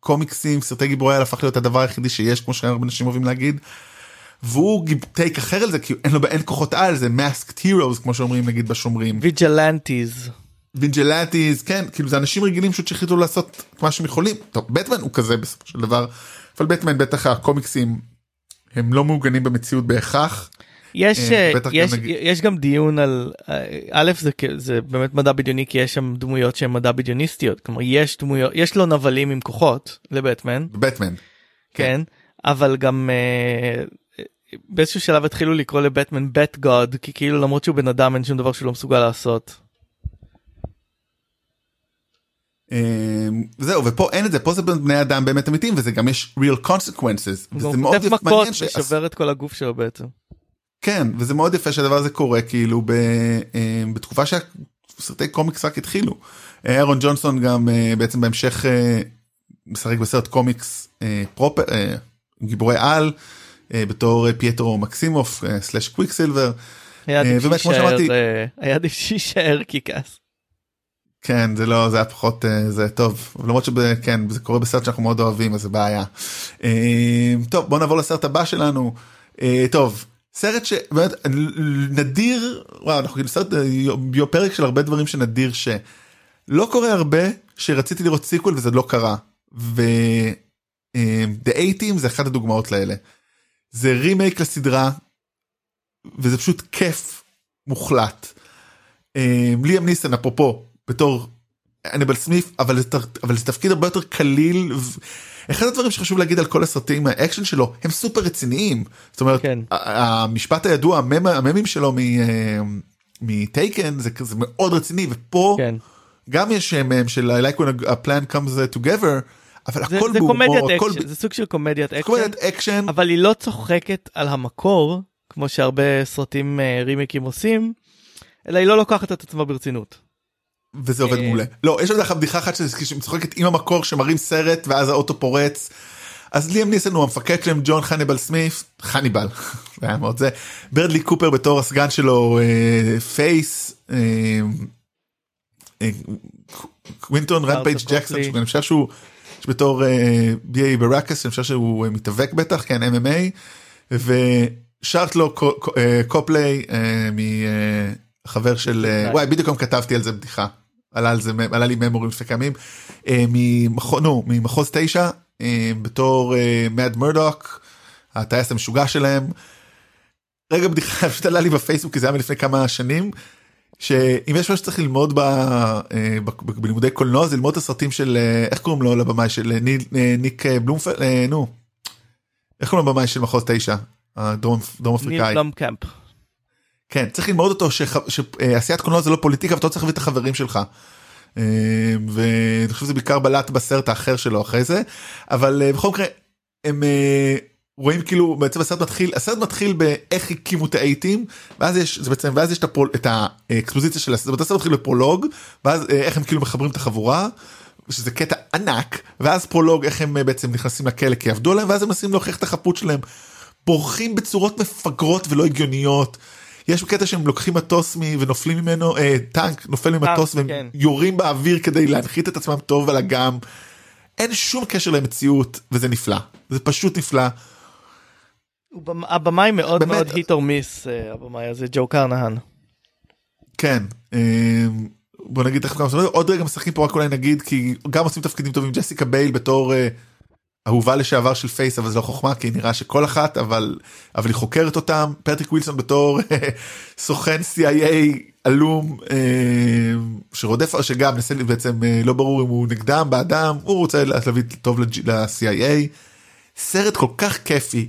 [SPEAKER 2] קומיקסים סרטי גיבורי על הפך להיות הדבר היחידי שיש כמו שהרבה אנשים אוהבים להגיד. והוא take אחר על זה כי אין לו אין כוחות על זה masked heroes כמו שאומרים נגיד בשומרים
[SPEAKER 3] vigilantes.
[SPEAKER 2] vigilantes כן כאילו זה אנשים רגילים פשוט שהחליטו לעשות את מה שהם יכולים טוב בטמן הוא כזה בסופו של דבר אבל בטמן בטח הקומיקסים הם לא מעוגנים במציאות בהכרח.
[SPEAKER 3] יש
[SPEAKER 2] אה,
[SPEAKER 3] אה,
[SPEAKER 2] בטח גם
[SPEAKER 3] יש יש גם דיון על אה, א' זה זה באמת מדע בדיוני כי יש שם דמויות שהן מדע בדיוניסטיות כלומר יש דמויות יש לו נבלים עם כוחות לבטמן
[SPEAKER 2] בטמן
[SPEAKER 3] כן אבל גם אה, באיזשהו שלב התחילו לקרוא לבטמן Bat God כי כאילו למרות שהוא בן אדם אין שום דבר שהוא לא מסוגל לעשות.
[SPEAKER 2] אה, זהו ופה אין את זה פה זה בני אדם באמת אמיתיים וזה גם יש real consequences וזה מאוד מעניין ש-
[SPEAKER 3] ושובר את כל הגוף שלו בעצם.
[SPEAKER 2] כן וזה מאוד יפה שהדבר הזה קורה כאילו ב, אה, בתקופה שהסרטי קומיקס רק התחילו. אה, אהרון ג'ונסון גם אה, בעצם בהמשך אה, משחק בסרט קומיקס אה, proper גיבורי על בתור פייטרו מקסימוף slash Quicksilver.
[SPEAKER 3] היה עדיף שיישאר,
[SPEAKER 2] שאמרתי-
[SPEAKER 3] אה, היה עדיף שיישאר Kick-Ass.
[SPEAKER 2] כן זה לא זה היה פחות אה, זה טוב למרות שכן זה קורה בסרט שאנחנו מאוד אוהבים אז זה בעיה. אה, טוב בוא נעבור לסרט הבא שלנו אה, טוב סרט שבאמת נדיר וואו אנחנו כאילו סרט אה, פרק של הרבה דברים שנדיר שלא קורה הרבה שרציתי לראות sequel וזה לא קרה. ו... The A-Team זה אחת הדוגמאות לאלה. זה רימייק לסדרה וזה פשוט כיף מוחלט. ליאם ניסן אפרופו בתור אניבל סמית' אבל זה, אבל זה תפקיד הרבה יותר קליל. ו- אחד הדברים שחשוב להגיד על כל הסרטים האקשן שלו הם סופר רציניים. זאת אומרת
[SPEAKER 3] כן.
[SPEAKER 2] המשפט הידוע המם, הממים שלו מ- אה, מ Taken זה כזה מאוד רציני ופה
[SPEAKER 3] כן.
[SPEAKER 2] גם יש מהם של I like when a plan comes together אבל
[SPEAKER 3] זה,
[SPEAKER 2] הכל
[SPEAKER 3] זה
[SPEAKER 2] בהומור,
[SPEAKER 3] קומדיית
[SPEAKER 2] הכל
[SPEAKER 3] זה סוג של קומדיית אקשן,
[SPEAKER 2] קומדיית אקשן
[SPEAKER 3] אבל היא לא צוחקת על המקור, כמו שהרבה סרטים אה, רימייקים עושים, אלא היא לא לוקחת את עצמה ברצינות.
[SPEAKER 2] וזה עובד
[SPEAKER 3] אה,
[SPEAKER 2] מעולה. לא, יש לך בדיחה אחת שצוחקת עם המקור שמראים סרט ואז האוטו פורץ. אז ליאם ניסן הוא המפקד שלהם ג'ון חניבל סמית' חניבל זה היה מאוד זה ברדלי קופר בתור הסגן שלו אה, פייס אה, אה, קווינטון רמפייג'. ג'קסון שאני חושב שהוא בתור בי.איי ברקס אני חושב שהוא מתאבק בטח כן MMA קו- אה, קופליי אה, מחבר של אה, וואי בדיוק היום כתבתי על זה בדיחה עלה על זה עלה לי ממורים לפני כמה ימים אה, ממחוז נו, ממחוז תשע אה, בתור מאד מרדוק הטייס המשוגע שלהם. רגע בדיחה פשוט עלה לי בפייסבוק כי זה היה מלפני כמה שנים. שאם יש משהו שצריך ללמוד ב, אה, ב, ב, בלימודי קולנוע זה ללמוד את הסרטים של אה, איך קוראים לו לבמאי של אה, ניל, אה, ניק אה, בלומפלד אה, נו. איך קוראים לבמאי של מחוז תשע הדרום דרום
[SPEAKER 3] ניל
[SPEAKER 2] אפריקאי
[SPEAKER 3] פלומקאמפ.
[SPEAKER 2] כן צריך ללמוד אותו שעשיית קולנוע זה לא פוליטיקה ואתה לא צריך להביא את החברים שלך. אה, ואני חושב שזה בעיקר בלט בסרט האחר שלו אחרי זה אבל אה, בכל מקרה הם אה, רואים כאילו בעצם הסרט מתחיל הסרט מתחיל באיך הקימו את האייטים ואז יש זה בעצם ואז יש את, הפול, את האקספוזיציה של הסרט הסרט מתחיל בפרולוג ואז אה, איך הם כאילו מחברים את החבורה. שזה קטע ענק ואז פרולוג איך הם אה, בעצם נכנסים לכלא כי עבדו עליהם ואז הם מנסים להוכיח את החפות שלהם. בורחים בצורות מפגרות ולא הגיוניות. יש קטע שהם לוקחים מטוס מ... ונופלים ממנו אה, טנק נופל ממטוס והם
[SPEAKER 3] כן.
[SPEAKER 2] יורים באוויר כדי להנחית את עצמם טוב על אגם. אין שום קשר למציאות וזה נפלא זה פשוט נפלא.
[SPEAKER 3] הבמאי מאוד
[SPEAKER 2] באמת.
[SPEAKER 3] מאוד hit or miss הבמאי הזה ג'ו קרנהן.
[SPEAKER 2] כן אה, בוא נגיד תכף כמה עוד רגע משחקים פה רק אולי נגיד כי גם עושים תפקידים טובים ג'סיקה בייל בתור אה, אהובה לשעבר של פייס אבל זה לא חוכמה כי נראה שכל אחת אבל אבל היא חוקרת אותם פטריק ווילסון בתור סוכן CIA עלום אה, שרודף שגם מנסה בעצם אה, לא ברור אם הוא נגדם בעדם הוא רוצה להביא טוב ל-CIA סרט כל כך כיפי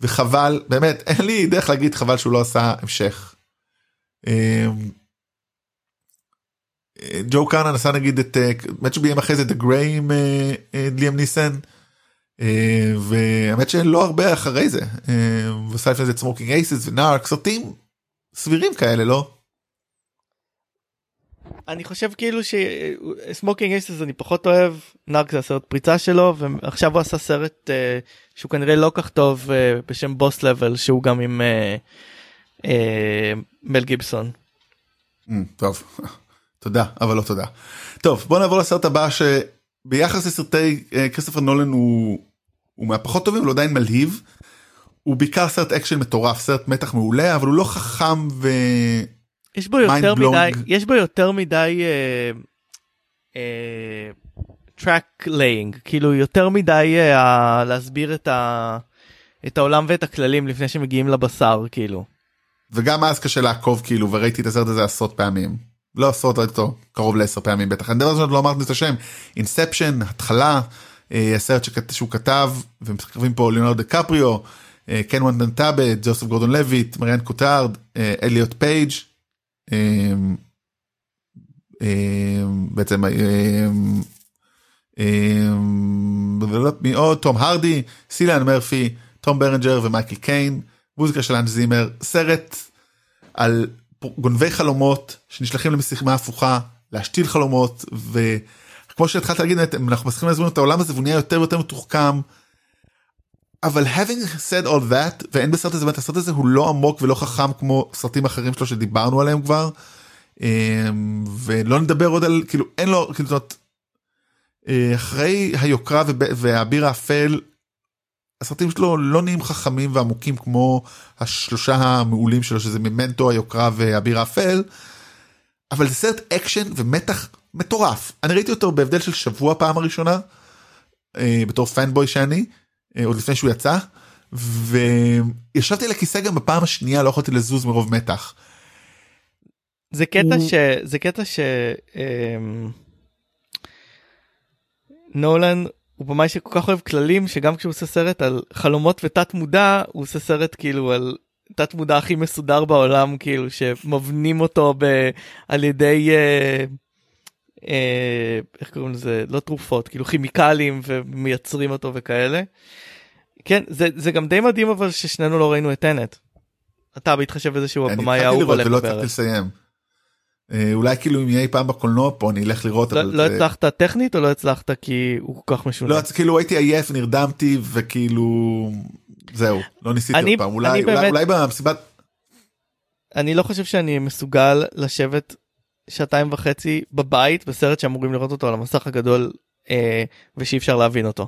[SPEAKER 2] וחבל באמת אין לי דרך להגיד חבל שהוא לא עשה המשך. אה, ג'ו קרנן עשה נגיד את באמת שביים אחרי זה את ה Grey עם ליאם ניסן. והאמת שלא הרבה אחרי זה ועשה לפני זה את Smokin' Aces ו Narc סרטים סבירים כאלה לא.
[SPEAKER 3] אני חושב כאילו ש Smokin' Aces אני פחות אוהב Narc זה הסרט פריצה שלו ועכשיו הוא עשה סרט uh, שהוא כנראה לא כך טוב בשם Boss Level שהוא גם עם מל גיבסון.
[SPEAKER 2] אמ, טוב תודה אבל לא תודה. טוב בוא נעבור לסרט הבא שביחס לסרטי כריסטופר נולן הוא, הוא מהפחות טובים הוא עדיין מלהיב. הוא בעיקר סרט אקשן מטורף סרט מתח מעולה אבל הוא לא חכם ו...
[SPEAKER 3] יש בו יותר מדי יש בו יותר מדי track אה, laying אה, כאילו יותר מדי אה, להסביר את, ה, את העולם ואת הכללים לפני שמגיעים לבשר כאילו.
[SPEAKER 2] וגם אז קשה לעקוב כאילו וראיתי את הסרט הזה עשרות פעמים. לא עשרות ראיתי אותו קרוב לעשר פעמים בטח. אני דבר לא אמרתי את השם. Inception התחלה הסרט שהוא כתב ומשחקים פה ליאונרד דקפריו קן ווטנבה ג'וסף גורדון לויט מריון קוטיאר אליוט פייג' בעצם מי תום הרדי סילן מרפי תום ברנג'ר ומייקל קיין מוזיקה של האנס זימר סרט על גונבי חלומות שנשלחים למשימה הפוכה להשתיל חלומות וכמו שהתחלת להגיד אנחנו מצליחים להזמין את העולם הזה והוא נהיה יותר ויותר מתוחכם. אבל having said all that ואין בסרט הזה הסרט הזה הוא לא עמוק ולא חכם כמו סרטים אחרים שלו שדיברנו עליהם כבר. אמ, ולא נדבר עוד על כאילו אין לו כאילו זאת אה, אחרי היוקרה והאביר האפל הסרטים שלו לא נהיים חכמים ועמוקים כמו השלושה המעולים שלו שזה ממנטו היוקרה והאביר האפל. אבל זה סרט אקשן ומתח מטורף אני ראיתי אותו בהבדל של שבוע פעם הראשונה אה, בתור פנבוי שאני. אה, עוד לפני שהוא יצא וישבתי על הכיסא גם בפעם השנייה לא יכולתי לזוז מרוב מתח.
[SPEAKER 3] זה קטע הוא... ש... זה קטע ש... אמ... נולן הוא במאי שכל כך אוהב כללים שגם כשהוא עושה סרט על חלומות ותת מודע הוא עושה סרט כאילו על תת מודע הכי מסודר בעולם כאילו שמבנים אותו ב... על ידי. אה... אה, איך קוראים לזה לא תרופות כאילו כימיקלים ומייצרים אותו וכאלה. כן זה זה גם די מדהים אבל ששנינו לא ראינו את טנט. אתה בהתחשב בזה שהוא הבמאי האהוב עליך
[SPEAKER 2] בערך. אה, אולי כאילו אם יהיה אי פעם בקולנוע פה אני אלך לראות
[SPEAKER 3] לא, לא הצלחת טכנית או לא הצלחת כי הוא כל כך משונה?
[SPEAKER 2] לא כאילו הייתי עייף נרדמתי וכאילו זהו לא ניסיתי אני, עוד פעם אולי, באמת, אולי, אולי במסיבת.
[SPEAKER 3] אני לא חושב שאני מסוגל לשבת שעתיים וחצי בבית בסרט שאמורים לראות אותו על המסך הגדול אה, ושאי אפשר להבין אותו.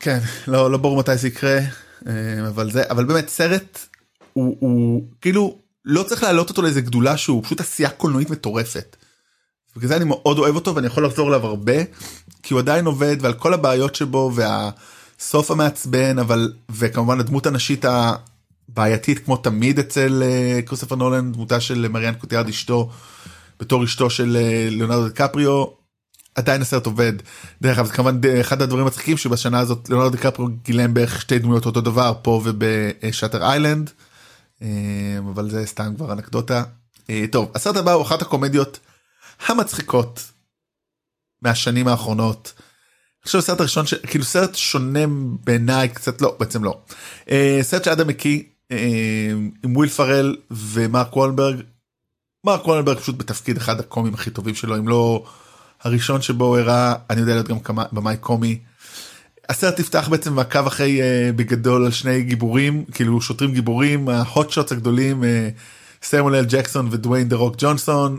[SPEAKER 2] כן לא לא ברור מתי זה יקרה אה, אבל זה אבל באמת סרט הוא, הוא כאילו לא צריך להעלות אותו לאיזה גדולה שהוא פשוט עשייה קולנועית מטורפת. בגלל זה אני מאוד אוהב אותו ואני יכול לחזור אליו הרבה כי הוא עדיין עובד ועל כל הבעיות שבו והסוף המעצבן אבל וכמובן הדמות הנשית בעייתית כמו תמיד אצל uh, קריסטופר נולן דמותה של מריאן קוטיארד אשתו בתור אשתו של uh, ליאונרדו דקפריו עדיין הסרט עובד. דרך אגב כמובן אחד הדברים מצחיקים שבשנה הזאת ליאונרדו דקפריו גילם בערך שתי דמויות אותו דבר פה ובשאטר איילנד אבל זה סתם כבר אנקדוטה. טוב הסרט הבא הוא אחת הקומדיות המצחיקות מהשנים האחרונות. חושב סרט הראשון שכאילו סרט שונה בעיניי קצת לא בעצם לא. אה, סרט שאדם מקיי אה, עם וויל פרל ומרק וולנברג. מרק וולנברג פשוט בתפקיד אחד הקומיים הכי טובים שלו אם לא הראשון שבו הוא הראה אני יודע להיות גם במאי קומי. הסרט נפתח בעצם מעקב אחרי אה, בגדול על שני גיבורים כאילו שוטרים גיבורים ה hot shots הגדולים אה, סמואל אל ג'קסון ודוויין דה רוק ג'ונסון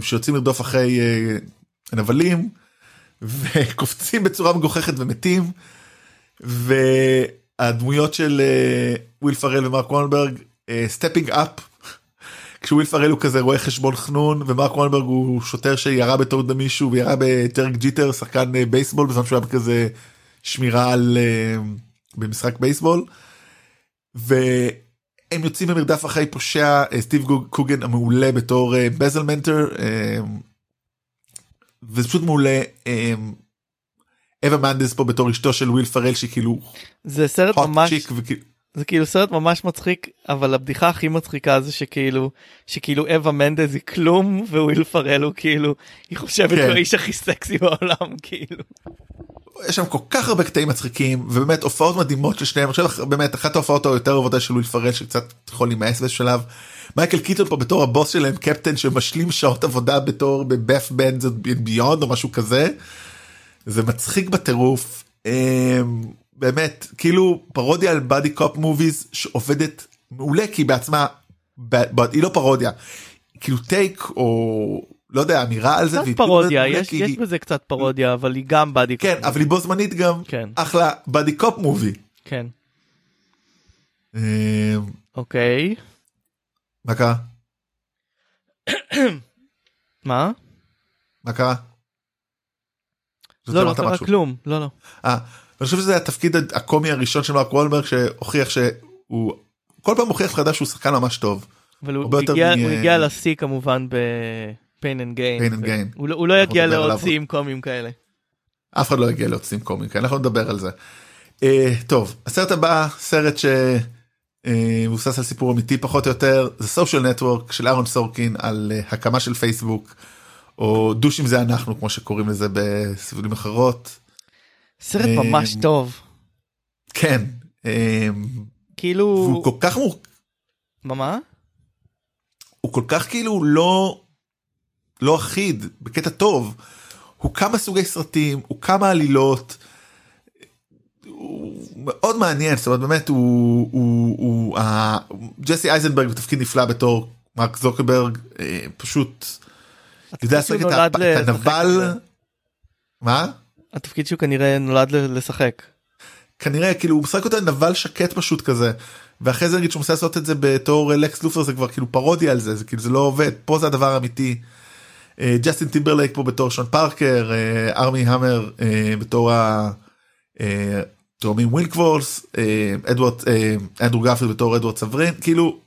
[SPEAKER 2] שיוצאים לרדוף אחרי אה, נבלים וקופצים בצורה מגוחכת ומתים. והדמויות של וויל פרל ומרק וולנברג stepping up כשוויל פרל הוא כזה רואה חשבון חנון ומרק וולברג הוא שוטר שירה בטעות במישהו וירה בדרק ג'יטר שחקן אה, בייסבול בזמן שהוא היה בכזה שמירה על אה, במשחק בייסבול. והם יוצאים במרדף אחרי פושע אה, סטיב קוגן המעולה בתור בזל מנטר וזה פשוט מעולה. אווה מנדס פה בתור אשתו של וויל פרל שהיא כאילו
[SPEAKER 3] זה סרט ממש זה כאילו סרט ממש מצחיק אבל הבדיחה הכי מצחיקה זה שכאילו שכאילו אווה מנדס היא כלום וויל פרל הוא כאילו היא חושבת כן. האיש הכי סקסי בעולם כאילו.
[SPEAKER 2] יש שם כל כך הרבה קטעים מצחיקים ובאמת הופעות מדהימות של שניהם עכשיו באמת אחת ההופעות היותר אהובות של וויל פרל שקצת יכול להימאס בשלב. מייקל קיטון פה בתור הבוס שלהם קפטן שמשלים שעות עבודה בתור ב Bed Bath and Beyond או משהו כזה. זה מצחיק בטירוף. אמ, באמת כאילו פרודיה על buddy cop movies שעובדת מעולה כי בעצמה היא לא פרודיה כאילו take או לא יודע אמירה על זה.
[SPEAKER 3] קצת פרודיה יש, יש היא... בזה קצת פרודיה אבל היא גם
[SPEAKER 2] כן cop אבל היא בו זמנית גם כן. אחלה buddy cop movie.
[SPEAKER 3] כן.
[SPEAKER 2] אמ,
[SPEAKER 3] אוקיי.
[SPEAKER 2] מה קרה?
[SPEAKER 3] מה?
[SPEAKER 2] מה קרה?
[SPEAKER 3] לא, לא קרה כלום, לא, לא.
[SPEAKER 2] אה, אני חושב שזה התפקיד הקומי הראשון של מרק וולברג שהוכיח שהוא כל פעם מוכיח מחדש שהוא שחקן ממש טוב.
[SPEAKER 3] אבל הוא הגיע, הוא הגיע לשיא כמובן ב Pain and Gain. הוא לא יגיע לעוד שיאים קומיים כאלה.
[SPEAKER 2] אף אחד לא יגיע לעוד שיאים קומיים כאלה, אנחנו נדבר על זה. Uh, טוב, הסרט הבא, סרט שמבוסס uh, על סיפור אמיתי פחות או יותר, זה סושיאל נטוורק של אהרון סורקין על uh, הקמה של פייסבוק. או דושים זה אנחנו כמו שקוראים לזה בסביבים אחרות.
[SPEAKER 3] סרט ממש טוב.
[SPEAKER 2] כן.
[SPEAKER 3] כאילו
[SPEAKER 2] הוא כל כך מור...
[SPEAKER 3] מה?
[SPEAKER 2] הוא כל כך כאילו לא לא אחיד בקטע טוב. הוא כמה סוגי סרטים הוא כמה עלילות. הוא מאוד מעניין זאת אומרת באמת הוא הוא הוא ג'סי אייזנברג בתפקיד נפלא בתור מרק זוקרברג פשוט יודע לשחק את הנבל. מה?
[SPEAKER 3] התפקיד שהוא כנראה נולד לשחק.
[SPEAKER 2] כנראה כאילו הוא משחק אותה נבל שקט פשוט כזה ואחרי זה נגיד שהוא מנסה לעשות את זה בתור לקס לופר זה כבר כאילו פרודיה על זה זה כאילו זה לא עובד פה זה הדבר האמיתי. ג'סטין טימברלייק פה בתור שון פארקר ארמי המר בתור התאומים וינקלווס אדוארד אנדרו גרפילד בתור אדוארד סברין כאילו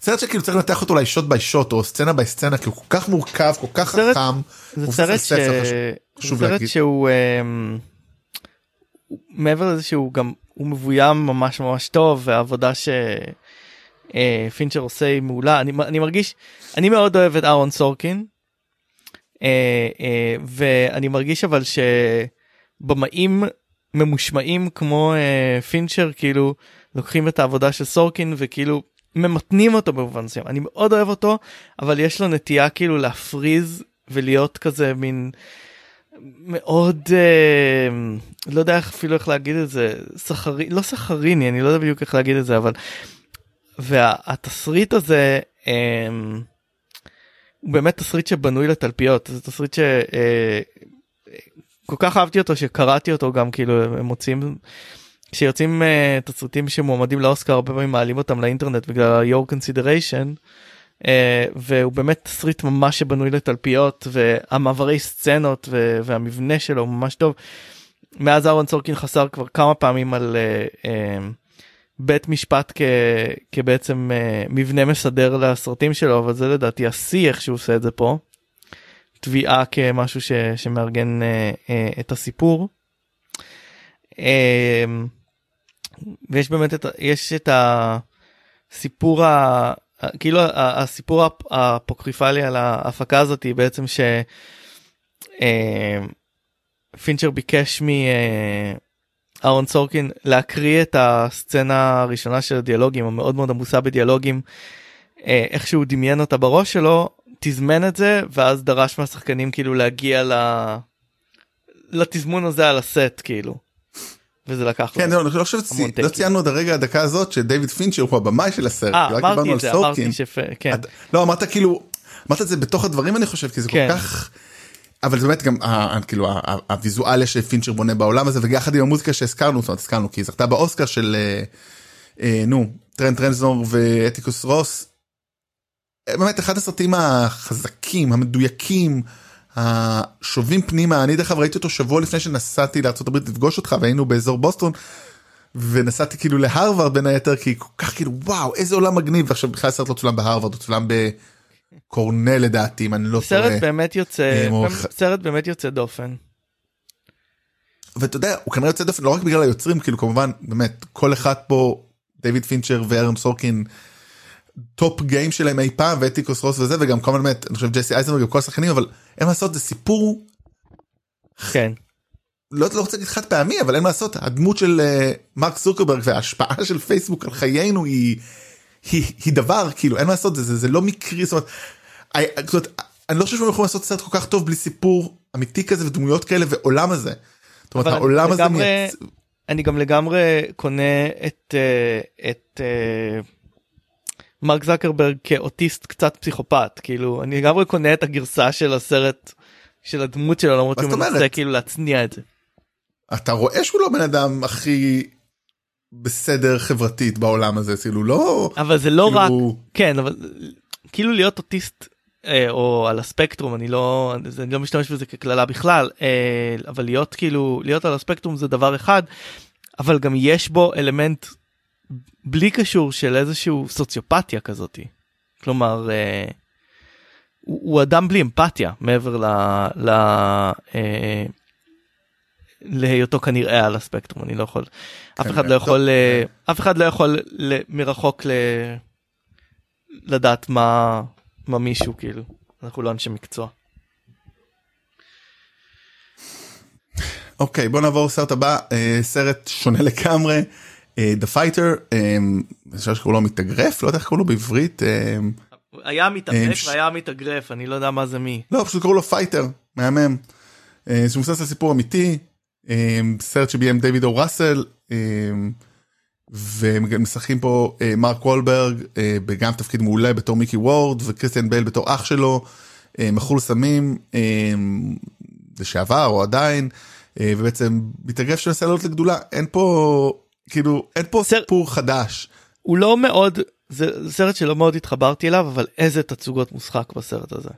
[SPEAKER 2] סרט שכאילו צריך לנתח אותו אולי shot by shot או סצנה by סצנה כי הוא כל כך מורכב כל כך
[SPEAKER 3] סרט,
[SPEAKER 2] חכם.
[SPEAKER 3] זה סרט, ש... זה סרט שהוא אמ, מעבר לזה שהוא גם הוא מבוים ממש ממש טוב והעבודה שפינצ'ר אה, עושה היא מעולה אני, אני מרגיש אני מאוד אוהב את אהרון סורקין uh, uh, ואני מרגיש אבל שבמאים ממושמעים כמו uh, פינצ'ר כאילו לוקחים את העבודה של סורקין וכאילו ממתנים אותו במובן מסוים. אני מאוד אוהב אותו אבל יש לו נטייה כאילו להפריז ולהיות כזה מין מאוד אה, לא יודע אפילו איך להגיד את זה סחרי לא סחריני אני לא יודע בדיוק איך להגיד את זה אבל והתסריט הזה אה, הוא באמת תסריט שבנוי לתלפיות. זה תסריט ש... אה, כל כך אהבתי אותו שקראתי אותו גם כאילו הם מוצאים כשיוצאים uh, תסריטים שמועמדים לאוסקר הרבה פעמים מעלים אותם לאינטרנט בגלל ה-your consideration uh, והוא באמת תסריט ממש שבנוי לתלפיות והמעברי סצנות ו- והמבנה שלו ממש טוב. מאז אהרון צורקין חסר כבר כמה פעמים על uh, uh, בית משפט כ- כבעצם uh, מבנה מסדר לסרטים שלו אבל זה לדעתי השיא איך שהוא עושה את זה פה. תביעה כמשהו ש- שמארגן uh, uh, את הסיפור. Uh, ויש באמת את יש את הסיפור ה... כאילו הסיפור הפוקריפלי על ההפקה הזאת היא בעצם שפינצ'ר אה, ביקש מאהרון סורקין להקריא את הסצנה הראשונה של הדיאלוגים המאוד מאוד עמוסה בדיאלוגים אה, איך שהוא דמיין אותה בראש שלו תזמן את זה ואז דרש מהשחקנים כאילו להגיע. לתזמון הזה על הסט כאילו. וזה לקח
[SPEAKER 2] כן, לא, אני חושב לא ציינו עד הרגע הדקה הזאת שדייוויד פינצ'ר הוא הבמאי של הסרט.
[SPEAKER 3] אה, אמרתי את זה, אמרתי
[SPEAKER 2] שפ... כן. לא, אמרת כאילו, אמרת את זה בתוך הדברים אני חושב, כי זה כל כן. כך... אבל זה באמת גם כאילו הוויזואליה שפינצ'ר בונה בעולם הזה ויחד עם המוזיקה שהזכרנו, זאת אומרת הזכרנו כי היא זכתה באוסקר של אה, אה, נו טרנט רזנור ואטיקוס רוס. באמת אחד הסרטים החזקים המדויקים השובים פנימה אני דרך אגב ראיתי אותו שבוע לפני שנסעתי לארה"ב לפגוש אותך והיינו באזור בוסטון. ונסעתי כאילו להרווארד בין היתר כי כל כך כאילו וואו איזה עולם מגניב עכשיו בכלל הסרט לא צולם בהרווארד הוא צולם בקורנל לדעתי אם אני לא
[SPEAKER 3] סרט
[SPEAKER 2] טועה.
[SPEAKER 3] באמת יוצא סרט באמת יוצא דופן.
[SPEAKER 2] ואתה יודע הוא כנראה יוצא דופן לא רק בגלל היוצרים כאילו כמובן באמת כל אחד פה דיוויד פינצ'ר וארון סורקין top game שלהם אי פעם ואטיקוס רוס וזה וגם כמובן באמת אני חושב ג'סי אייזנברג וכל השחקנים אבל אין מה לעשות זה סיפור
[SPEAKER 3] כן.
[SPEAKER 2] לא, לא רוצה להגיד חד פעמי אבל אין מה לעשות הדמות של אה, מרק צוקרברג וההשפעה של פייסבוק על חיינו היא, היא, היא דבר כאילו אין מה לעשות זה, זה, זה לא מקרי זאת אומרת, I, זאת אומרת אני לא חושב שהם יכולים לעשות סרט כל כך טוב בלי סיפור אמיתי כזה ודמויות כאלה ועולם הזה. זאת אומרת העולם הזה
[SPEAKER 3] לגמרי-
[SPEAKER 2] מייצ...
[SPEAKER 3] אני גם לגמרי קונה את אה, את אה, מרק זקרברג כאוטיסט קצת פסיכופת כאילו אני לגמרי קונה את הגרסה של הסרט של הדמות שלו למרות שהוא? מנסה כאילו להצניע את זה.
[SPEAKER 2] אתה רואה שהוא לא בן אדם הכי בסדר חברתית בעולם הזה כאילו לא
[SPEAKER 3] אבל זה לא רק
[SPEAKER 2] כאילו,
[SPEAKER 3] כן אבל כאילו להיות אוטיסט אה, או על הספקטרום אני לא זה- אני לא משתמש בזה כקללה בכלל אה, אבל להיות כאילו להיות על הספקטרום זה דבר אחד אבל גם יש בו אלמנט בלי קשור של איזשהו סוציופתיה כזאתי כלומר אה, הוא, הוא אדם בלי אמפתיה מעבר ל... ל אה, להיותו כנראה על הספקטרום אני לא יכול אף
[SPEAKER 2] כן,
[SPEAKER 3] אחד
[SPEAKER 2] כן.
[SPEAKER 3] לא יכול
[SPEAKER 2] טוב,
[SPEAKER 3] אה, אף אחד לא יכול מרחוק ל... לדעת מה מה מישהו כאילו אנחנו לא אנשי מקצוע.
[SPEAKER 2] אוקיי בוא נעבור לסרט הבא אה, סרט שונה לגמרי אה, The Fighter אה, אני חושב שקוראים לו מתאגרף לא יודע איך קוראים לו בעברית אה,
[SPEAKER 3] היה מתאפק
[SPEAKER 2] אה, ש-
[SPEAKER 3] והיה מתאגרף אני לא יודע מה זה מי.
[SPEAKER 2] לא פשוט קראו לו Fighter מהמם. אה, שמבוסס על סיפור אמיתי אה, סרט שביים דיוויד או ראסל אה, ומשחקים פה אה, מרק וולברג אה, בגם תפקיד מעולה בתור מיקי וורד וקריסטיאן בייל בתור אח שלו אה, מכור סמים אה, לשעבר או עדיין אה, ובעצם מתאגרף שמנסה לעלות לגדולה אין פה כאילו אין פה
[SPEAKER 3] סר-
[SPEAKER 2] סיפור חדש
[SPEAKER 3] הוא לא מאוד זה סרט שלא מאוד התחברתי אליו אבל איזה תצוגות משחק בסרט הזה.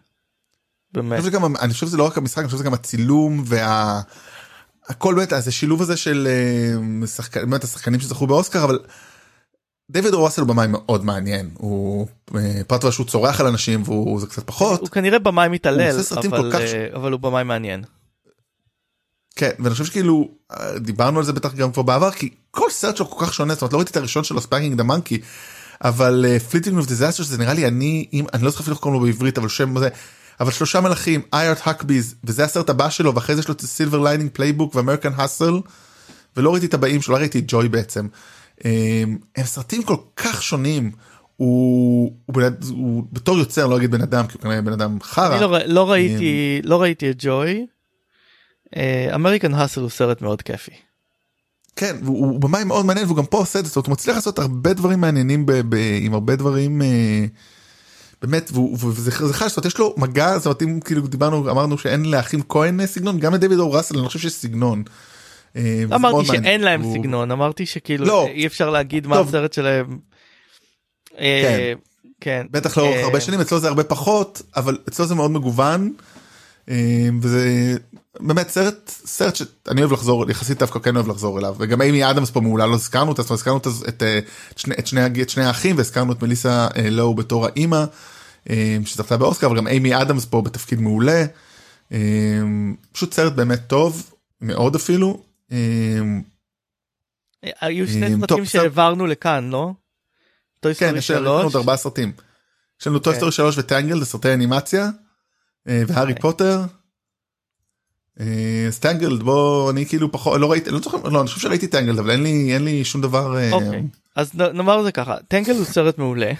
[SPEAKER 3] באמת.
[SPEAKER 2] אני חושב שגם אני חושב שזה לא רק המשחק אני חושב שזה גם הצילום וה... הכל באמת אז השילוב הזה של אה, שחק... באמת השחקנים שזכו באוסקר אבל. דיוויד רוסל הוא במאי מאוד מעניין הוא אה, פרט שהוא צורח על אנשים והוא זה קצת פחות
[SPEAKER 3] הוא כנראה במאי מתעלל
[SPEAKER 2] הוא
[SPEAKER 3] אבל,
[SPEAKER 2] כך-
[SPEAKER 3] אה, אבל הוא במאי מעניין.
[SPEAKER 2] כן ואני חושב שכאילו אה, דיברנו על זה בטח גם כבר בעבר כי כל סרט שלו כל כך שונה זאת אומרת לא ראיתי את הראשון שלו Spanking the Monkey אבל Flirting with Disaster שזה נראה לי אני אם אני לא זוכר אפילו איך קוראים לו בעברית אבל שם זה אבל שלושה מלכים I Heart Huckabees וזה הסרט הבא שלו ואחרי זה יש לו את Silver Lining Playbook ו American Hustle ולא ראיתי את הבאים שלו לא ראיתי את ג'וי בעצם אה, הם סרטים כל כך שונים הוא, הוא, בן, הוא בתור יוצר לא אגיד בן אדם כי הוא כנראה בן אדם חרא
[SPEAKER 3] אני לא, לא ראיתי לא ראיתי את ג'וי. American Hustle הוא סרט מאוד כיפי.
[SPEAKER 2] כן והוא הוא במאי מאוד מעניין והוא גם פה עושה את זה הוא מצליח לעשות הרבה דברים מעניינים ב, ב, עם הרבה דברים אה, באמת וזה זה חש, זאת אומרת, יש לו מגע זאת אומרת אם כאילו דיברנו אמרנו שאין לאחים כהן אה, סגנון גם לדויד אור ראסל אני לא חושב שיש סגנון. אה,
[SPEAKER 3] אמרתי שאין
[SPEAKER 2] מעניין.
[SPEAKER 3] להם
[SPEAKER 2] הוא-
[SPEAKER 3] סגנון אמרתי שכאילו
[SPEAKER 2] לא.
[SPEAKER 3] אי אפשר להגיד מה
[SPEAKER 2] טוב.
[SPEAKER 3] הסרט שלהם. אה, כן.
[SPEAKER 2] בטח לאורך
[SPEAKER 3] אה,
[SPEAKER 2] הרבה שנים אצלו זה הרבה פחות אבל אצלו זה מאוד מגוון. אה, וזה באמת סרט סרט שאני אוהב לחזור יחסית דווקא כן אוהב לחזור אליו וגם אימי אדמס פה מעולה לא הזכרנו אותה הזכרנו את, את, אה, את, שני, את, שני, את שני האחים והזכרנו את מליסה אה, לואו בתור האימא אה, שזכתה באוסקר אבל גם איימי אדמס פה בתפקיד מעולה. אה, פשוט סרט באמת טוב מאוד אפילו.
[SPEAKER 3] היו שני סרטים. שהעברנו לכאן לא?
[SPEAKER 2] כן יש לנו עוד
[SPEAKER 3] 3.
[SPEAKER 2] ארבעה סרטים. יש לנו Toy
[SPEAKER 3] כן.
[SPEAKER 2] Story 3 ו Tangled זה סרטי אנימציה והארי
[SPEAKER 3] אוקיי.
[SPEAKER 2] פוטר. אה, Tangled בוא אני כאילו פחות לא ראיתי לא זוכר לא אני חושב שראיתי Tangled אבל אין לי אין לי שום דבר אה,
[SPEAKER 3] אוקיי אז נאמר זה ככה טנגל הוא סרט מעולה.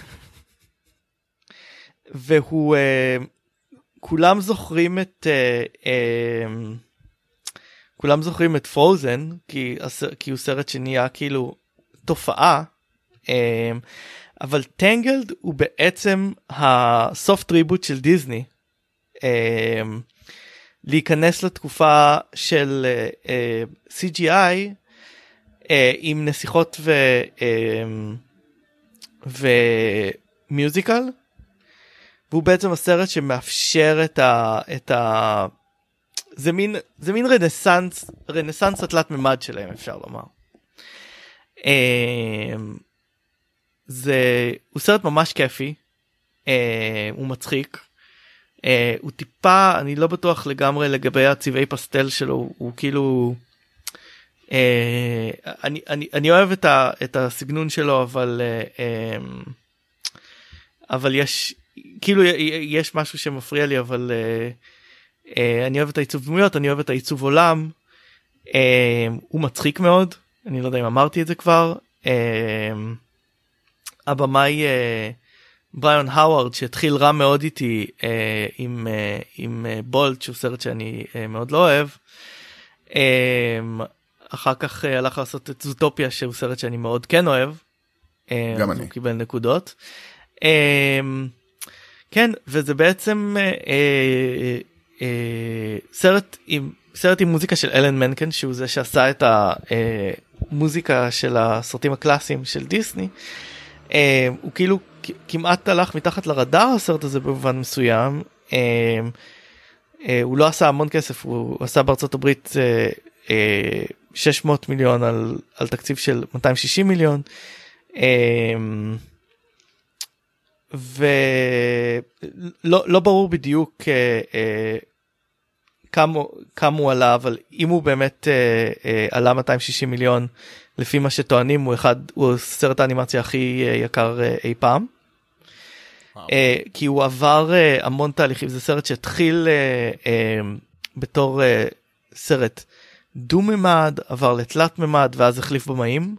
[SPEAKER 3] והוא אה, כולם זוכרים את אה, אה, כולם זוכרים את פרוזן כי כי הוא סרט שנהיה כאילו תופעה. אה, אבל טנגלד הוא בעצם הסופט ריבוט של דיסני. אה, להיכנס לתקופה של אה, אה, CGI אה, עם נסיכות ו... אה, ומיוזיקל. והוא בעצם הסרט שמאפשר את ה... את ה... זה מין זה מין רנסאנס רנסאנס התלת מימד שלהם אפשר לומר. אמ, זה הוא סרט ממש כיפי אה, הוא מצחיק הוא טיפה אני לא בטוח לגמרי לגבי הצבעי פסטל שלו הוא, הוא כאילו אה, אני אני אני אוהב את, ה, את הסגנון שלו אבל אה, אמ, אבל יש כאילו יש משהו שמפריע לי אבל uh, uh, אני אוהב את העיצוב דמויות אני אוהב את העיצוב עולם uh, הוא מצחיק מאוד אני לא יודע אם אמרתי את זה כבר uh, הבמאי uh, בריון האווארד שהתחיל רע מאוד איתי uh, עם uh, עם uh, בולט שהוא סרט שאני uh, מאוד לא אוהב. Uh, אחר כך uh, הלך לעשות את זוטופיה שהוא סרט שאני מאוד כן אוהב.
[SPEAKER 2] גם אני.
[SPEAKER 3] הוא קיבל נקודות. Uh, כן וזה בעצם אה, אה, אה, סרט עם סרט עם מוזיקה של אלן מנקן שהוא זה שעשה את המוזיקה אה, של הסרטים הקלאסיים של דיסני. אה, הוא כאילו כמעט הלך מתחת לרדאר הסרט הזה במובן מסוים. אה, אה, הוא לא עשה המון כסף הוא עשה בארצות הברית אה, אה, 600 מיליון על, על תקציב של 260 מיליון. ולא לא ברור בדיוק כמה, הוא עלה אבל אם הוא באמת עלה 260 מיליון לפי מה שטוענים הוא אחד הוא סרט האנימציה הכי יקר אי פעם. אה, כי הוא עבר אה, המון תהליכים זה סרט שהתחיל אה, בתור סרט דו ממד עבר לתלת ממד ואז החליף במאים.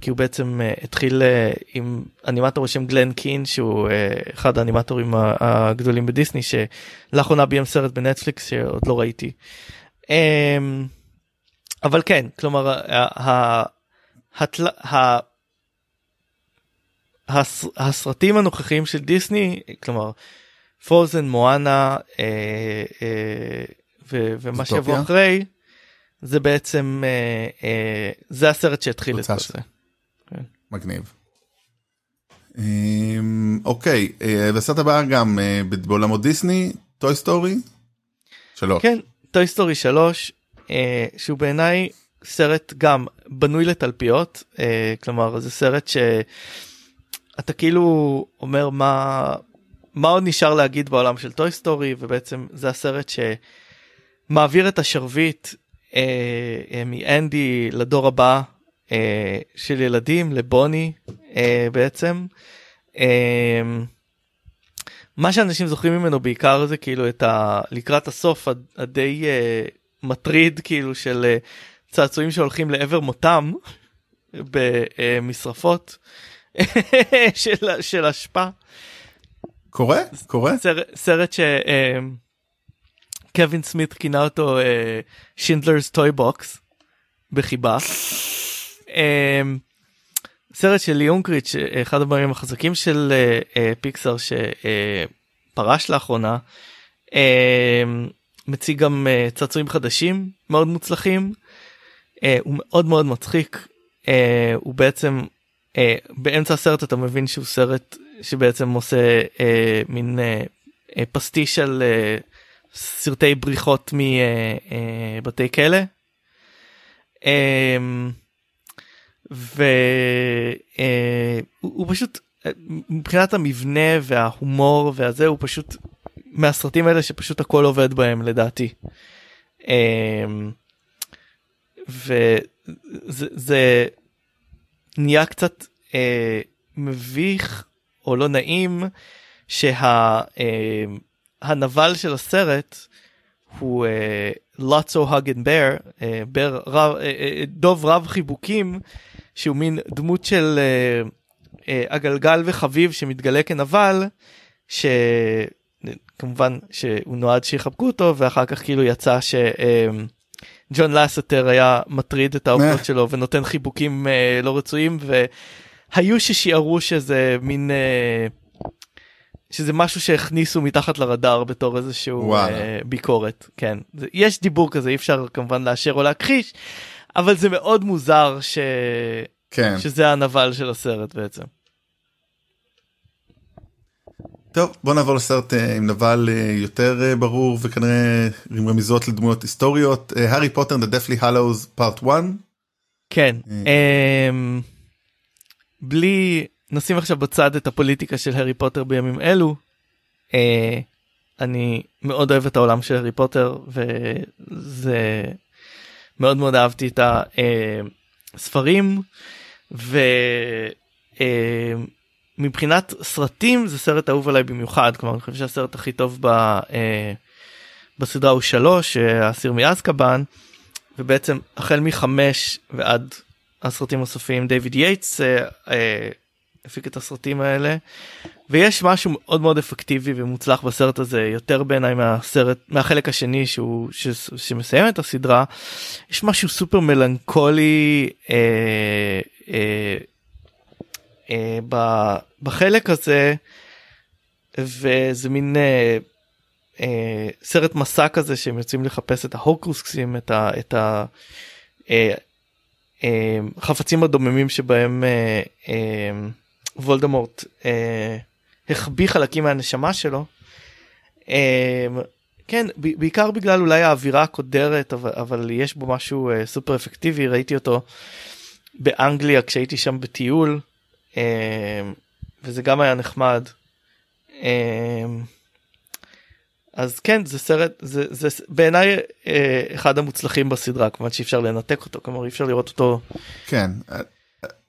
[SPEAKER 3] כי הוא בעצם התחיל עם אנימטור בשם גלן קין שהוא אחד האנימטורים הגדולים בדיסני שלאחרונה ביים סרט בנטפליקס שעוד לא ראיתי. אבל כן כלומר הסרטים הנוכחיים של דיסני כלומר פרוזן מואנה ומה שיבוא אחרי. זה בעצם אה, אה, זה הסרט שהתחיל את זה.
[SPEAKER 2] כן. מגניב. אמ, אוקיי בסרט הבא גם אה, בעולמות דיסני Toy Story. שלוש.
[SPEAKER 3] כן Toy Story שלוש שהוא בעיניי סרט גם בנוי לתלפיות כלומר זה סרט שאתה כאילו אומר מה מה עוד נשאר להגיד בעולם של Toy Story ובעצם זה הסרט שמעביר את השרביט אה, אה, מאנדי לדור הבא אה, של ילדים לבוני אה, בעצם. אה, מה שאנשים זוכרים ממנו בעיקר זה כאילו את ה... לקראת הסוף הדי אה, מטריד כאילו של אה, צעצועים שהולכים לעבר מותם במשרפות של, של אשפה.
[SPEAKER 2] קורה? קורה?
[SPEAKER 3] סרט, סרט ש... אה, סמית כינה אותו Schindler's Toy Box בחיבה. אמ, סרט של לי אנקריץ' אחד הדברים החזקים של פיקסאר שפרש לאחרונה מציג גם אה, צעצועים חדשים מאוד מוצלחים אה, הוא מאוד מאוד מצחיק אה, הוא בעצם באמצע הסרט אתה מבין שהוא סרט שבעצם עושה מין פסטיש על סרטי בריחות מבתי כלא. אמ, והוא פשוט מבחינת המבנה וההומור והזה הוא פשוט מהסרטים האלה שפשוט הכל עובד בהם לדעתי. אמ, וזה נהיה קצת אה, מביך או לא נעים שה... אה, של הסרט הוא לוטסו הגן בר, בר רב, uh, דוב רב חיבוקים שהוא מין דמות של uh, הגלגל וחביב שמתגלה כנבל שכמובן שהוא נועד שיחבקו אותו ואחר כך כאילו יצא שג'ון uh, לסטר היה מטריד את העובדות שלו ונותן חיבוקים uh, לא רצויים והיו ששיערו שזה מין. Uh, שזה משהו שהכניסו מתחת לרדאר בתור איזשהו אה, ביקורת כן זה, יש דיבור כזה אי אפשר כמובן לאשר או להכחיש אבל זה מאוד מוזר ש...
[SPEAKER 2] כן.
[SPEAKER 3] שזה הנבל של הסרט בעצם.
[SPEAKER 2] טוב בוא נעבור לסרט אה, עם נבל אה, יותר אה, ברור וכנראה עם רמיזות לדמויות היסטוריות הארי פוטר The Deathly Hallows פארט 1.
[SPEAKER 3] כן. אמ, בלי נשים עכשיו בצד את הפוליטיקה של הארי פוטר בימים אלו. אני מאוד אוהב את העולם של הארי פוטר וזה מאוד מאוד אהבתי את הספרים ומבחינת סרטים זה סרט אהוב עליי במיוחד כלומר אני חושב שהסרט הכי טוב ב, אה, בסדרה הוא שלוש האסיר מאזקבאן ובעצם החל מחמש ועד הסרטים הסופיים דיוויד יייטס אה, אה, הפיק את הסרטים האלה ויש משהו מאוד מאוד אפקטיבי ומוצלח בסרט הזה יותר בעיניי מהסרט מהחלק השני שהוא ש, שמסיים את הסדרה יש משהו סופר מלנכולי אה, אה, אה, ב, בחלק הזה וזה מין אה, אה, סרט מסע כזה שהם יוצאים לחפש את ההוקרוסקסים את ה... את ה אה, אה, חפצים הדוממים שבהם אה, אה, וולדמורט אה, החביא חלקים מהנשמה שלו. אה, כן בעיקר בגלל אולי האווירה הקודרת אבל, אבל יש בו משהו אה, סופר אפקטיבי ראיתי אותו באנגליה כשהייתי שם בטיול וזה גם היה נחמד. אה, אז כן זה סרט זה זה בעיניי אה, אחד המוצלחים בסדרה כמובן שאי אפשר לנתק אותו כלומר אי אפשר לראות אותו.
[SPEAKER 2] כן אה,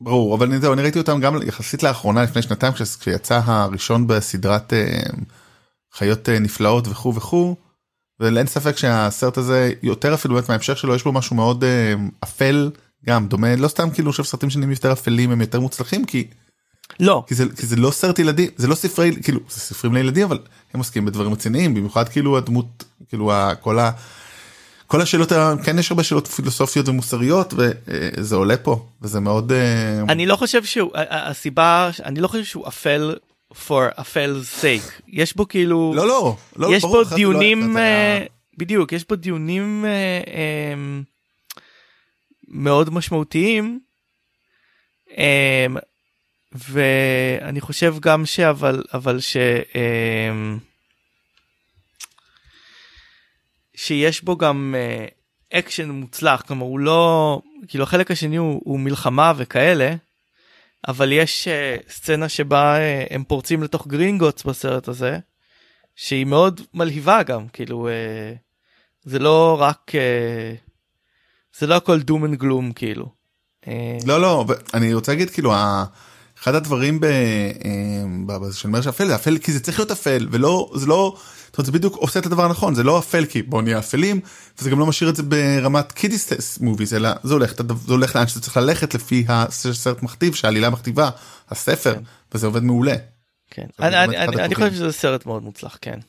[SPEAKER 2] ברור אבל אני, אני ראיתי אותם גם יחסית לאחרונה לפני שנתיים כשיצא הראשון בסדרת אה, חיות נפלאות וכו' וכו'. ואין ספק שהסרט הזה יותר אפילו באמת מההמשך שלו יש בו משהו מאוד אפל גם דומה לא סתם כאילו עכשיו סרטים שנהיים יותר אפלים הם יותר מוצלחים כי
[SPEAKER 3] לא.
[SPEAKER 2] כי זה, כי זה לא סרט ילדים זה לא ספרי כאילו זה ספרים לילדים אבל הם עוסקים בדברים רציניים במיוחד כאילו הדמות כאילו כל ה... כל השאלות כן יש הרבה שאלות פילוסופיות ומוסריות וזה עולה פה וזה מאוד
[SPEAKER 3] אני לא חושב שהוא הסיבה אני לא חושב שהוא אפל for אפל sake. יש בו כאילו
[SPEAKER 2] לא לא, לא
[SPEAKER 3] יש פה דיונים לא, בדיוק יש פה דיונים מאוד משמעותיים. ואני חושב גם שאבל אבל ש... שיש בו גם אקשן מוצלח כלומר הוא לא כאילו החלק השני הוא, הוא מלחמה וכאלה אבל יש אה, סצנה שבה אה, הם פורצים לתוך גרינגוטס בסרט הזה שהיא מאוד מלהיבה גם כאילו uh, זה לא רק uh, זה לא הכל doom and gloom כאילו.
[SPEAKER 2] לא לא אני רוצה להגיד כאילו אחד הדברים ב... שאני אומר שאפל זה אפל כי זה צריך להיות אפל ולא זה לא זאת אומרת, זה בדיוק עושה את הדבר הנכון זה לא אפל כי בוא נהיה אפלים וזה גם לא משאיר את זה ברמת kiddies' movies אלא זה הולך זה הולך לאן שזה צריך ללכת לפי הסרט מכתיב שהעלילה מכתיבה הספר כן. וזה עובד מעולה.
[SPEAKER 3] כן אני, אני, אני, אני חושב שזה סרט מאוד מוצלח כן.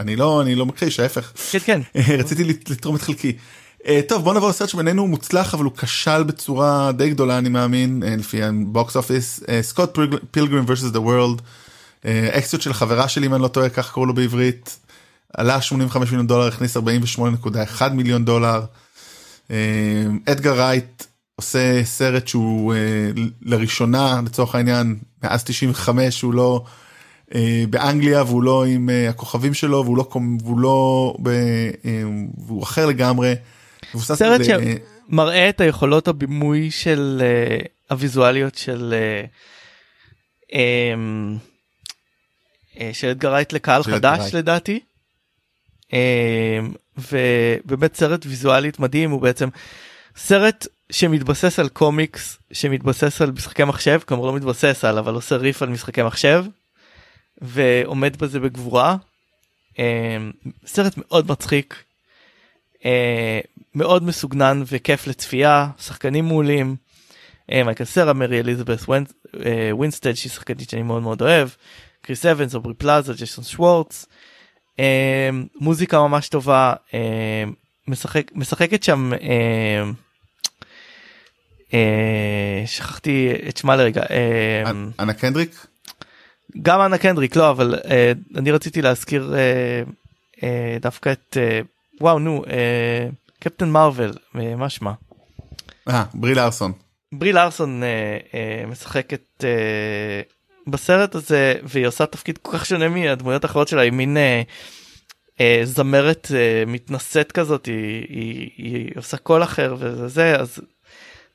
[SPEAKER 2] אני לא אני לא מכחיש ההפך
[SPEAKER 3] כן כן
[SPEAKER 2] רציתי לתרום את חלקי. Uh, טוב בוא נעבור לסרט שבינינו הוא מוצלח אבל הוא כשל בצורה די גדולה אני מאמין uh, לפי הבוקס אופיס סקוט פילגרים versus the world אקסיות של חברה שלי אם אני לא טועה כך קראו לו בעברית עלה 85 מיליון דולר הכניס 48.1 מיליון דולר. אדגר רייט עושה סרט שהוא לראשונה לצורך העניין מאז 95 הוא לא באנגליה והוא לא עם הכוכבים שלו והוא לא והוא לא והוא אחר לגמרי.
[SPEAKER 3] סרט שמראה את היכולות הבימוי של uh, הוויזואליות של uh, של אדגר רייט לקהל חדש. לדעתי. ובאמת סרט ויזואלית מדהים הוא בעצם סרט שמתבסס על קומיקס שמתבסס על משחקי מחשב כלומר לא מתבסס על אבל עושה ריף על משחקי מחשב ועומד בזה בגבורה. סרט מאוד מצחיק אה, מאוד מסוגנן וכיף לצפייה שחקנים מעולים. אה, מייקל סרה מרי אליזבת אה, ווינסטד שהיא שחקנית שאני מאוד מאוד אוהב. קריס אבנס אוברי פלאזה ג'ייסון שוורץ. אה, מוזיקה ממש טובה משחק משחקת שם שכחתי את שמה לרגע
[SPEAKER 2] אנה קנדריק
[SPEAKER 3] גם אנה קנדריק לא אבל אני רציתי להזכיר דווקא את וואו נו קפטן מרוויל אה, מה שמה?
[SPEAKER 2] אה ברי לארסון.
[SPEAKER 3] ברי לארסון אה, אה, משחקת אה, בסרט הזה והיא עושה תפקיד כל כך שונה מהדמויות האחרות שלה היא מין אה, אה, זמרת אה, מתנשאת כזאת היא, היא, היא עושה קול אחר וזה זה אז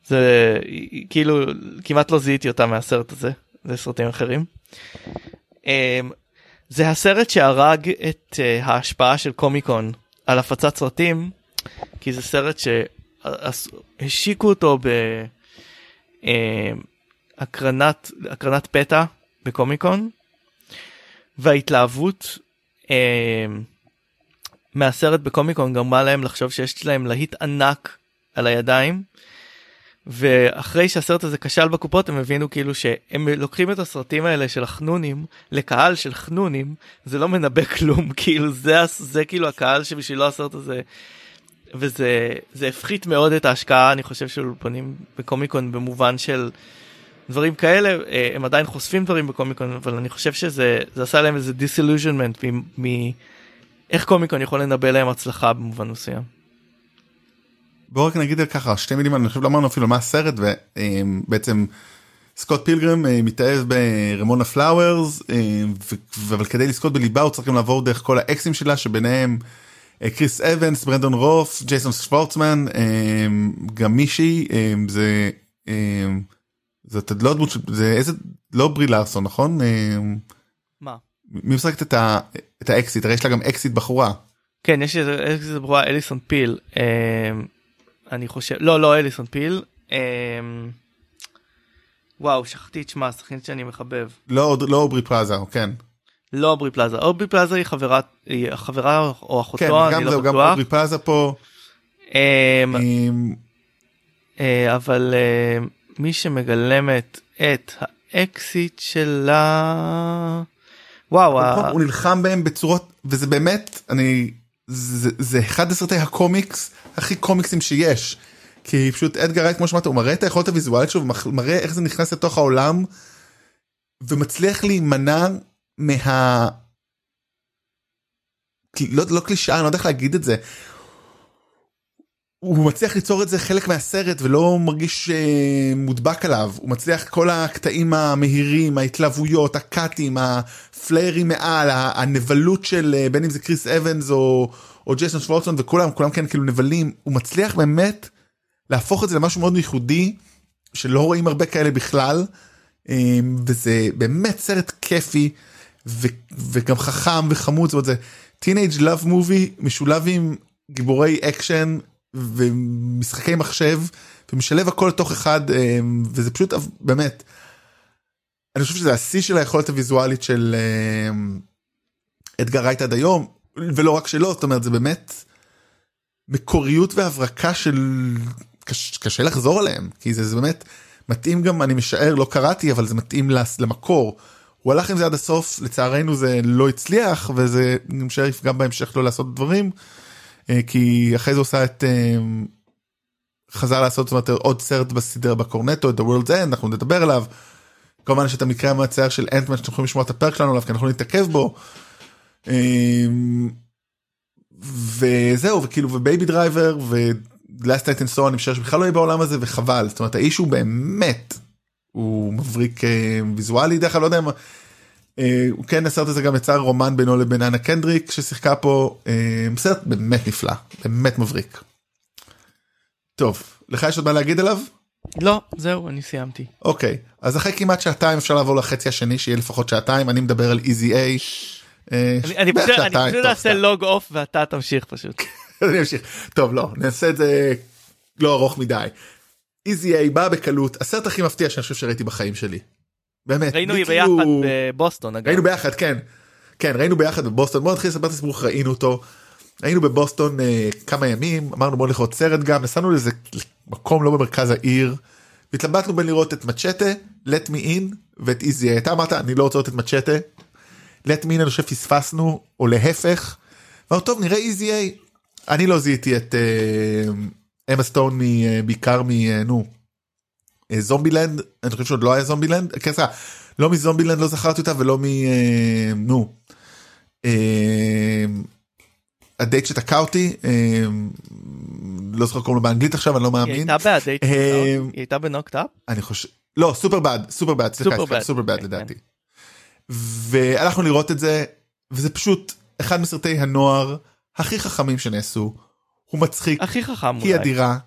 [SPEAKER 3] זה היא, כאילו כמעט לא זיהיתי אותה מהסרט הזה זה סרטים אחרים. אה, זה הסרט שהרג את אה, ההשפעה של קומיקון על הפצת סרטים כי זה סרט שהשיקו אותו בהקרנת הקרנת פתע בקומיקון וההתלהבות אה, מהסרט בקומיקון גרמה להם לחשוב שיש להם להיט ענק על הידיים ואחרי שהסרט הזה כשל בקופות הם הבינו כאילו שהם לוקחים את הסרטים האלה של החנונים לקהל של חנונים זה לא מנבא כלום כאילו זה זה כאילו הקהל שבשבילו הסרט הזה וזה זה הפחית מאוד את ההשקעה אני חושב של אולפנים בקומיקון במובן של דברים כאלה הם עדיין חושפים דברים בקומיקון אבל אני חושב שזה זה עשה להם איזה דיסילוז'נמנט מאיך קומיקון יכול לנבא להם הצלחה במובן מסוים.
[SPEAKER 2] בוא רק נגיד ככה שתי מילים אני חושב לא אמרנו אפילו מה הסרט ובעצם סקוט פילגרם מתאהב ברמונה פלאוורס אבל כדי לזכות בליבה הוא צריך גם לעבור דרך כל האקסים שלה שביניהם קריס אבנס ברנדון רוף ג'ייסון שוורצמן גם מישהי זה זאת לא דמות זה איזה לא ברי לארסון נכון?
[SPEAKER 3] מה?
[SPEAKER 2] מי משחקת את, ה, את האקסית? הרי יש לה גם אקסית בחורה.
[SPEAKER 3] כן יש איזה בחורה אליסון פיל. אני חושב לא לא אליסון פיל. וואו שכחתי את שמה שחקנית שאני מחבב.
[SPEAKER 2] לא לא אוברי פלאזה כן.
[SPEAKER 3] לא אוברי פלאזה אוברי פלאזה היא חברה היא החברה או אחותו
[SPEAKER 2] כן,
[SPEAKER 3] אני
[SPEAKER 2] גם
[SPEAKER 3] לא בטוח.
[SPEAKER 2] גם אוברי פלאזה פה.
[SPEAKER 3] אמ,
[SPEAKER 2] עם-
[SPEAKER 3] אה, אבל אה, מי שמגלמת את האקסית שלה וואו ה-
[SPEAKER 2] הוא נלחם בהם בצורות וזה באמת אני זה, זה אחד הסרטי הקומיקס הכי קומיקסים שיש. כי פשוט אדגר רייט כמו שאמרת הוא מראה את היכולת הוויזואלית שלו ומראה איך זה נכנס לתוך העולם ומצליח להימנע מה... לא, לא קלישאה אני לא יודע איך להגיד את זה. הוא מצליח ליצור את זה חלק מהסרט ולא מרגיש אה, מודבק עליו. הוא מצליח כל הקטעים המהירים ההתלהבויות הקאטים הפליירים מעל הנבלות של אה, בין אם זה קריס אבנס או, או ג'ייסון שוורצמן וכולם כולם כן כאילו נבלים. הוא מצליח באמת להפוך את זה למשהו מאוד ייחודי שלא רואים הרבה כאלה בכלל. אה, וזה באמת סרט כיפי ו, וגם חכם וחמוד זאת אומרת זה teenage love movie משולב עם גיבורי אקשן ומשחקי מחשב ומשלב הכל לתוך אחד אה, וזה פשוט באמת. אני חושב שזה השיא של היכולת הוויזואלית של אה, אדגר רייט עד היום ולא רק שלו זאת אומרת זה באמת מקוריות והברקה של קש, קשה לחזור עליהם כי זה, זה באמת מתאים גם אני משער לא קראתי אבל זה מתאים למקור. הוא הלך עם זה עד הסוף לצערנו זה לא הצליח וזה משער יפגע בהמשך לא לעשות דברים. אה, כי אחרי זה עושה את אה, חזר לעשות זאת אומרת, עוד סרט בסדר בקורנטו את The World's End אנחנו נדבר עליו. כמובן יש את המקרה המצער של אנט-מן שאתם יכולים לשמוע את הפרק שלנו עליו כי אנחנו נתעכב בו. אה, וזהו וכאילו ובייבי דרייבר ולאסט נייט סו אני חושב שבכלל לא יהיה בעולם הזה וחבל זאת אומרת האיש הוא באמת הוא מבריק אה, ויזואלי דרך אגב לא יודע מה. אה, הוא כן הסרט הזה גם יצר רומן בינו לבין אנה קנדריק ששיחקה פה אה, סרט באמת נפלא באמת מבריק. טוב לך יש עוד מה להגיד עליו?
[SPEAKER 3] לא זהו אני סיימתי
[SPEAKER 2] אוקיי אז אחרי כמעט שעתיים אפשר לעבור לחצי השני שיהיה לפחות שעתיים אני מדבר על איזי איי.
[SPEAKER 3] אני- פשוט אעשה. לוג אוף ואתה תמשיך פשוט.
[SPEAKER 2] אני אמשיך. טוב לא נעשה את זה לא ארוך מדי. איזי איי בא בקלות הסרט הכי מפתיע שאני חושב שראיתי בחיים שלי. באמת.
[SPEAKER 3] ראינו ביחד
[SPEAKER 2] כאילו-
[SPEAKER 3] בבוסטון אגב.
[SPEAKER 2] ראינו ביחד כן כן ראינו ביחד בבוסטון בוא נתחיל לספר את הסיפור ראינו אותו. היינו בבוסטון אה, כמה ימים אמרנו בוא נלך סרט גם נסענו לאיזה מקום לא במרכז העיר. והתלבטנו בין לראות את מצ'טה let me in ואת איזי אתה אמרת אני לא רוצה לראות את מצ'טה. let me in אני חושב פספסנו או להפך. אמרנו טוב נראה איזי איי. אני לא זיהיתי את אה, אמה סטון מ- אה, בעיקר מנו. אה, זומבילנד אני חושב שעוד לא היה זומבילנד כן, סליחה, לא מזומבילנד לא זכרתי אותה ולא מ... אה, נו. אה, הדייט שתקע אותי אה, לא זוכר קוראים לו באנגלית עכשיו אני לא
[SPEAKER 3] היא
[SPEAKER 2] מאמין
[SPEAKER 3] הייתה בהדייט,
[SPEAKER 2] אה,
[SPEAKER 3] היא הייתה בנוקט-אפ?
[SPEAKER 2] אני חושב לא סופרבד סופר סליחה
[SPEAKER 3] סופר
[SPEAKER 2] סופרבד
[SPEAKER 3] כן,
[SPEAKER 2] לדעתי. והלכנו לראות את זה וזה פשוט אחד מסרטי הנוער הכי חכמים שנעשו. הוא מצחיק
[SPEAKER 3] הכי חכם
[SPEAKER 2] היא
[SPEAKER 3] אולי.
[SPEAKER 2] אדירה.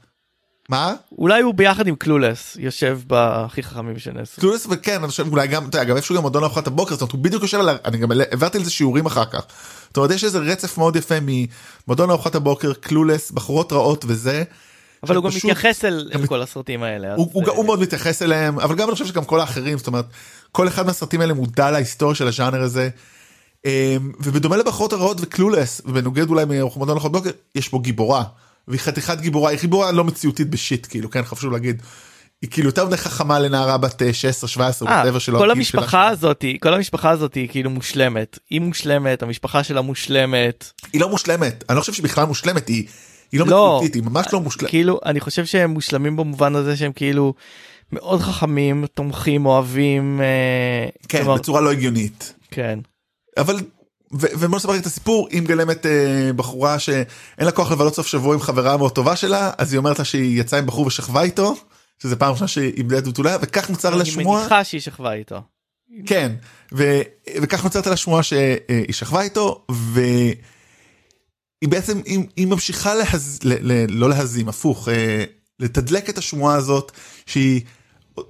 [SPEAKER 2] מה?
[SPEAKER 3] אולי הוא ביחד עם קלולס יושב בהכי חכמים שנעשו.
[SPEAKER 2] קלולס וכן אני חושב אולי גם אתה יודע, גם איפשהו גם מועדון ארוחת הבוקר זאת אומרת הוא בדיוק יושב על ה- אני גם העברתי על זה שיעורים אחר כך. זאת אומרת יש איזה רצף מאוד יפה ממועדון ארוחת הבוקר קלולס בחורות רעות וזה.
[SPEAKER 3] אבל הוא גם
[SPEAKER 2] שפשוט-
[SPEAKER 3] מתייחס אל
[SPEAKER 2] גם
[SPEAKER 3] כל הסרטים האלה. אז,
[SPEAKER 2] הוא, הוא,
[SPEAKER 3] אה,
[SPEAKER 2] הוא מאוד מתייחס אליהם אבל גם אני חושב שגם כל האחרים זאת אומרת כל אחד מהסרטים האלה מודע להיסטוריה של הז'אנר הזה. אמ, ובדומה לבחורות הרעות וקלולס ובנוגד אולי ממועדון ארוחת בוקר יש פה גיבורה. והיא חתיכת גיבורה היא גיבורה לא מציאותית בשיט כאילו כן חשוב להגיד. היא כאילו יותר מדי חכמה לנערה בת אה, 16 17
[SPEAKER 3] אה,
[SPEAKER 2] whatever שלא
[SPEAKER 3] כל. המשפחה הזאתי כל המשפחה הזאתי היא כאילו מושלמת היא מושלמת המשפחה שלה מושלמת
[SPEAKER 2] היא לא מושלמת אני לא חושב שהיא בכלל מושלמת היא היא לא
[SPEAKER 3] לא.
[SPEAKER 2] מציאותית היא ממש לא מושלמת.
[SPEAKER 3] כאילו אני חושב שהם מושלמים במובן הזה שהם כאילו מאוד חכמים תומכים אוהבים אה,
[SPEAKER 2] כן
[SPEAKER 3] כלומר,
[SPEAKER 2] בצורה לא הגיונית.
[SPEAKER 3] כן
[SPEAKER 2] אבל ובוא נספר את הסיפור אם גלמת אה, בחורה שאין לה כוח לבלות סוף שבוע עם חברה מאוד טובה שלה אז היא אומרת לה שהיא יצאה עם בחור ושכבה איתו שזה פעם ראשונה שהיא איבדה את בתולה וכך נוצר לה
[SPEAKER 3] אני
[SPEAKER 2] שמועה
[SPEAKER 3] מניחה שהיא שכבה איתו.
[SPEAKER 2] כן ו- וכך נוצרת לה שמועה שהיא שכבה איתו והיא בעצם היא, היא ממשיכה להז... ל- ל- לא להזים הפוך אה, לתדלק את השמועה הזאת שהיא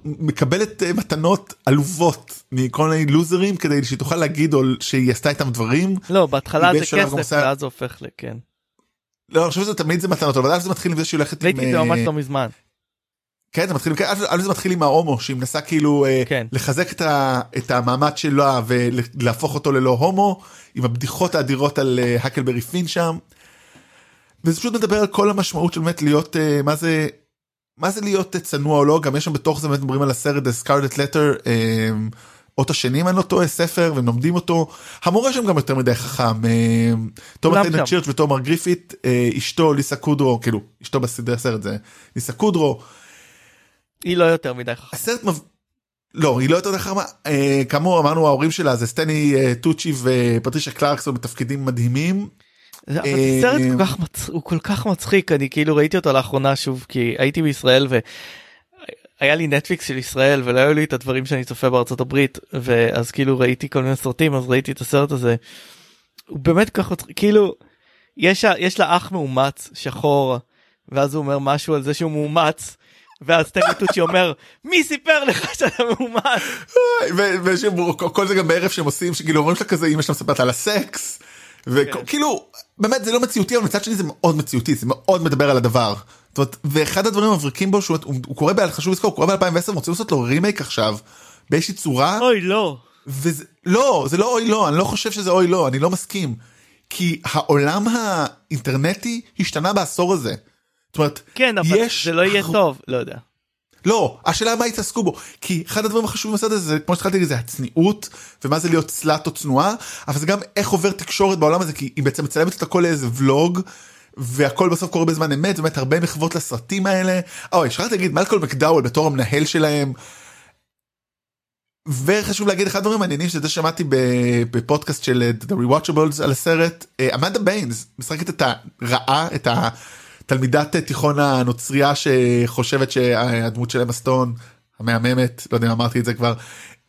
[SPEAKER 2] מקבלת אה, מתנות עלובות מכל מיני לוזרים כדי שהיא תוכל להגיד או שהיא עשתה איתם דברים
[SPEAKER 3] לא בהתחלה זה כסף
[SPEAKER 2] עושה-
[SPEAKER 3] ואז זה הופך לכן.
[SPEAKER 2] לא, אני חושב שזה תמיד זה מתנות, אבל אז זה מתחיל עם זה שהיא הולכת עם...
[SPEAKER 3] ראיתי את זה
[SPEAKER 2] אה,
[SPEAKER 3] ממש לא מזמן.
[SPEAKER 2] כן, זה מתחיל, כן, אז אז זה מתחיל עם ההומו, שהיא מנסה כאילו אה,
[SPEAKER 3] כן.
[SPEAKER 2] לחזק את, ה, את המעמד שלה ולהפוך אותו ללא הומו, עם הבדיחות האדירות על אה, הקלברי פין שם. וזה פשוט מדבר על כל המשמעות של באמת להיות, אה, מה זה, מה זה להיות צנוע או לא, גם יש שם בתוך זה באמת מדברים על הסרט The Scarlet Letter, אה, אות השני אם אני לא טועה, ספר, והם לומדים אותו. המורה שם גם יותר מדי חכם. אה, תומר טיינר. צ'ירץ' ותומר גריפית, אה, אשתו ליסה קודרו, כאילו, אשתו בסדרי הסרט זה ליסה קודרו.
[SPEAKER 3] היא לא יותר מדי חכמה.
[SPEAKER 2] הסרט מב... לא היא לא יותר חכמה אה, כאמור אמרנו ההורים שלה זה סטני אה, טוצ'י ופטרישה קלרקסון בתפקידים מדהימים
[SPEAKER 3] סרט כל כך מצ... הוא כל כך מצחיק אני כאילו ראיתי אותו לאחרונה שוב כי הייתי בישראל והיה לי נטפליקס של ישראל ולא היו לי את הדברים שאני צופה בארצות הברית ואז כאילו ראיתי כל מיני סרטים אז ראיתי את הסרט הזה. הוא באמת כל כך מצחיק כאילו יש, יש לה אח מאומץ שחור ואז הוא אומר משהו על זה שהוא מאומץ. ואז סטנלי טוצ'י אומר מי סיפר לך שאתה מאומץ
[SPEAKER 2] וכל זה גם בערב שהם עושים שכאילו אומרים שלה כזה אמא שלה מספרת על הסקס וכאילו באמת זה לא מציאותי אבל מצד שני זה מאוד מציאותי זה מאוד מדבר על הדבר. זאת אומרת, ואחד הדברים המבריקים בו שהוא הוא, הוא קורא ב- חשוב לזכור הוא קורא ב2010 רוצים לעשות לו רימייק עכשיו באיזושהי צורה
[SPEAKER 3] אוי לא
[SPEAKER 2] וזה לא זה לא אוי לא אני לא חושב שזה אוי לא אני לא מסכים כי העולם האינטרנטי השתנה בעשור הזה. זאת אומרת
[SPEAKER 3] כן אבל
[SPEAKER 2] יש
[SPEAKER 3] זה לא יהיה
[SPEAKER 2] הר-
[SPEAKER 3] טוב לא יודע.
[SPEAKER 2] לא השאלה מה יתעסקו בו כי אחד הדברים החשובים בסרט הזה זה כמו שהתחלתי להגיד זה הצניעות ומה זה להיות סלאט או צנועה אבל זה גם איך עובר תקשורת בעולם הזה כי היא בעצם מצלמת את הכל לאיזה ולוג. והכל בסוף קורה בזמן אמת באמת הרבה מחוות לסרטים האלה אוי שכחתי להגיד מלקול מקדאוול בתור המנהל שלהם. וחשוב להגיד אחד הדברים מעניינים שזה שמעתי בפודקאסט של אה, The Rewatchables על הסרט אה, אמנדה ביינס משחקת את הרעה את התלמידת תיכון הנוצרייה שחושבת שהדמות של אמה סטון המהממת לא יודע אם אמרתי את זה כבר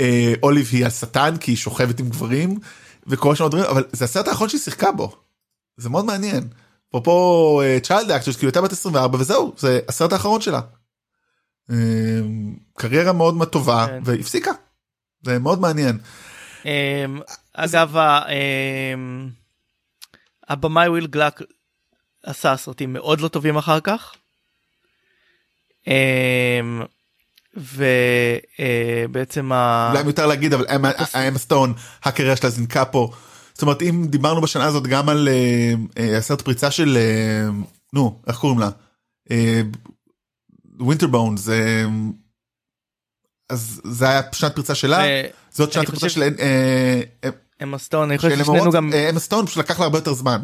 [SPEAKER 2] אה, אוליב היא השטן כי היא שוכבת עם גברים וקורה שם דברים אבל זה הסרט האחרון שהיא שיחקה בו. זה מאוד מעניין. אפרופו child actors כאילו הייתה בת 24 וזהו זה הסרט האחרון שלה. אה, קריירה מאוד מאוד טובה
[SPEAKER 3] כן.
[SPEAKER 2] והפסיקה. זה מאוד מעניין.
[SPEAKER 3] אמ, אגב ה- אמ, הבמאי וויל גלק עשה סרטים מאוד לא טובים אחר כך. אמ, ובעצם ה...
[SPEAKER 2] אולי מיותר להגיד אבל אמה- סטון הקריירה שלה זינקה פה. זאת אומרת אם דיברנו בשנה הזאת גם על אה, אה, הסרט פריצה של אה, נו איך קוראים לה. ווינטר בונס אז זה היה שנת פריצה שלה זאת שנת פריצה של אה, אה,
[SPEAKER 3] אמה סטון אני חושב ששנינו. גם
[SPEAKER 2] אה, אמה סטון פשוט לקח לה הרבה יותר זמן.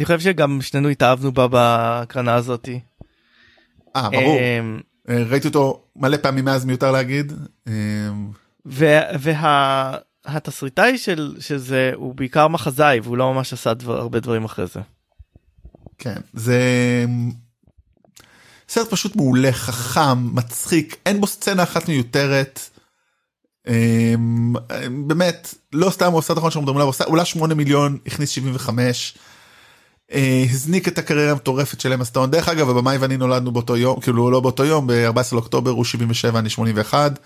[SPEAKER 3] אני חושב שגם שנינו התאהבנו בה בהקרנה הזאתי.
[SPEAKER 2] אה ברור
[SPEAKER 3] אמ,
[SPEAKER 2] אה, ראיתי אותו מלא פעמים מאז מיותר להגיד. אה,
[SPEAKER 3] והתסריטאי של זה הוא בעיקר מחזאי והוא לא ממש עשה דבר, הרבה דברים אחרי זה.
[SPEAKER 2] כן זה סרט פשוט מעולה חכם מצחיק אין בו סצנה אחת מיותרת. אמ, באמת לא סתם הוא הסרט האחרון שאנחנו מדברים עליו עולה 8 מיליון הכניס 75. אה, הזניק את הקריירה המטורפת של אמה סטון דרך אגב הבמאי ואני נולדנו באותו יום כאילו לא באותו יום ב-14 לאוקטובר הוא 77 אני 81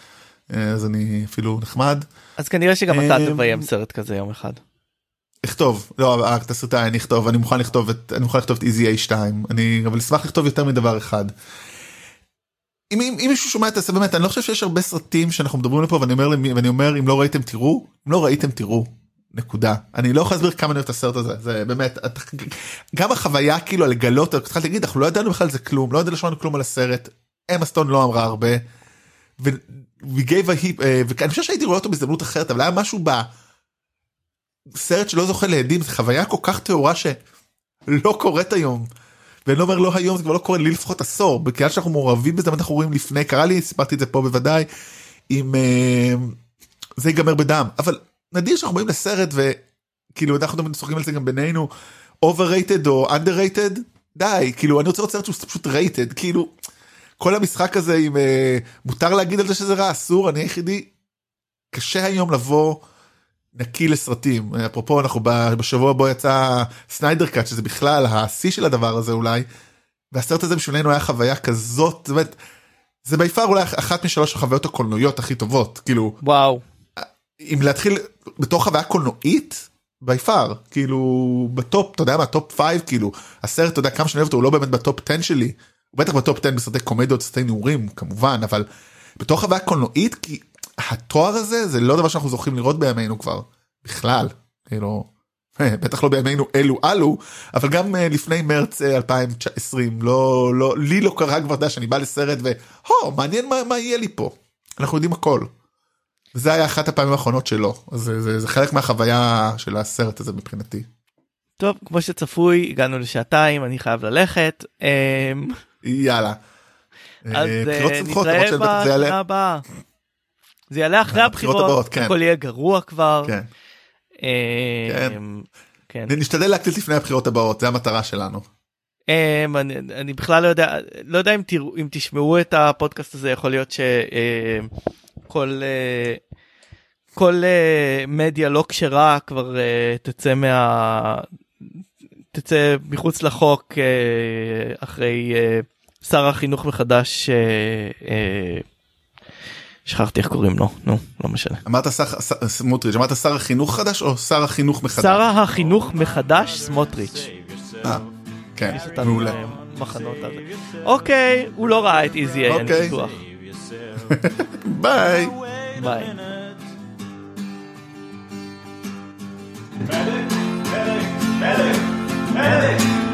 [SPEAKER 2] אה, אז אני אפילו נחמד.
[SPEAKER 3] אז כנראה שגם אתה
[SPEAKER 2] אמ,
[SPEAKER 3] תביים סרט כזה יום אחד.
[SPEAKER 2] אכתוב לא את הסרטה אני אכתוב אני מוכן לכתוב את אני מוכן לכתוב את איזי A2 אני אבל אשמח לכתוב יותר מדבר אחד. אם, אם, אם מישהו שומע את זה באמת אני לא חושב שיש הרבה סרטים שאנחנו מדברים לפה ואני אומר ואני אומר אם לא ראיתם תראו אם לא ראיתם תראו נקודה אני לא יכול להסביר כמה אני אוהב את הסרט הזה זה באמת את, גם החוויה כאילו לגלות התחלתי להגיד אנחנו לא ידענו בכלל זה כלום לא ידענו לשמוע כלום על הסרט אמה סטון לא אמרה הרבה. ו- אה, ואני חושב שהייתי רואה אותו בהזדמנות אחרת אבל היה משהו בסרט שלא זוכה לעדים זה חוויה כל כך טהורה שלא קורית היום. ואני לא אומר לא היום זה כבר לא קורה לי לפחות עשור בגלל שאנחנו מעורבים בזה אנחנו רואים לפני קרה לי סיפרתי את זה פה בוודאי אם uh, זה ייגמר בדם אבל נדיר שאנחנו באים לסרט וכאילו אנחנו משחקים על זה גם בינינו overrated או underrated די כאילו אני רוצה לראות סרט שהוא פשוט rated כאילו כל המשחק הזה עם uh, מותר להגיד על זה שזה רע אסור אני היחידי קשה היום לבוא. נקי לסרטים אפרופו אנחנו בשבוע בו יצא סניידר קאט שזה בכלל השיא של הדבר הזה אולי. והסרט הזה בשבילנו היה חוויה כזאת זאת אומרת, זה ביפר אולי אחת משלוש החוויות הקולנועיות הכי טובות כאילו
[SPEAKER 3] וואו
[SPEAKER 2] אם להתחיל בתור חוויה קולנועית ביפר כאילו ב top אתה יודע מה top 5 כאילו הסרט אתה יודע כמה שאני אוהב אותו הוא לא באמת ב top 10 שלי. הוא בטח ב top 10 בסרטי קומדיות סרטי נעורים כמובן אבל בתור חוויה קולנועית כי התואר הזה זה לא דבר שאנחנו זוכים לראות בימינו כבר בכלל כאילו בטח לא בימינו אלו אלו אבל גם אה, לפני מרץ 2020 אה, לא לא לי לא קרה כבר דה שאני בא לסרט והו מעניין מה, מה יהיה לי פה אנחנו יודעים הכל. זה היה אחת הפעמים האחרונות שלו זה, זה, זה חלק מהחוויה של הסרט הזה מבחינתי.
[SPEAKER 3] טוב כמו שצפוי הגענו לשעתיים אני חייב ללכת. אמ,
[SPEAKER 2] יאלה.
[SPEAKER 3] אז אה, נתראה בשנה הבאה. זה יעלה אחרי הבחירות, הבאות, כן. הכל יהיה גרוע כבר.
[SPEAKER 2] כן.
[SPEAKER 3] אה, כן.
[SPEAKER 2] כן. נשתדל להקליט לפני הבחירות הבאות, זה המטרה שלנו.
[SPEAKER 3] אה, אני, אני בכלל לא יודע, לא יודע אם, תראו, אם תשמעו את הפודקאסט הזה, יכול להיות אה, כל מדיה לא כשרה כבר תצא מה... תצא מחוץ לחוק אחרי שר החינוך מחדש שכחתי איך קוראים לו נו לא משנה
[SPEAKER 2] אמרת סמוטריץ' אמרת שר החינוך חדש או שר החינוך מחדש
[SPEAKER 3] שר החינוך מחדש סמוטריץ'.
[SPEAKER 2] אה, כן מעולה.
[SPEAKER 3] מחנות הזה. אוקיי הוא לא ראה את איזי אין
[SPEAKER 2] אוקיי.
[SPEAKER 3] בטוח.
[SPEAKER 2] Bye.
[SPEAKER 3] Bye. Medic, medic, medic, medic.